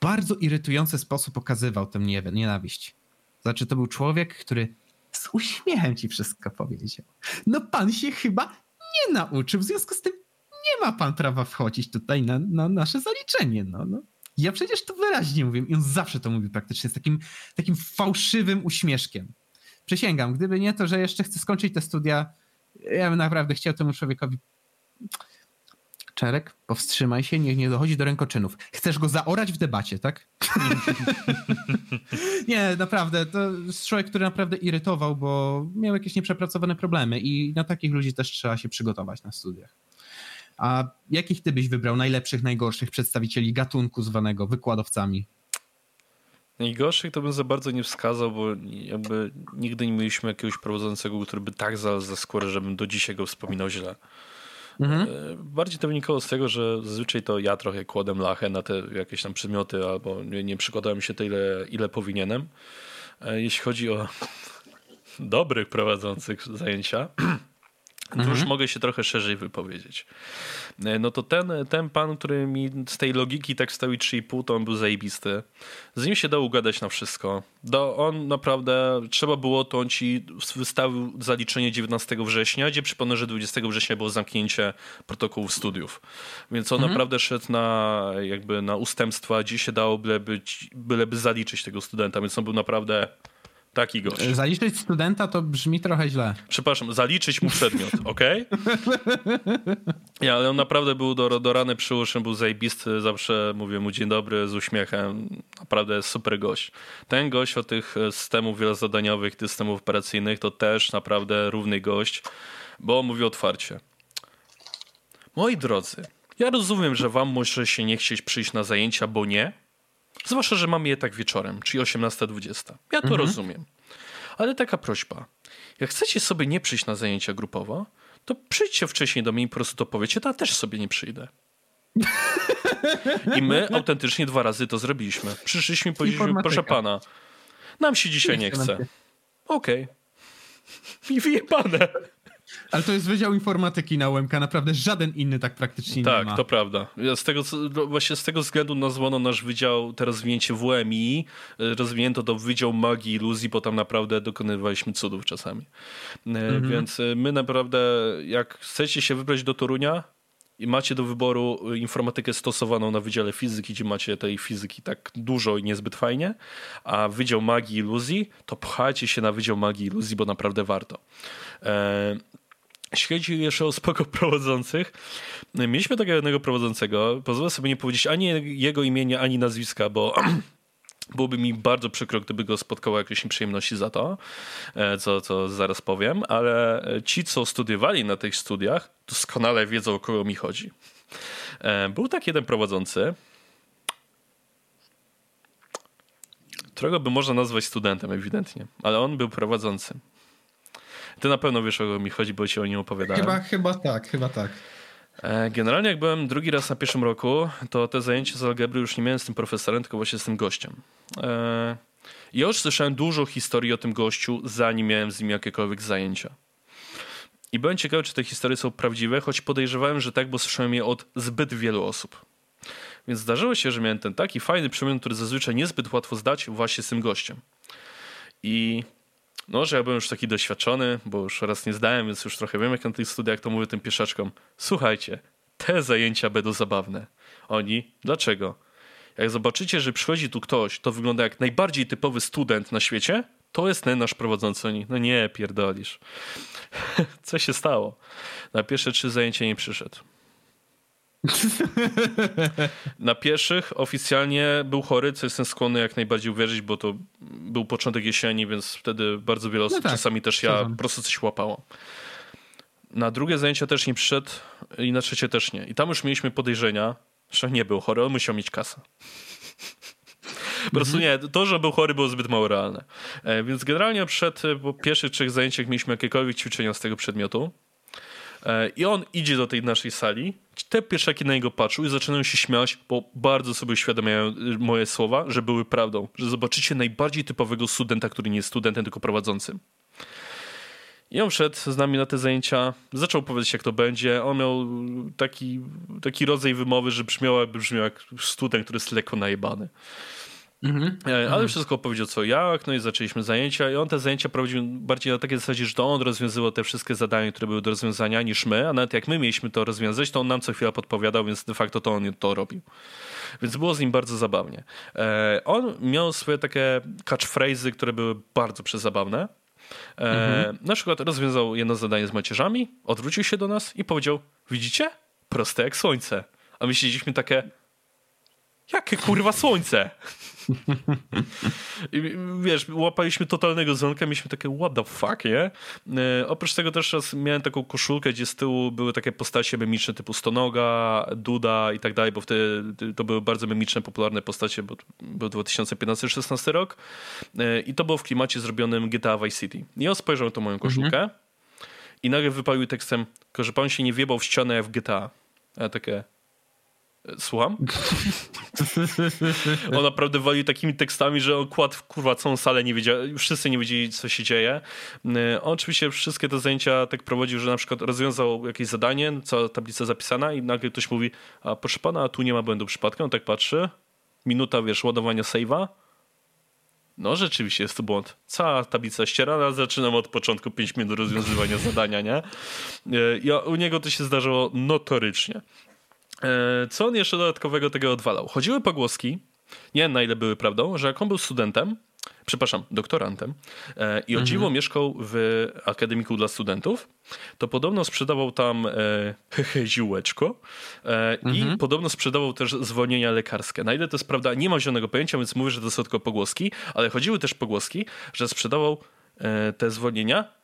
bardzo irytujący sposób pokazywał tę nienawiść. Znaczy, to był człowiek, który z uśmiechem ci wszystko powiedział. No pan się chyba nie nauczył, w związku z tym nie ma pan prawa wchodzić tutaj na, na nasze zaliczenie. No, no. Ja przecież to wyraźnie mówię i on zawsze to mówi praktycznie z takim, takim fałszywym uśmieszkiem. Przysięgam, gdyby nie to, że jeszcze chcę skończyć te studia, ja bym naprawdę chciał temu człowiekowi Czerek, powstrzymaj się, niech nie dochodzi do rękoczynów. Chcesz go zaorać w debacie, tak? nie, naprawdę, to jest człowiek, który naprawdę irytował, bo miał jakieś nieprzepracowane problemy i na takich ludzi też trzeba się przygotować na studiach. A jakich ty byś wybrał najlepszych, najgorszych przedstawicieli gatunku zwanego wykładowcami? Najgorszych to bym za bardzo nie wskazał, bo jakby nigdy nie mieliśmy jakiegoś prowadzącego, który by tak znalazł za skórę, żebym do dzisiaj go wspominał źle. Mhm. E, bardziej to wynikało z tego, że zazwyczaj to ja trochę kładłem lachę na te jakieś tam przedmioty, albo nie, nie przykładałem się tyle, ile powinienem. E, jeśli chodzi o dobrych prowadzących zajęcia, to już mhm. mogę się trochę szerzej wypowiedzieć. E, no to ten, ten pan, który mi z tej logiki tak stawi 3,5, to on był zajebisty. Z nim się dało ugadać na wszystko. Do, on naprawdę, trzeba było, to on ci wystawił zaliczenie 19 września, gdzie przypomnę, że 20 września było zamknięcie protokołów studiów. Więc on mhm. naprawdę szedł na jakby na ustępstwa, gdzie się dało byleby, byleby zaliczyć tego studenta, więc on był naprawdę Taki gość. Zaliczyć studenta to brzmi trochę źle. Przepraszam, zaliczyć mu przedmiot, ok? Ja, ale on naprawdę był do, do rany przy uszy, był zajebisty, zawsze mówię mu dzień dobry z uśmiechem. Naprawdę super gość. Ten gość od tych systemów wielozadaniowych, systemów operacyjnych to też naprawdę równy gość, bo mówi otwarcie. Moi drodzy, ja rozumiem, że wam może się nie chcieć przyjść na zajęcia, bo nie, Zwłaszcza, że mamy je tak wieczorem, czyli 18.20. Ja to mhm. rozumiem. Ale taka prośba. Jak chcecie sobie nie przyjść na zajęcia grupowo, to przyjdźcie wcześniej do mnie i po prostu to powiecie, to ja też sobie nie przyjdę. I my autentycznie dwa razy to zrobiliśmy. Przyszliśmy i powiedzieliśmy, proszę pana, nam się dzisiaj nie chce. Okej. Okay. I wyjebane. Ale to jest Wydział Informatyki na UMK, naprawdę żaden inny tak praktycznie tak, nie ma. Tak, to prawda. Z tego, właśnie z tego względu nazwano nasz wydział, te rozwinięcie WMI, rozwinięto to Wydział Magii i Iluzji, bo tam naprawdę dokonywaliśmy cudów czasami. E, mhm. Więc e, my naprawdę, jak chcecie się wybrać do Torunia, i macie do wyboru informatykę stosowaną na Wydziale Fizyki, gdzie macie tej fizyki tak dużo i niezbyt fajnie, a Wydział Magii i Iluzji, to pchajcie się na Wydział Magii i Iluzji, bo naprawdę warto. E, chodzi jeszcze o spoko prowadzących, mieliśmy takiego jednego prowadzącego, pozwolę sobie nie powiedzieć ani jego imienia, ani nazwiska, bo Byłoby mi bardzo przykro, gdyby go spotkało jakieś nieprzyjemności za to, e, co, co zaraz powiem, ale ci, co studiowali na tych studiach, doskonale wiedzą, o kogo mi chodzi. E, był tak jeden prowadzący, którego by można nazwać studentem ewidentnie, ale on był prowadzący. Ty na pewno wiesz, o kogo mi chodzi, bo ci o nim opowiadałem. Chyba, chyba tak, chyba tak. E, generalnie jak byłem drugi raz na pierwszym roku, to te zajęcia z algebry już nie miałem z tym profesorem, tylko właśnie z tym gościem. E, ja już słyszałem dużo historii o tym gościu, zanim miałem z nim jakiekolwiek zajęcia. I byłem ciekawy, czy te historie są prawdziwe, choć podejrzewałem, że tak, bo słyszałem je od zbyt wielu osób. Więc zdarzyło się, że miałem ten taki fajny przedmiot, który zazwyczaj niezbyt łatwo zdać właśnie z tym gościem. I no, że ja byłem już taki doświadczony, bo już raz nie zdałem, więc już trochę wiem, jak na tych studiach to mówię tym pieszaczkom. Słuchajcie, te zajęcia będą zabawne. Oni, dlaczego? Jak zobaczycie, że przychodzi tu ktoś, to wygląda jak najbardziej typowy student na świecie, to jest ten nasz prowadzący. Oni, no nie, pierdolisz. Co się stało? Na pierwsze trzy zajęcia nie przyszedł. Na pierwszych oficjalnie był chory, co jestem skłonny jak najbardziej uwierzyć, bo to był początek jesieni, więc wtedy bardzo wiele osób, no tak, czasami też ja, po prostu coś łapało. Na drugie zajęcia też nie przyszedł i na trzecie też nie. I tam już mieliśmy podejrzenia, że nie był chory, on musiał mieć kasę. Po prostu mhm. nie, to, że był chory było zbyt mało realne. E, więc generalnie przed po pierwszych trzech zajęciach mieliśmy jakiekolwiek ćwiczenia z tego przedmiotu. E, I on idzie do tej naszej sali, te pieszaki na niego patrzą i zaczynają się śmiać, bo bardzo sobie uświadamiają y, moje słowa, że były prawdą. Że zobaczycie najbardziej typowego studenta, który nie jest studentem, tylko prowadzącym. I on wszedł z nami na te zajęcia, zaczął powiedzieć, jak to będzie. On miał taki, taki rodzaj wymowy, że brzmiał jakby brzmiał jak student, który jest lekko najebany. Mhm. E, ale mhm. wszystko opowiedział co jak, no i zaczęliśmy zajęcia i on te zajęcia prowadził bardziej na takiej zasadzie, że to on rozwiązywał te wszystkie zadania, które były do rozwiązania niż my, a nawet jak my mieliśmy to rozwiązać, to on nam co chwila podpowiadał, więc de facto to on to robił. Więc było z nim bardzo zabawnie. E, on miał swoje takie catchphrase'y, które były bardzo przezabawne. E, mhm. Na przykład rozwiązał jedno zadanie z macierzami, odwrócił się do nas i powiedział, widzicie? Proste jak słońce. A my siedzieliśmy takie, jakie kurwa słońce? I, wiesz, łapaliśmy totalnego zonka, mieliśmy takie what the fuck, nie? E, oprócz tego też raz miałem taką koszulkę, gdzie z tyłu były takie postacie memiczne typu Stonoga, Duda i tak dalej, bo wtedy to były bardzo memiczne, popularne postacie, bo był 2015-16 rok e, i to było w klimacie zrobionym GTA Vice City. I on spojrzał na tą moją koszulkę mhm. i nagle wypalił tekstem, że pan się nie wiebał w ścianę jak w GTA. A takie, Słucham? on naprawdę walił takimi tekstami, że on kładł kurwa całą salę, nie wiedział, wszyscy nie wiedzieli, co się dzieje. E, on oczywiście wszystkie te zajęcia tak prowadził, że na przykład rozwiązał jakieś zadanie, cała tablica zapisana i nagle ktoś mówi, a proszę pana, a tu nie ma błędu przypadku. On tak patrzy, minuta, wiesz, ładowania save'a. No rzeczywiście jest to błąd. Cała tablica ścierana, zaczynam od początku 5 minut rozwiązywania zadania, nie? Ja, e, u niego to się zdarzyło notorycznie. E, co on jeszcze dodatkowego tego odwalał? Chodziły pogłoski, nie wiem na ile były prawdą, że jak on był studentem, przepraszam, doktorantem e, i o mhm. dziwo mieszkał w akademiku dla studentów, to podobno sprzedawał tam e, ziółeczko e, mhm. i podobno sprzedawał też zwolnienia lekarskie. Na ile to jest prawda, nie mam zielonego pojęcia, więc mówię, że to są tylko pogłoski, ale chodziły też pogłoski, że sprzedawał e, te zwolnienia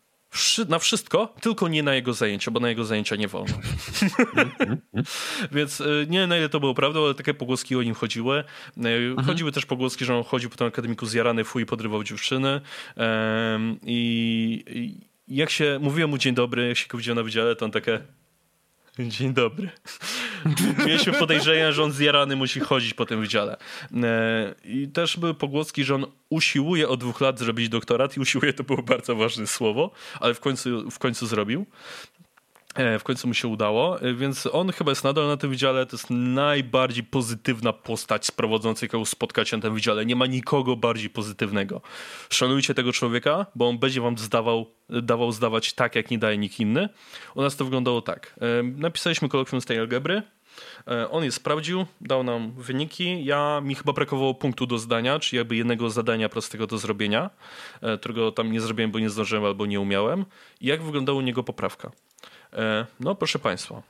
na wszystko, tylko nie na jego zajęcia, bo na jego zajęcia nie wolno. Więc y, nie na ile to było prawdą, ale takie pogłoski o nim chodziły. Y, mhm. Chodziły też pogłoski, że on chodził po tym akademiku zjarany, fuj, podrywał dziewczyny. I jak się mówiłem mu dzień dobry, jak się go widział na wydziale, to on takie Dzień dobry. Mieliśmy podejrzenia, że on zjarany musi chodzić po tym wydziale. E, I też były pogłoski, że on usiłuje od dwóch lat zrobić doktorat i usiłuje to było bardzo ważne słowo, ale w końcu, w końcu zrobił. E, w końcu mu się udało, e, więc on chyba jest nadal na tym wydziale. To jest najbardziej pozytywna postać z prowadzącej, jaką spotkacie na tym wydziale. Nie ma nikogo bardziej pozytywnego. Szanujcie tego człowieka, bo on będzie wam zdawał, dawał zdawać tak, jak nie daje nikt inny. U nas to wyglądało tak. E, napisaliśmy kolokwium z tej algebry. On je sprawdził, dał nam wyniki. Ja mi chyba brakowało punktu do zdania, czyli jakby jednego zadania prostego do zrobienia, którego tam nie zrobiłem, bo nie zdążyłem albo nie umiałem. I jak wyglądała u niego poprawka? E, no, proszę Państwa,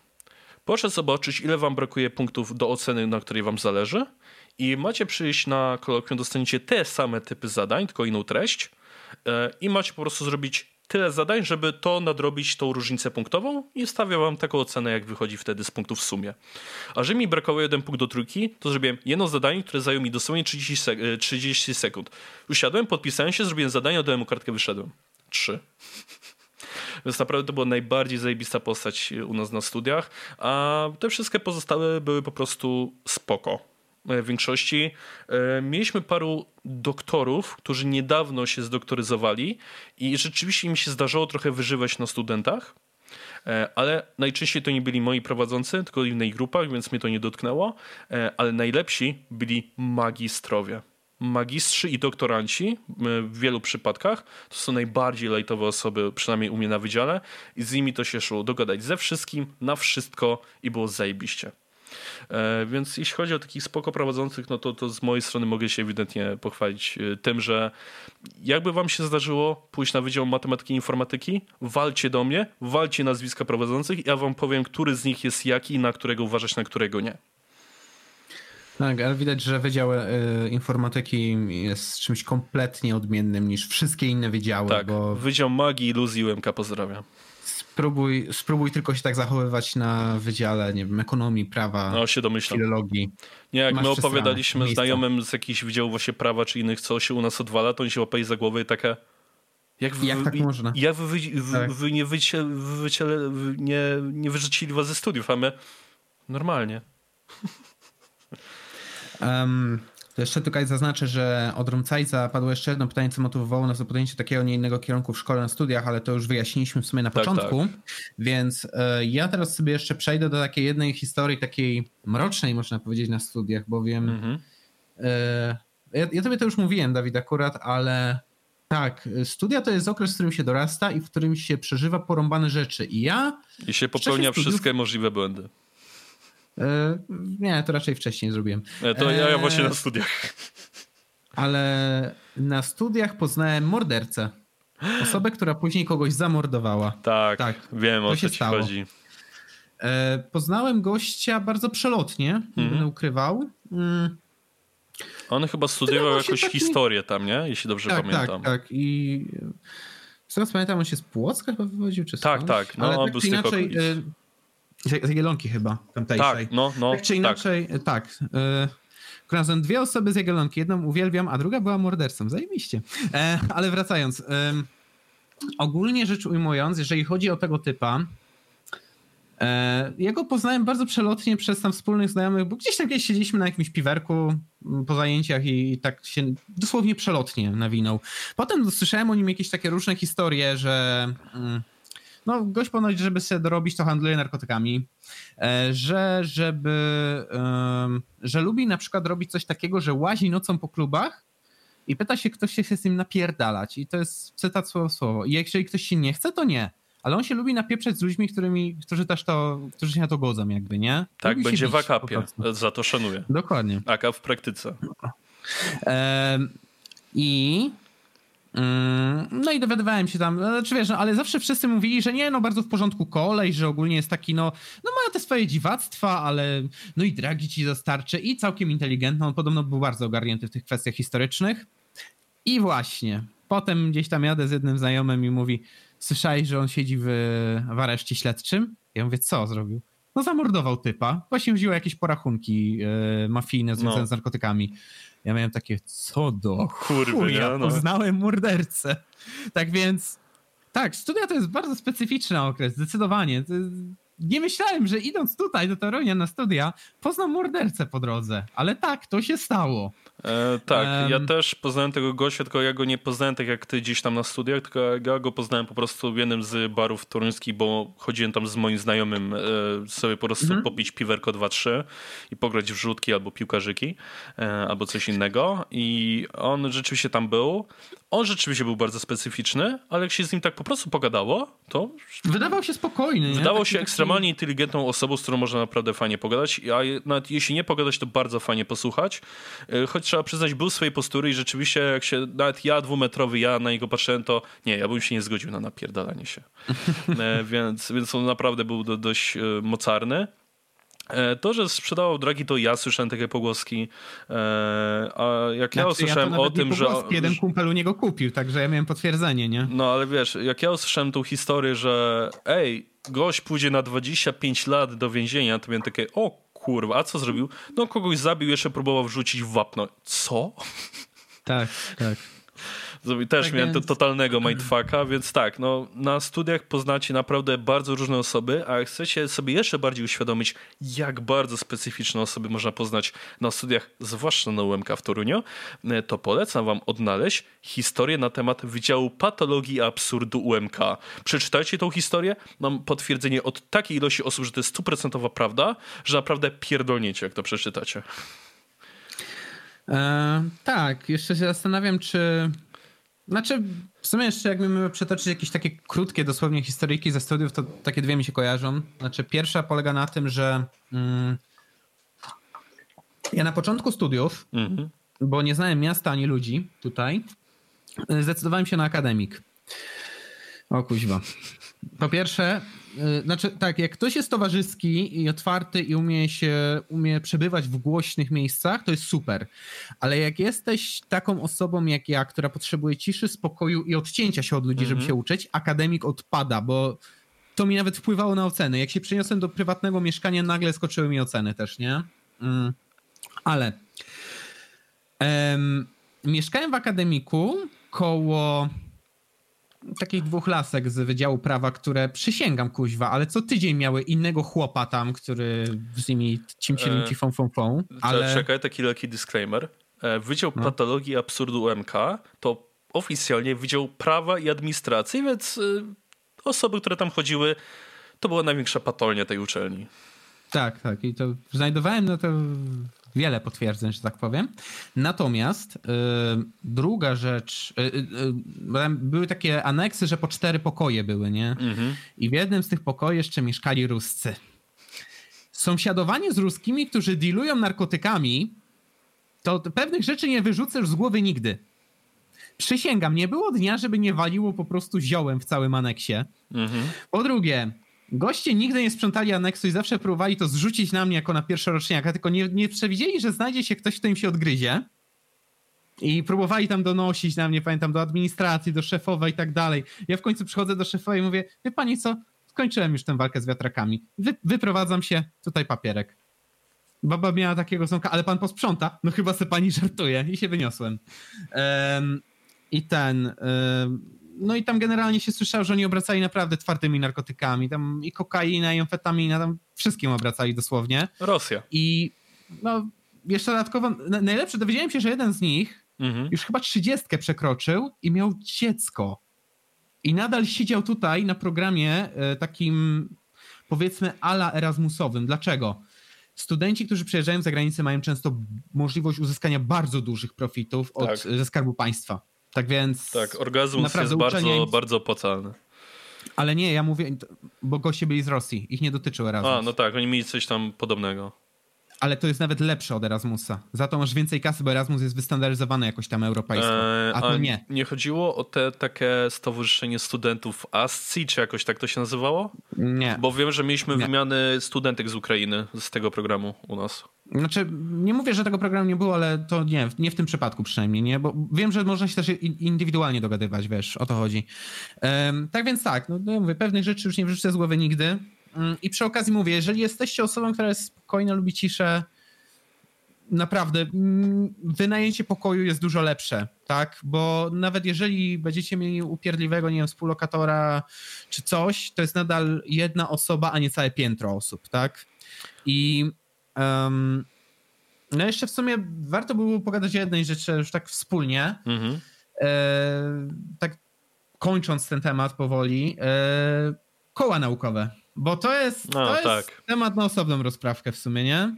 proszę zobaczyć, ile Wam brakuje punktów do oceny, na której Wam zależy. I macie przyjść na kolokwium, dostaniecie te same typy zadań, tylko inną treść. E, I macie po prostu zrobić tyle zadań, żeby to nadrobić tą różnicę punktową i stawiam wam taką ocenę, jak wychodzi wtedy z punktów w sumie. A że mi brakowało jeden punkt do trójki, to zrobiłem jedno zadanie, które zajęło mi dosłownie 30, sek 30 sekund. Usiadłem, podpisałem się, zrobiłem zadanie, oddałem mu kartkę, wyszedłem. Trzy. Więc naprawdę to była najbardziej zajebista postać u nas na studiach, a te wszystkie pozostałe były po prostu spoko. W większości. E, mieliśmy paru doktorów, którzy niedawno się zdoktoryzowali i rzeczywiście im się zdarzało trochę wyżywać na studentach, e, ale najczęściej to nie byli moi prowadzący, tylko w innych grupach, więc mnie to nie dotknęło, e, ale najlepsi byli magistrowie magistrzy i doktoranci w wielu przypadkach to są najbardziej lejtowe osoby, przynajmniej u mnie na wydziale i z nimi to się szło dogadać ze wszystkim, na wszystko i było zajebiście. E, więc jeśli chodzi o takich spoko prowadzących, no to, to z mojej strony mogę się ewidentnie pochwalić e, tym, że jakby wam się zdarzyło pójść na Wydział Matematyki i Informatyki, walcie do mnie, walcie nazwiska prowadzących, ja wam powiem, który z nich jest jaki i na którego uważać, na którego nie. Tak, ale widać, że Wydział y, Informatyki jest czymś kompletnie odmiennym niż wszystkie inne wydziały. Tak, bo... Wydział Magii, Iluzji, UMK pozdrawiam. Spróbuj, spróbuj tylko się tak zachowywać na wydziale, nie wiem, ekonomii, prawa, no, się domyślam. filologii. Nie, jak Masz my opowiadaliśmy znajomym z jakichś wydziałów właśnie prawa czy innych, co się u nas odwala, to oni się łapali za głowę i takie Jak, wy, Jak tak można? Jak wy, wy, Tak. wy nie, wycie, wy, wyciele, wy nie, nie wyrzucili was ze studiów, a my normalnie. Um, to jeszcze tutaj zaznaczę, że od Rumcajca padło jeszcze jedno pytanie, co motywowało nas do podjęcia takiego, nie innego kierunku w szkole na studiach, ale to już wyjaśniliśmy w sumie na Tak, początku. Więc e, ja teraz sobie jeszcze przejdę do takiej jednej historii, takiej mrocznej, można powiedzieć, na studiach, bowiem Mhm. e, ja, ja tobie to już mówiłem, Dawid, akurat, ale tak, studia to jest okres, w którym się dorasta i w którym się przeżywa porąbane rzeczy. I ja I się popełnia wszystkie możliwe błędy. E, nie, to raczej wcześniej zrobiłem. E, To ja, ja Eee. właśnie na studiach. ale na studiach poznałem mordercę. Osobę, która później kogoś zamordowała. Tak, Tak, wiem o to co się ci stało. chodzi. E, poznałem gościa bardzo przelotnie, nie Mhm. będę ukrywał. Mm, On chyba studiował jakąś taki- historię tam, nie? Jeśli dobrze tak, pamiętam. tak, tak. I z tego co pamiętam, on się z Płocka chyba wywodził, czy Tak, skądś? tak, no, Ale on tak był z tych inaczej, okolic. Z Jagiellonki chyba, tamtejszej. Tak, no, no, tak czy tak. inaczej, e, tak. e, Znalazłem dwie osoby z Jagiellonki. Jedną uwielbiam, a druga była mordercą. Zajebiście. E, ale wracając. em, ogólnie rzecz ujmując, jeżeli chodzi o tego typa, ja go poznałem bardzo przelotnie przez tam wspólnych znajomych, bo gdzieś tam kiedyś siedzieliśmy na jakimś piwerku po zajęciach i, i tak się dosłownie przelotnie nawinął. Potem słyszałem o nim jakieś takie różne historie, że mm, no, gość ponoć, żeby sobie dorobić, to handluje narkotykami, e, że żeby, że lubi na przykład robić coś takiego, że łazi nocą po klubach i pyta się, ktoś się chce z nim napierdalać. I to jest cytat słowo w słowo. I jeżeli ktoś się nie chce, to nie. Ale on się lubi napieprzeć z ludźmi, którymi, którzy też to, którzy się na to godzą jakby, nie? Tak, Lubi będzie w akapie. Za to szanuję. Dokładnie. Aka w praktyce. Em, I. mm, No i dowiadywałem się tam, znaczy wiesz, no, ale zawsze wszyscy mówili, że nie, no bardzo w porządku kolej, że ogólnie jest taki, no, no ma te swoje dziwactwa, ale no i dragi ci dostarczy i całkiem inteligentny, on podobno był bardzo ogarnięty w tych kwestiach historycznych. I właśnie, potem gdzieś tam jadę z jednym znajomym i mówi, słyszałeś, że on siedzi w, w areszcie śledczym? Ja mówię, co zrobił? No zamordował typa, właśnie wziął jakieś porachunki e, mafijne związane No. z narkotykami. Ja miałem takie, co do Kurwy, chuja, nie? No. poznałem mordercę. Tak więc, tak, studia to jest bardzo specyficzny okres, zdecydowanie. Nie myślałem, że idąc tutaj do Torunia na studia, poznam mordercę po drodze, ale tak, to się stało. E, tak, ja Em. też poznałem tego gościa, tylko ja go nie poznałem tak jak ty gdzieś tam na studiach, tylko ja go poznałem po prostu w jednym z barów toruńskich, bo chodziłem tam z moim znajomym e, sobie po prostu Mhm. popić piwerko 2-3 i pograć w rzutki albo piłkarzyki, e, albo coś innego i on rzeczywiście tam był. On rzeczywiście był bardzo specyficzny, ale jak się z nim tak po prostu pogadało, to Wydawał się spokojny. nie? Wydawał Taki- się taki- ekstremalnie inteligentną osobą, z którą można naprawdę fajnie pogadać, a nawet jeśli nie pogadać, to bardzo fajnie posłuchać. E, Choć trzeba przyznać, był swojej postury i rzeczywiście jak się, nawet ja dwumetrowy, ja na niego patrzyłem, to nie, ja bym się nie zgodził na napierdalanie się. E, więc, więc on naprawdę był do, dość e, mocarny. E, To, że sprzedawał dragi, to ja słyszałem takie pogłoski. E, A jak ja Znaczy, usłyszałem to o tym, że. Jeden kumpel u niego kupił, także ja miałem potwierdzenie, nie? No ale wiesz, jak ja usłyszałem tą historię, że ej, gość pójdzie na 25 lat do więzienia, to miałem takie, o kurwa, a co zrobił? No kogoś zabił, jeszcze próbował wrzucić w wapno. Co? Tak, tak. Też Tak miałem więc- to totalnego mindfucka, więc tak, no na studiach poznacie naprawdę bardzo różne osoby, a chcecie sobie jeszcze bardziej uświadomić, jak bardzo specyficzne osoby można poznać na studiach, zwłaszcza na UMK w Toruniu, e, to polecam wam odnaleźć historię na temat Wydziału Patologii i Absurdu UMK. Przeczytajcie tą historię, mam potwierdzenie od takiej ilości osób, że to jest stuprocentowa prawda, że naprawdę pierdolniecie, jak to przeczytacie. E, tak, jeszcze się zastanawiam, czy. Znaczy, w sumie jeszcze jak mamy przetoczyć jakieś takie krótkie dosłownie historyjki ze studiów, to takie dwie mi się kojarzą. Znaczy, pierwsza polega na tym, że mm, ja na początku studiów, Mhm. bo nie znałem miasta ani ludzi tutaj, zdecydowałem się na akademik. O kuźwa. Po pierwsze, znaczy tak, jak ktoś jest towarzyski i otwarty i umie się, umie przebywać w głośnych miejscach, to jest super. Ale jak jesteś taką osobą jak ja, która potrzebuje ciszy, spokoju i odcięcia się od ludzi, żeby Mhm. się uczyć, akademik odpada, bo to mi nawet wpływało na oceny. Jak się przeniosłem do prywatnego mieszkania, nagle skoczyły mi oceny też, nie? Mm. Ale em, mieszkałem w akademiku koło takich dwóch lasek z Wydziału Prawa, które przysięgam kuźwa, ale co tydzień miały innego chłopa tam, który z nimi cimcili ci fą fą fą. Ale... Czekaj, taki lekki disclaimer. E, Wydział no. Patologii Absurdu UMK to oficjalnie Wydział Prawa i Administracji, więc y, osoby, które tam chodziły, to była największa patolnia tej uczelni. Tak, tak. I to znajdowałem no to wiele potwierdzeń, że tak powiem. Natomiast y, druga rzecz, y, y, były takie aneksy, że po cztery pokoje były, nie? Mhm. I w jednym z tych pokoi jeszcze mieszkali Ruscy. Sąsiadowanie z Ruskimi, którzy dealują narkotykami, to pewnych rzeczy nie wyrzucasz z głowy nigdy. Przysięgam, nie było dnia, żeby nie waliło po prostu ziołem w całym aneksie. Mhm. Po drugie, Goście nigdy nie sprzątali aneksu i zawsze próbowali to zrzucić na mnie jako na pierwszoroczniaka, tylko nie, nie przewidzieli, że znajdzie się ktoś, kto im się odgryzie. I próbowali tam donosić na mnie, pamiętam, do administracji, do szefowa i tak dalej. Ja w końcu przychodzę do szefa i mówię, wie pani co, skończyłem już tę walkę z wiatrakami. Wy, wyprowadzam się, tutaj papierek. Baba miała takiego zonka, ale pan posprząta? No chyba se pani żartuje. I się wyniosłem. Um, I ten... Um, no i tam generalnie się słyszało, że oni obracali naprawdę twardymi narkotykami. Tam i kokaina, i amfetamina, tam wszystkim obracali dosłownie. Rosja. I no, jeszcze dodatkowo, najlepsze, dowiedziałem się, że jeden z nich mhm. już chyba trzydziestkę przekroczył i miał dziecko. I nadal siedział tutaj na programie e, takim, powiedzmy, ala Erasmusowym. Dlaczego? Studenci, którzy przyjeżdżają za granicę, mają często możliwość uzyskania bardzo dużych profitów od, tak. ze skarbu państwa. Tak więc. Tak, orgazm jest bardzo, bardzo opłacalny. Ale nie, ja mówię, bo goście byli z Rosji, ich nie dotyczył Erasmus. A, no tak, oni mieli coś tam podobnego. Ale to jest nawet lepsze od Erasmusa. Za to masz więcej kasy, bo Erasmus jest wystandaryzowany jakoś tam europejsko. Eee, a to nie. Nie chodziło o te takie stowarzyszenie studentów ASCII, czy jakoś tak to się nazywało? Nie. Bo wiem, że mieliśmy nie. wymiany studentek z Ukrainy z tego programu u nas. Znaczy, nie mówię, że tego programu nie było, ale to nie, nie w tym przypadku przynajmniej, nie? Bo wiem, że można się też indywidualnie dogadywać, wiesz, o to chodzi. Um, tak więc tak, no, no mówię, pewnych rzeczy już nie wyrzucę z głowy nigdy. Um, I przy okazji mówię, jeżeli jesteście osobą, która jest spokojna, lubi ciszę, naprawdę mm, wynajęcie pokoju jest dużo lepsze, tak? Bo nawet jeżeli będziecie mieli upierdliwego, nie wiem, współlokatora czy coś, to jest nadal jedna osoba, a nie całe piętro osób, tak? I Um, no jeszcze w sumie warto by było pogadać o jednej rzeczy już tak wspólnie. Mhm. E, tak kończąc ten temat powoli. E, koła naukowe. Bo to jest, no, to jest tak. temat na osobną rozprawkę w sumie, nie?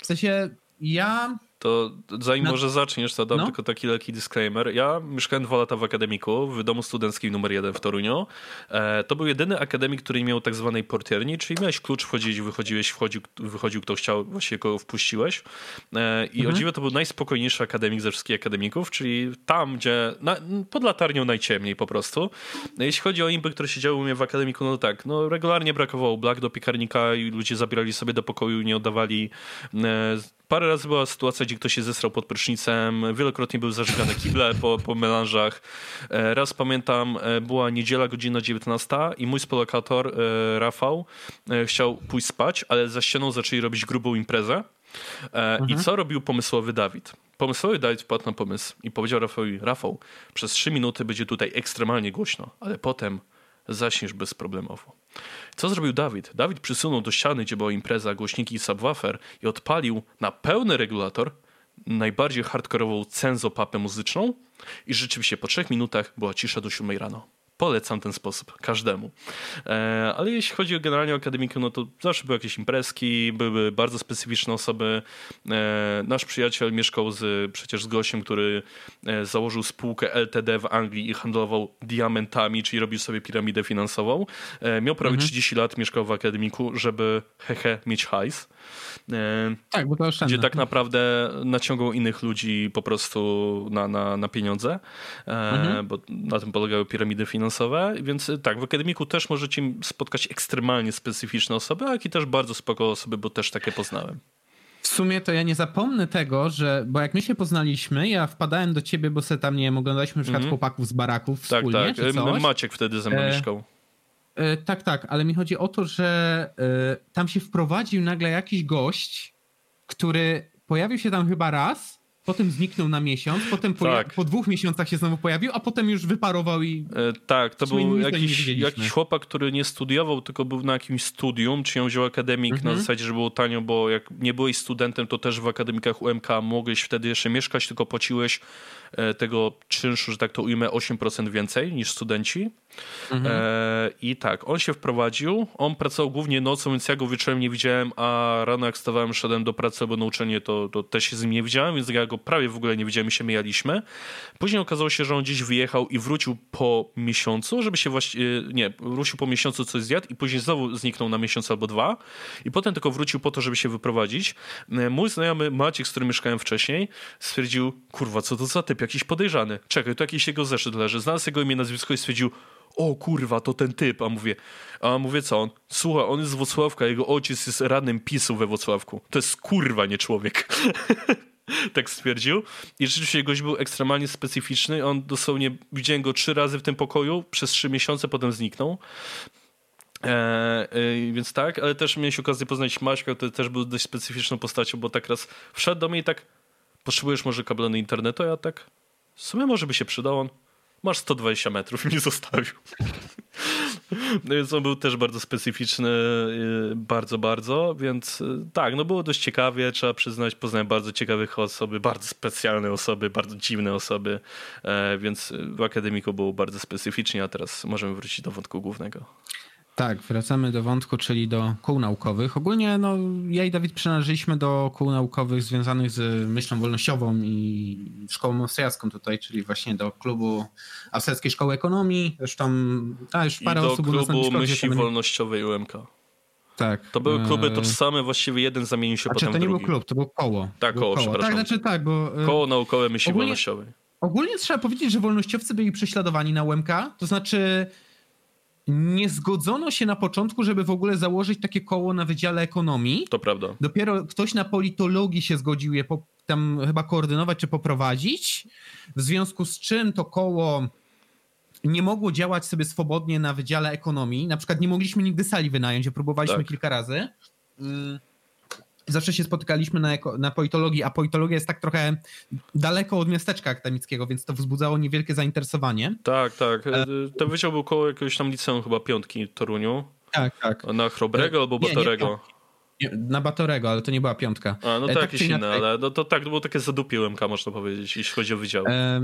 W sensie ja to zanim no. może zaczniesz, to dam no. tylko taki lekki disclaimer. Ja mieszkałem dwa lata w akademiku, w domu studenckim numer jeden w Toruniu. E, to był jedyny akademik, który miał tak zwanej portierni, czyli miałeś klucz, wchodzić, wychodziłeś, wchodził, wychodził kto chciał, właśnie kogo wpuściłeś. E, I mhm. o dziwo to był najspokojniejszy akademik ze wszystkich akademików, czyli tam, gdzie na, pod latarnią najciemniej po prostu. Jeśli chodzi o impy, które siedziały u mnie w akademiku, no tak, no regularnie brakowało blag do piekarnika i ludzie zabierali sobie do pokoju, nie oddawali e, Parę razy była sytuacja, gdzie ktoś się zesrał pod prysznicem, wielokrotnie były zażygane kible po, po melanżach. E, raz pamiętam, e, była niedziela, godzina 19 i mój spolokator e, Rafał chciał pójść spać, ale za ścianą zaczęli robić grubą imprezę. Mhm. I co robił pomysłowy Dawid? Pomysłowy Dawid wpadł na pomysł i powiedział Rafałowi, Rafał, przez 3 minuty będzie tutaj ekstremalnie głośno, ale potem zaśniesz bezproblemowo. Co zrobił Dawid? Dawid przysunął do ściany, gdzie była impreza, głośniki i subwoofer i odpalił na pełny regulator najbardziej hardkorową cenzopapę muzyczną i rzeczywiście po trzech minutach była cisza do siódmej rano polecam ten sposób każdemu. E, ale jeśli chodzi o generalnie o akademikę, no to zawsze były jakieś imprezki, były bardzo specyficzne osoby. E, nasz przyjaciel mieszkał z, przecież z gościem, który e, założył spółkę LTD w Anglii i handlował diamentami, czyli robił sobie piramidę finansową. Miał prawie mhm. 30 lat, mieszkał w akademiku, żeby hehe mieć hajs. Tak, bo to oszczędne. Gdzie tak naprawdę naciągał innych ludzi po prostu na, na, na pieniądze, mhm. bo na tym polegały piramidy finansowe więc y, tak, w akademiku też możecie spotkać ekstremalnie specyficzne osoby, jak i też bardzo spoko osoby, bo też takie poznałem. W sumie to ja nie zapomnę tego, że, bo jak my się poznaliśmy, ja wpadałem do ciebie, bo sobie tam, nie wiem, oglądaliśmy na przykład mm -hmm. chłopaków z baraków tak, wspólnie, tak. Maciek wtedy ze mną e, mieszkał. E, tak, tak, ale mi chodzi o to, że e, tam się wprowadził nagle jakiś gość, który pojawił się tam chyba raz, potem zniknął na miesiąc, potem po, Tak. po dwóch miesiącach się znowu pojawił, a potem już wyparował i E, tak, to był jakiś, jakiś chłopak, który nie studiował, tylko był na jakimś studium, czy ją wziął akademik na Mhm. zasadzie, że było tanio, bo jak nie byłeś studentem, to też w akademikach UMK mogłeś wtedy jeszcze mieszkać, tylko płaciłeś tego czynszu, że tak to ujmę, 8% więcej niż studenci. Mhm. E, I tak, on się wprowadził, on pracował głównie nocą, więc ja go wieczorem nie widziałem, a rano jak stawałem, szedłem do pracy albo na uczelnię, to, to też się z nim nie widziałem, więc ja go prawie w ogóle nie widziałem i się mijaliśmy. Później okazało się, że on gdzieś wyjechał i wrócił po miesiącu, żeby się właśnie, nie, wrócił po miesiącu coś zjadł i później znowu zniknął na miesiąc albo dwa i potem tylko wrócił po to, żeby się wyprowadzić. E, Mój znajomy Maciek, z którym mieszkałem wcześniej, stwierdził, kurwa, co to za typ, jakiś podejrzany. Czekaj, tu jakiś jego zeszyt leży. Znalazł jego imię, nazwisko i stwierdził, o kurwa, to ten typ. A mówię, a mówię co on? Słuchaj, on jest z Włocławka, jego ojciec jest radnym PiSu we Włocławku. To jest kurwa, nie człowiek. tak stwierdził. I rzeczywiście gość był ekstremalnie specyficzny. On dosłownie, widziałem go trzy razy w tym pokoju przez trzy miesiące, potem zniknął. E, e, więc tak, ale też miałeś okazję poznać Maćka, który też był dość specyficzną postacią, bo tak raz wszedł do mnie i tak potrzebujesz może kabla na internetu, ja tak w sumie może by się przydał on. Masz 120 metrów i mnie zostawił. No więc on był też bardzo specyficzny, yy, bardzo, bardzo, więc yy, tak, no było dość ciekawie, trzeba przyznać, poznałem bardzo ciekawych osoby, bardzo specjalne osoby, bardzo dziwne osoby, e, więc w Akademiku było bardzo specyficznie, a teraz możemy wrócić do wątku głównego. Tak, wracamy do wątku, czyli do kół naukowych. Ogólnie no, ja i Dawid przynależyliśmy do kół naukowych związanych z myślą wolnościową i szkołą austriacką tutaj, czyli właśnie do klubu Austriackiej Szkoły Ekonomii. Zresztą a już I parę do osób klubu Discordzie myśli wolnościowej UMK. Tak. To były kluby e, tożsame, właściwie jeden zamienił się Znaczy, potem to nie był klub, to było koło. Tak, było koło, przepraszam. Tak, znaczy tak, bo... e, Koło naukowe myśli Ogólnie- wolnościowej. Ogólnie trzeba powiedzieć, że wolnościowcy byli prześladowani na UMK, to znaczy nie zgodzono się na początku, żeby w ogóle założyć takie koło na Wydziale Ekonomii. To prawda. Dopiero ktoś na politologii się zgodził je po, tam chyba koordynować czy poprowadzić, w związku z czym to koło nie mogło działać sobie swobodnie na Wydziale Ekonomii. Na przykład nie mogliśmy nigdy sali wynająć, próbowaliśmy Tak. kilka razy. Mm. Zawsze się spotykaliśmy na, eko, na politologii, a politologia jest tak trochę daleko od miasteczka akademickiego, więc to wzbudzało niewielkie zainteresowanie. Tak, tak. E, Ten wydział był koło jakiegoś tam liceum chyba piątki w Toruniu. Tak, tak. Na Chrobrego E, albo nie, nie, Batorego. Nie, Na Batorego, ale to nie była piątka. A, no E, to tak jakieś inne, inaczej. ale no, to tak, to było takie zadupie UMK, można powiedzieć, jeśli chodzi o wydział. E,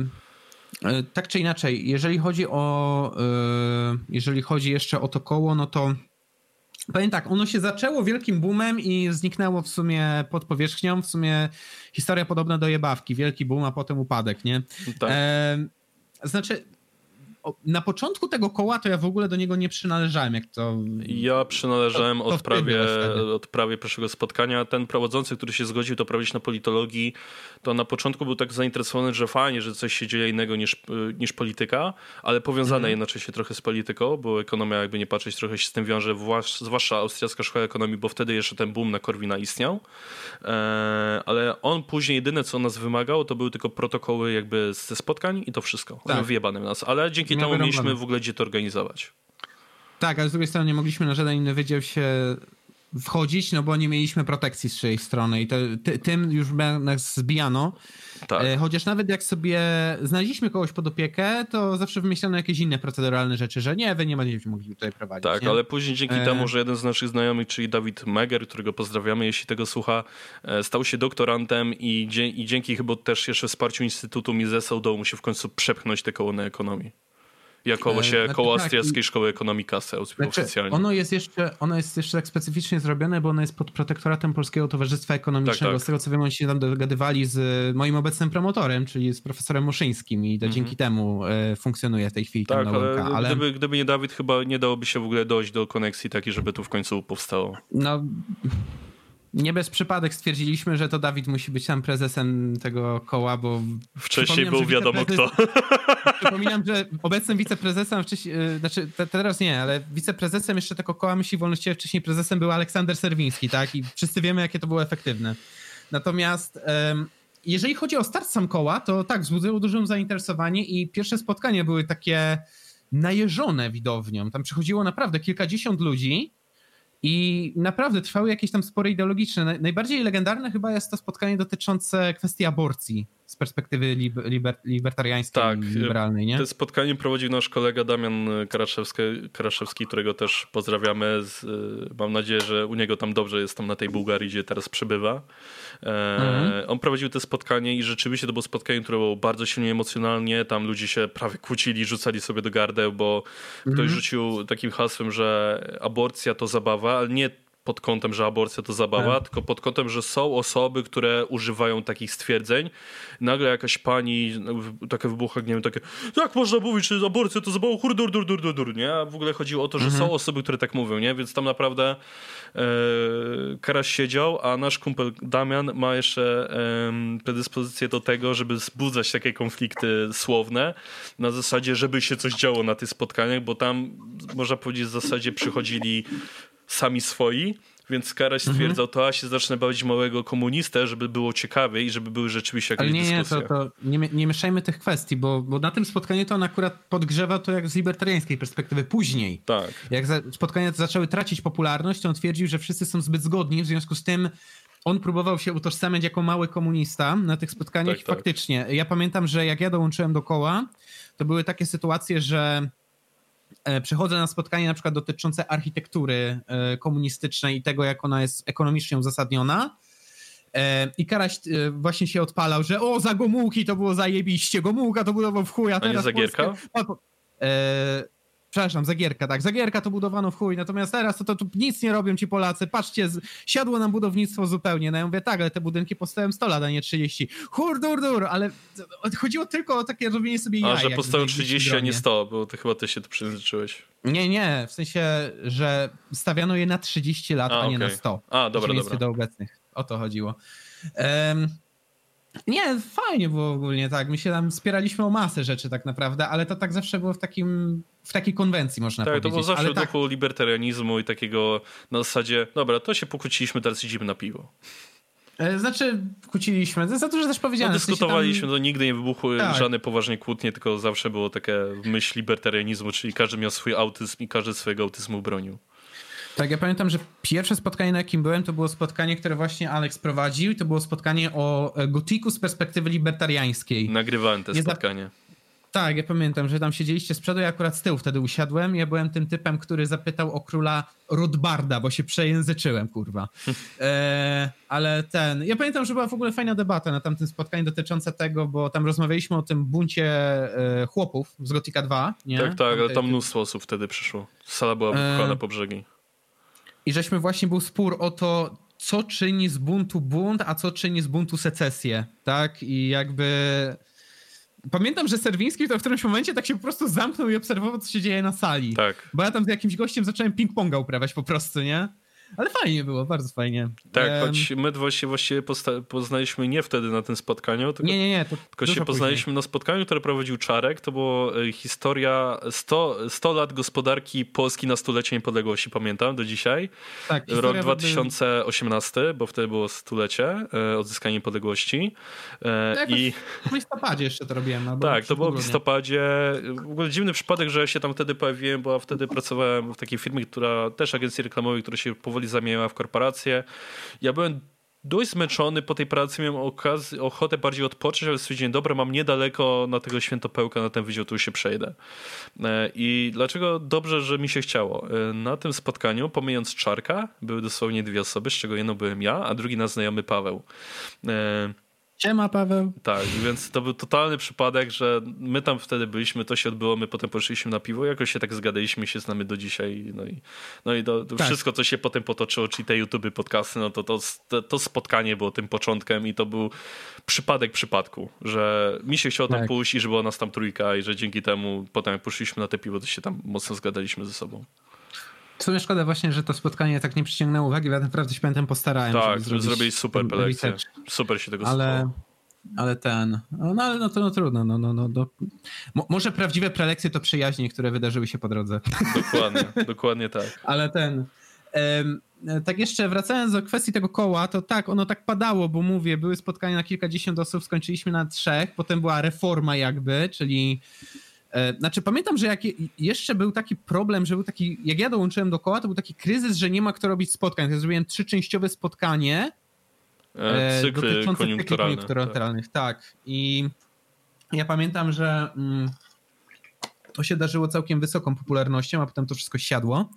e, tak czy inaczej, jeżeli chodzi o e, jeżeli chodzi jeszcze o to koło, no to powiem tak, ono się zaczęło wielkim boomem i zniknęło w sumie pod powierzchnią. W sumie historia podobna do jebawki. Wielki boom, a potem upadek, nie? tak. E, znaczy, na początku tego koła to ja w ogóle do niego nie przynależałem, jak to... Ja przynależałem To- to od, prawie, od prawie pierwszego spotkania. Ten prowadzący, który się zgodził to prowadzić na politologii, to na początku był tak zainteresowany, że fajnie, że coś się dzieje innego niż, niż polityka, ale powiązane Mhm. jednocześnie trochę z polityką, bo ekonomia, jakby nie patrzeć, trochę się z tym wiąże, własz- zwłaszcza austriacka szkoła ekonomii, bo wtedy jeszcze ten boom na Korwina istniał. E, ale on później jedyne, co nas wymagał, to były tylko protokoły jakby ze spotkań i to wszystko. Tak. Wyjebane nas. Ale dzięki No, temu wyrąbane. mieliśmy w ogóle gdzie to organizować. Tak, ale z drugiej strony nie mogliśmy na żaden inny wydział się wchodzić, no bo nie mieliśmy protekcji z czyjej strony i to, ty, tym już nas zbijano. Tak. E, Chociaż nawet jak sobie znaleźliśmy kogoś pod opiekę, to zawsze wymyślano jakieś inne proceduralne rzeczy, że nie, wy nie będziecie mogli tutaj prowadzić. Tak, nie? ale później dzięki E. temu, że jeden z naszych znajomych, czyli Dawid Meger, którego pozdrawiamy, jeśli tego słucha, e, stał się doktorantem i, dzie- i dzięki chyba też jeszcze wsparciu Instytutu Mises udało mu się w końcu przepchnąć te koło na ekonomii. Jako E, znaczy koło tak, austriackiej szkoły ekonomii kasy Znaczy, oficjalnie. ono, jest jeszcze, ono jest jeszcze tak specyficznie zrobione, bo ono jest pod protektoratem Polskiego Towarzystwa Ekonomicznego. Tak, tak. Z tego co wiem, oni się tam dogadywali z moim obecnym promotorem, czyli z profesorem Muszyńskim i to dzięki temu e, funkcjonuje w tej chwili tak, tam na ale. Ale Gdyby, gdyby nie Dawid, chyba nie dałoby się w ogóle dojść do koneksji takiej, żeby tu w końcu powstało. no, nie bez przypadek stwierdziliśmy, że to Dawid musi być tam prezesem tego koła, bo Wcześniej był wiadomo kto. Przypominam, że obecnym wiceprezesem, wcześniej, e, znaczy te, teraz nie, ale wiceprezesem jeszcze tego koła myśli wolności, wcześniej prezesem był Aleksander Serwiński, tak? I wszyscy wiemy, jakie to było efektywne. Natomiast em, jeżeli chodzi o start sam koła, to tak, wzbudzało duże zainteresowanie i pierwsze spotkania były takie najeżone widownią. Tam przychodziło naprawdę kilkadziesiąt ludzi I naprawdę trwały jakieś tam spory ideologiczne. Najbardziej legendarne chyba jest to spotkanie dotyczące kwestii aborcji z perspektywy liber, libertariańskiej tak, liberalnej, nie? To spotkanie prowadził nasz kolega Damian Karaszewski, Karaszewski którego też pozdrawiamy. Z, mam nadzieję, że u niego tam dobrze jest tam na tej Bułgarii, gdzie teraz przebywa. E, mhm. On prowadził to spotkanie i rzeczywiście to było spotkanie, które było bardzo silnie emocjonalnie. Tam ludzie się prawie kłócili, rzucali sobie do gardeł, bo mhm. ktoś rzucił takim hasłem, że aborcja to zabawa, ale nie pod kątem, że aborcja to zabawa, tak. tylko pod kątem, że są osoby, które używają takich stwierdzeń. Nagle jakaś pani, takie wybucha nie wiem, takie, jak można mówić, że aborcja to zabawa, dur, dur, dur, dur, dur, nie? A w ogóle chodziło o to, że mhm. są osoby, które tak mówią, nie? Więc tam naprawdę e, Karaś siedział, a nasz kumpel Damian ma jeszcze e, predyspozycję do tego, żeby wzbudzać takie konflikty słowne, na zasadzie, żeby się coś działo na tych spotkaniach, bo tam, można powiedzieć, w zasadzie przychodzili sami swoi, więc Karaś mhm. stwierdzał, to a się zacznę bawić małego komunistę, żeby było ciekawie i żeby były rzeczywiście jakieś Ale nie, dyskusje. Nie, to, to nie, nie mieszajmy tych kwestii, bo, bo na tym spotkaniu to on akurat podgrzewa to jak z libertariańskiej perspektywy później. Tak. Jak za, spotkania zaczęły tracić popularność, to on twierdził, że wszyscy są zbyt zgodni, w związku z tym on próbował się utożsamiać jako mały komunista na tych spotkaniach tak, tak. faktycznie. Ja pamiętam, że jak ja dołączyłem do koła, to były takie sytuacje, że przychodzę na spotkanie na przykład dotyczące architektury e, komunistycznej i tego, jak ona jest ekonomicznie uzasadniona. E, I Karaś właśnie się odpalał, że o, za Gomułki to było zajebiście, Gomułka to budował w chuja. A nie Zagierka? Polskę... Przepraszam, Zagierka, tak. Zagierka to budowano w chuj, natomiast teraz to, to, to nic nie robią ci Polacy. Patrzcie, z, siadło nam budownictwo zupełnie. No ja mówię, tak, ale te budynki powstają 100 lat, a nie 30. Hur, dur, dur, ale chodziło tylko o takie robienie sobie jaj. A, że powstają 30, a nie 100, bo ty chyba ty się tu przyjęzyczyłeś. Nie, nie, w sensie, że stawiano je na 30 lat, a, a nie okay. na 100. A, dobra, dobra. do obecnych. O to chodziło. Um, nie, fajnie było ogólnie, tak. My się tam spieraliśmy o masę rzeczy tak naprawdę, ale to tak zawsze było w takim, w takiej konwencji można tak, powiedzieć. Tak, to było zawsze ale w duchu tak. libertarianizmu i takiego na zasadzie, dobra, to się pokłóciliśmy, teraz idziemy na piwo. E, znaczy, kłóciliśmy, za dużo też powiedziane. No, dyskutowaliśmy, w sensie tam... to nigdy nie wybuchły tak. żadne poważne kłótnie, tylko zawsze było takie myśl libertarianizmu, czyli każdy miał swój autyzm i każdy swojego autyzmu bronił. Tak, ja pamiętam, że pierwsze spotkanie, na jakim byłem, to było spotkanie, które właśnie Alex prowadził. To było spotkanie o e, gotiku z perspektywy libertariańskiej. Nagrywałem to spotkanie. Tak, ja pamiętam, że tam siedzieliście z przodu, ja akurat z tyłu wtedy usiadłem. Ja byłem tym typem, który zapytał o króla Rodbarda, bo się przejęzyczyłem, kurwa. E, ale ten... Ja pamiętam, że była w ogóle fajna debata na tamtym spotkaniu dotycząca tego, bo tam rozmawialiśmy o tym buncie e, chłopów z Gotika 2, nie? Tak, tak, ale tam mnóstwo osób wtedy przyszło. Sala była wypchana e... po brzegi. I żeśmy właśnie był spór o to, co czyni z buntu bunt, a co czyni z buntu secesję, tak? I jakby... Pamiętam, że Serwiński to w którymś momencie tak się po prostu zamknął i obserwował, co się dzieje na sali. Tak. Bo ja tam z jakimś gościem zacząłem ping-ponga uprawiać po prostu, nie? Ale fajnie było, bardzo fajnie. Tak, um, choć my właśnie właściwie poznaliśmy nie wtedy na tym spotkaniu, tylko, nie, nie, nie, tylko się poznaliśmy później. na spotkaniu, które prowadził Czarek. To było e, historia 100, 100 lat gospodarki Polski na stulecie niepodległości, pamiętam do dzisiaj. Tak, Rok 2018, bo wtedy było stulecie e, odzyskania niepodległości. No I... W listopadzie jeszcze to robiłem. tak, to było w listopadzie. W ogóle dziwny przypadek, że się tam wtedy pojawiłem, bo wtedy pracowałem w takiej firmie, która też agencji reklamowej, która się powoli powoli w korporację. Ja byłem dość zmęczony po tej pracy, miałem okazję, ochotę bardziej odpocząć, ale stwierdziłem, dobra, mam niedaleko na tego świętopełka, na ten wydział, tu się przejdę. E, I dlaczego dobrze, że mi się chciało? E, na tym spotkaniu, pomijając Czarka, były dosłownie dwie osoby, z czego jedno byłem ja, a drugi nasz znajomy Paweł. Siema Paweł. Tak, więc to był totalny przypadek, że my tam wtedy byliśmy, to się odbyło, my potem poszliśmy na piwo, jakoś się tak zgadaliśmy, się znamy do dzisiaj. No i, no i to, to tak. wszystko, co się potem potoczyło, czyli te YouTube, podcasty, no to, to, to spotkanie było tym początkiem i to był przypadek przypadku, że mi się chciało tam tak. pójść i że była nas tam trójka i że dzięki temu potem jak poszliśmy na te piwo, to się tam mocno zgadaliśmy ze sobą. W sumie szkoda właśnie, że to spotkanie tak nie przyciągnęło uwagi, bo ja naprawdę się pamiętam postarałem. Tak, żeby zrobić zrobili super prelekcję. Super się tego ale, ale ten, no, no ale no to no, trudno. No, no, no, no. może prawdziwe prelekcje to przyjaźnie, które wydarzyły się po drodze. Dokładnie, dokładnie tak. Ale ten... tak jeszcze wracając do kwestii tego koła, to tak, ono tak padało, bo mówię, były spotkania na kilkadziesiąt osób, skończyliśmy na trzech, potem była reforma jakby, czyli znaczy, pamiętam, że jak jeszcze był taki problem, że był taki, jak ja dołączyłem do koła, to był taki kryzys, że nie ma kto robić spotkań. Ja zrobiłem trzyczęściowe spotkanie e, cykly dotyczące koniunkturalne, koniunkturalnych. Tak. tak. I ja pamiętam, że mm, to się darzyło całkiem wysoką popularnością, a potem to wszystko siadło.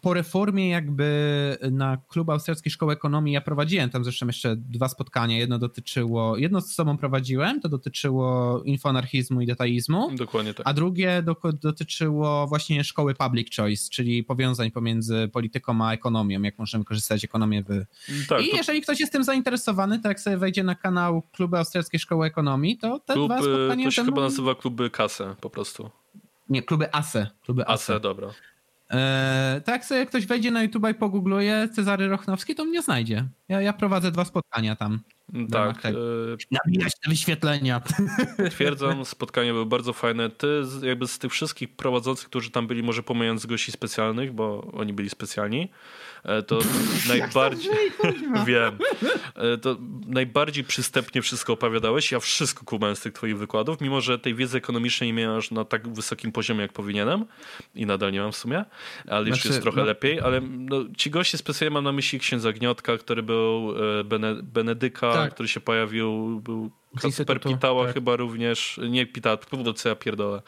Po reformie jakby na klub Austriackiej Szkoły Ekonomii ja prowadziłem tam zresztą jeszcze dwa spotkania. Jedno dotyczyło, jedno z sobą prowadziłem, to dotyczyło infoanarchizmu i detaizmu. Dokładnie tak. A drugie do, dotyczyło właśnie szkoły public choice, czyli powiązań pomiędzy polityką a ekonomią, jak możemy korzystać ekonomię w... Tak, I to... jeżeli ktoś jest tym zainteresowany, to jak sobie wejdzie na kanał Kluby Austriackiej Szkoły Ekonomii, to te Klub, dwa spotkania... To się chyba nazywa Kluby Kasę po prostu. Nie, kluby ASE. Kluby ASE, ASE dobra. Eee, tak, sobie jak ktoś wejdzie na YouTube i pogoogluje Cezary Rochnowski, to mnie znajdzie. Ja, ja prowadzę dwa spotkania tam. Tak. E... Nabijać te wyświetlenia. Twierdzam, spotkania były bardzo fajne. Ty jakby z tych wszystkich prowadzących, którzy tam byli, może pomijając gości specjalnych, bo oni byli specjalni, E, to najbardziej. Wiem. E, to najbardziej przystępnie wszystko opowiadałeś. Ja wszystko kumałem z tych twoich wykładów, mimo że tej wiedzy ekonomicznej nie miałem aż na tak wysokim poziomie, jak powinienem. I nadal nie mam w sumie, ale znaczy, już jest trochę no... lepiej. Ale no, ci goście specjalnie mam na myśli księdza Gniotka, który był e, Bene, Benedyka, tak. który się pojawił, był Kasper Pitała tak. chyba również, nie Pitała, co ja pierdolę.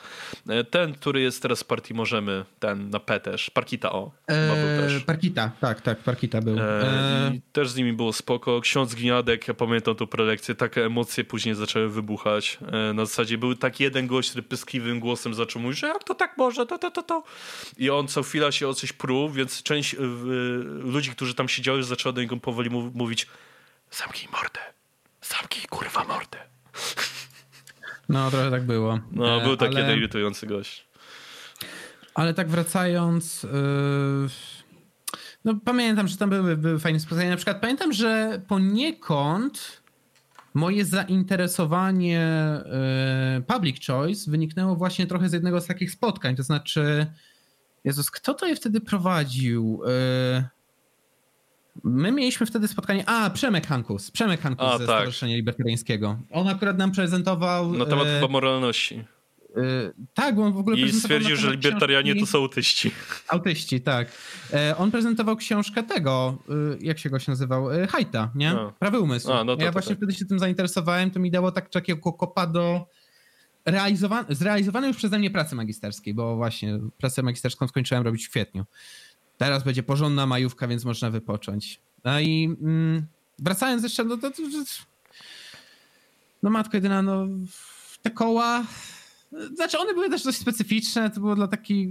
E, ten, który jest teraz w partii Możemy, ten na P też, Parkita o. Eee, też. Parkita, tak, tak, Parkita był. Eee, też z nimi było spoko. Ksiądz Gniadek, ja pamiętam tą prelekcję, takie emocje później zaczęły wybuchać. Eee, na zasadzie był tak jeden gość, który pyskliwym głosem zaczął mówić, że jak to tak może, to, to, to, to. I on co chwila się o coś pruł, więc część y, ludzi, którzy tam siedziały, zaczęła do niego powoli mówić zamknij mordę Zamknij kurwa mordę. No, trochę tak było. No, był taki ale... irytujący gość. Ale tak wracając... Yy... No pamiętam, że tam były, były fajne spotkania. Na przykład pamiętam, że poniekąd moje zainteresowanie yy, public choice wyniknęło właśnie trochę z jednego z takich spotkań. To znaczy, Jezus, kto to je wtedy prowadził? Yy... My mieliśmy wtedy spotkanie. A, Przemek Hankus. Przemek Hankus A, ze tak. Stowarzyszenia Libertariańskiego. On akurat nam prezentował. Na temat e... chyba moralności. E... Tak, bo on w ogóle. I stwierdził, że libertarianie książki... to są autyści. Autyści, tak. E... On prezentował książkę tego, e, jak się go się nazywał? E, Hajta, nie? A. Prawy umysł. A, no to, ja to, właśnie tak. wtedy się tym zainteresowałem, to mi dało tak takiego kopa do realizowanej, zrealizowanej już przeze mnie pracy magisterskiej, bo właśnie pracę magisterską skończyłem robić w kwietniu. Teraz będzie porządna majówka, więc można wypocząć. No i mm, wracając jeszcze do, do, do, no matko jedyna, no te koła, znaczy one były też dość specyficzne, to było dla takich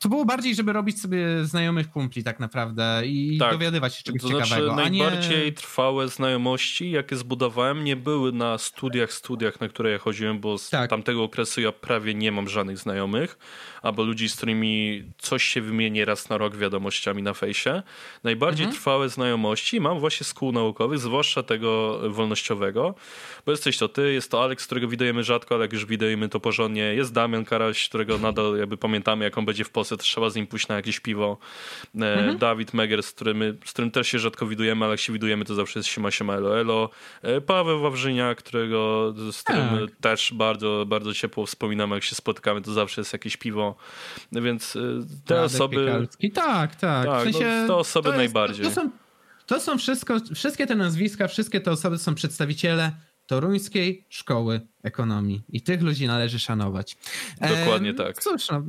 to było bardziej, żeby robić sobie znajomych kumpli tak naprawdę i tak. dowiadywać się czegoś to znaczy, ciekawego. Najbardziej nie... trwałe znajomości, jakie zbudowałem, nie były na studiach, studiach, na które ja chodziłem, bo z tak. tamtego okresu ja prawie nie mam żadnych znajomych, albo ludzi, z którymi coś się wymieni raz na rok wiadomościami na fejsie. Najbardziej mhm. trwałe znajomości mam właśnie z kół naukowych, zwłaszcza tego wolnościowego, bo jesteś to ty, jest to Alex, którego widujemy rzadko, ale jak już widujemy to porządnie, jest Damian Karaś, którego nadal jakby pamiętamy, jak on będzie w Polsce to trzeba z nim pójść na jakieś piwo. E, mhm. Dawid Meger, z którym, z którym też się rzadko widujemy, ale jak się widujemy, to zawsze jest siema, siema, elo, elo. E, Paweł Wawrzynia, którego, z którym tak. też bardzo, bardzo ciepło wspominamy, jak się spotkamy, to zawsze jest jakieś piwo. Więc e, te Radek osoby... Piekalski. Tak, tak. tak w sensie, no, te osoby to jest, najbardziej. To, to, są, to są wszystko, wszystkie te nazwiska, wszystkie te osoby są przedstawiciele Toruńskiej Szkoły Ekonomii. I tych ludzi należy szanować. Dokładnie tak. Cóż, no,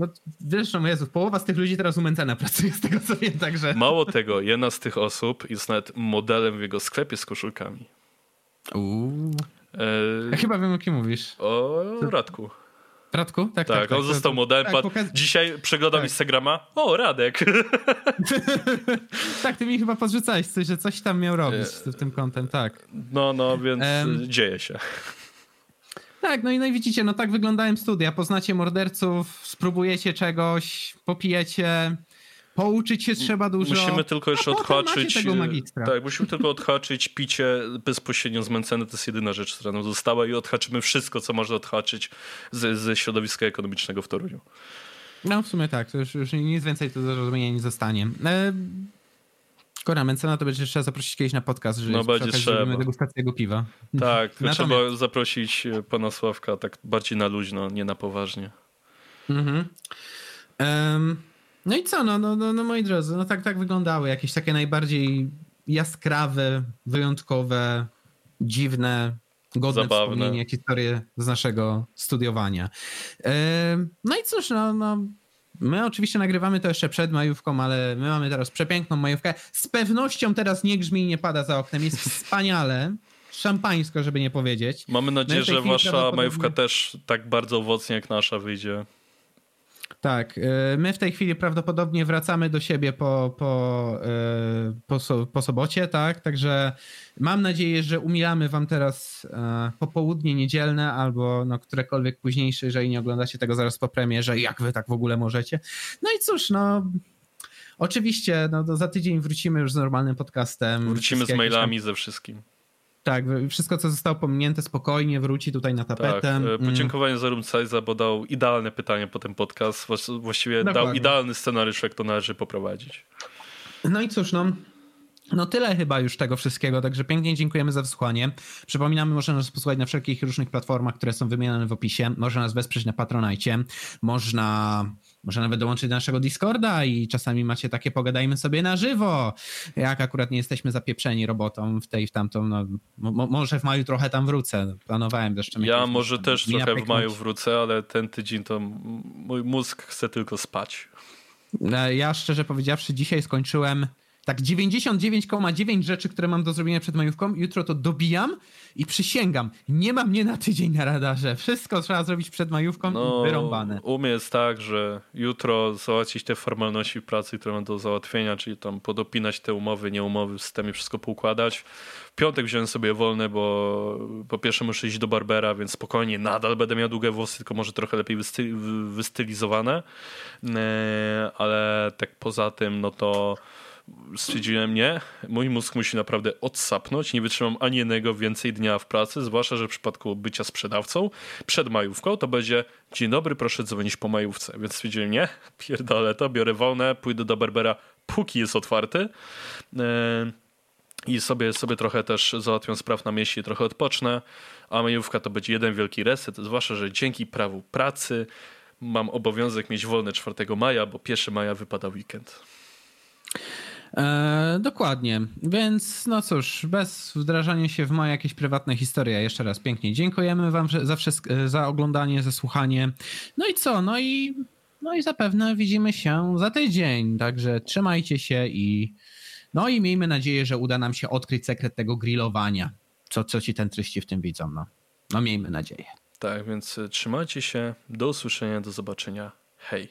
no Jezu, połowa z tych ludzi teraz u Mencena pracuje, z tego co wiem, także... Mało tego, jedna z tych osób jest nawet modelem w jego sklepie z koszulkami. Uuu. E... Ja chyba wiem, o kim mówisz. O Radku. Radku? Tak, tak, tak. tak on tak, został modelem. Tak, pokaz... Dzisiaj przeglądam tak. Instagrama. O, Radek. tak, ty mi chyba podrzucałeś coś, że coś tam miał robić w tym kątem, tak. No, no, więc um, dzieje się. Tak, no i, no i widzicie, no tak wyglądają studia. Poznacie morderców, spróbujecie czegoś, popijecie, Pouczyć się trzeba dużo. Musimy tylko jeszcze odhaczyć. Tak, musimy tylko odhaczyć picie bezpośrednio zmęcone. To jest jedyna rzecz, która nam została i odhaczymy wszystko, co można odhaczyć ze, ze środowiska ekonomicznego w Toruniu. No w sumie tak, to już, już nic więcej do zrozumienia nie zostanie. E, Kora Mencena to będzie trzeba zaprosić kiedyś na podcast, że no, będzie trzeba. degustację jego piwa. Tak, Natomiast... trzeba zaprosić e, pana Sławka tak bardziej na luźno, nie na poważnie. Mhm. Um, no i co, no, no, no, no moi drodzy, no tak, tak wyglądały jakieś takie najbardziej jaskrawe, wyjątkowe, dziwne, godne Zabawne. wspomnienie, historie z naszego studiowania. No i cóż, no, no My oczywiście nagrywamy to jeszcze przed majówką, ale my mamy teraz przepiękną majówkę. Z pewnością teraz nie grzmi i nie pada za oknem. Jest wspaniale. Szampańsko, żeby nie powiedzieć. Mamy nadzieję, że wasza majówka też tak bardzo owocnie jak nasza wyjdzie. Tak, y, my w tej chwili prawdopodobnie wracamy do siebie po, po, y, po, so, po sobocie, tak? Także mam nadzieję, że umilamy wam teraz y, popołudnie niedzielne albo no, którekolwiek późniejsze, jeżeli nie oglądacie tego zaraz po premierze, jak wy tak w ogóle możecie. No i cóż, no oczywiście no, za tydzień wrócimy już z normalnym podcastem. Wrócimy z mailami tam... ze wszystkim. Tak, wszystko co zostało pominięte spokojnie wróci tutaj na tapetę. Tak, e, mm. podziękowanie za Room Size, bo dał idealne pytanie po ten podcast. Właściwie Dokładnie. dał idealny scenariusz, jak to należy poprowadzić. No i cóż, no, no tyle chyba już tego wszystkiego, także pięknie dziękujemy za wysłuchanie. Przypominamy, można nas posłuchać na wszelkich różnych platformach, które są wymienione w opisie. Można nas wesprzeć na Patronajcie. Można, można nawet dołączyć do naszego Discorda i czasami macie takie pogadajmy sobie na żywo. Jak akurat nie jesteśmy zapieprzeni robotą w tej w tamtą, no, mo, może w maju trochę tam wrócę. Planowałem zresztą. Ja może też trochę w maju wrócę, ale ten tydzień to mój mózg chce tylko spać. E, ja szczerze powiedziawszy dzisiaj skończyłem tak 99,9 rzeczy, które mam do zrobienia przed majówką, jutro to dobijam i przysięgam, nie ma mnie na tydzień na radarze. Wszystko trzeba zrobić przed majówką no, i wyrąbane. U mnie jest tak, że jutro załatwić te formalności w pracy, które mam do załatwienia, czyli tam podopinać te umowy, nie umowy, w systemie wszystko poukładać. W piątek wziąłem sobie wolne, bo po pierwsze muszę iść do Barbera, więc spokojnie, nadal będę miał długie włosy, tylko może trochę lepiej wystylizowane. E, ale tak poza tym, no to stwierdziłem nie, mój mózg musi naprawdę odsapnąć, nie wytrzymam ani jednego więcej dnia w pracy, zwłaszcza, że w przypadku bycia sprzedawcą przed majówką to będzie dzień dobry, proszę dzwonić po majówce, więc stwierdziłem nie, pierdolę to, biorę wolne, pójdę do Barbera póki jest otwarty e, i sobie, sobie trochę też załatwiam spraw na mieście, trochę odpocznę, a majówka to będzie jeden wielki reset, zwłaszcza, że dzięki prawu pracy mam obowiązek mieć wolne 4 maja, bo 1 maja wypada weekend. E, dokładnie, więc no cóż, bez wdrażania się w moje jakieś prywatne historie, jeszcze raz pięknie dziękujemy wam za, za oglądanie, za słuchanie. No i co, no i, no i zapewne widzimy się za tydzień, także trzymajcie się i no i miejmy nadzieję, że uda nam się odkryć sekret tego grillowania. Co, co ci ten tryści w tym widzą, no. No miejmy nadzieję. Tak, więc trzymajcie się, do usłyszenia, do zobaczenia, hej.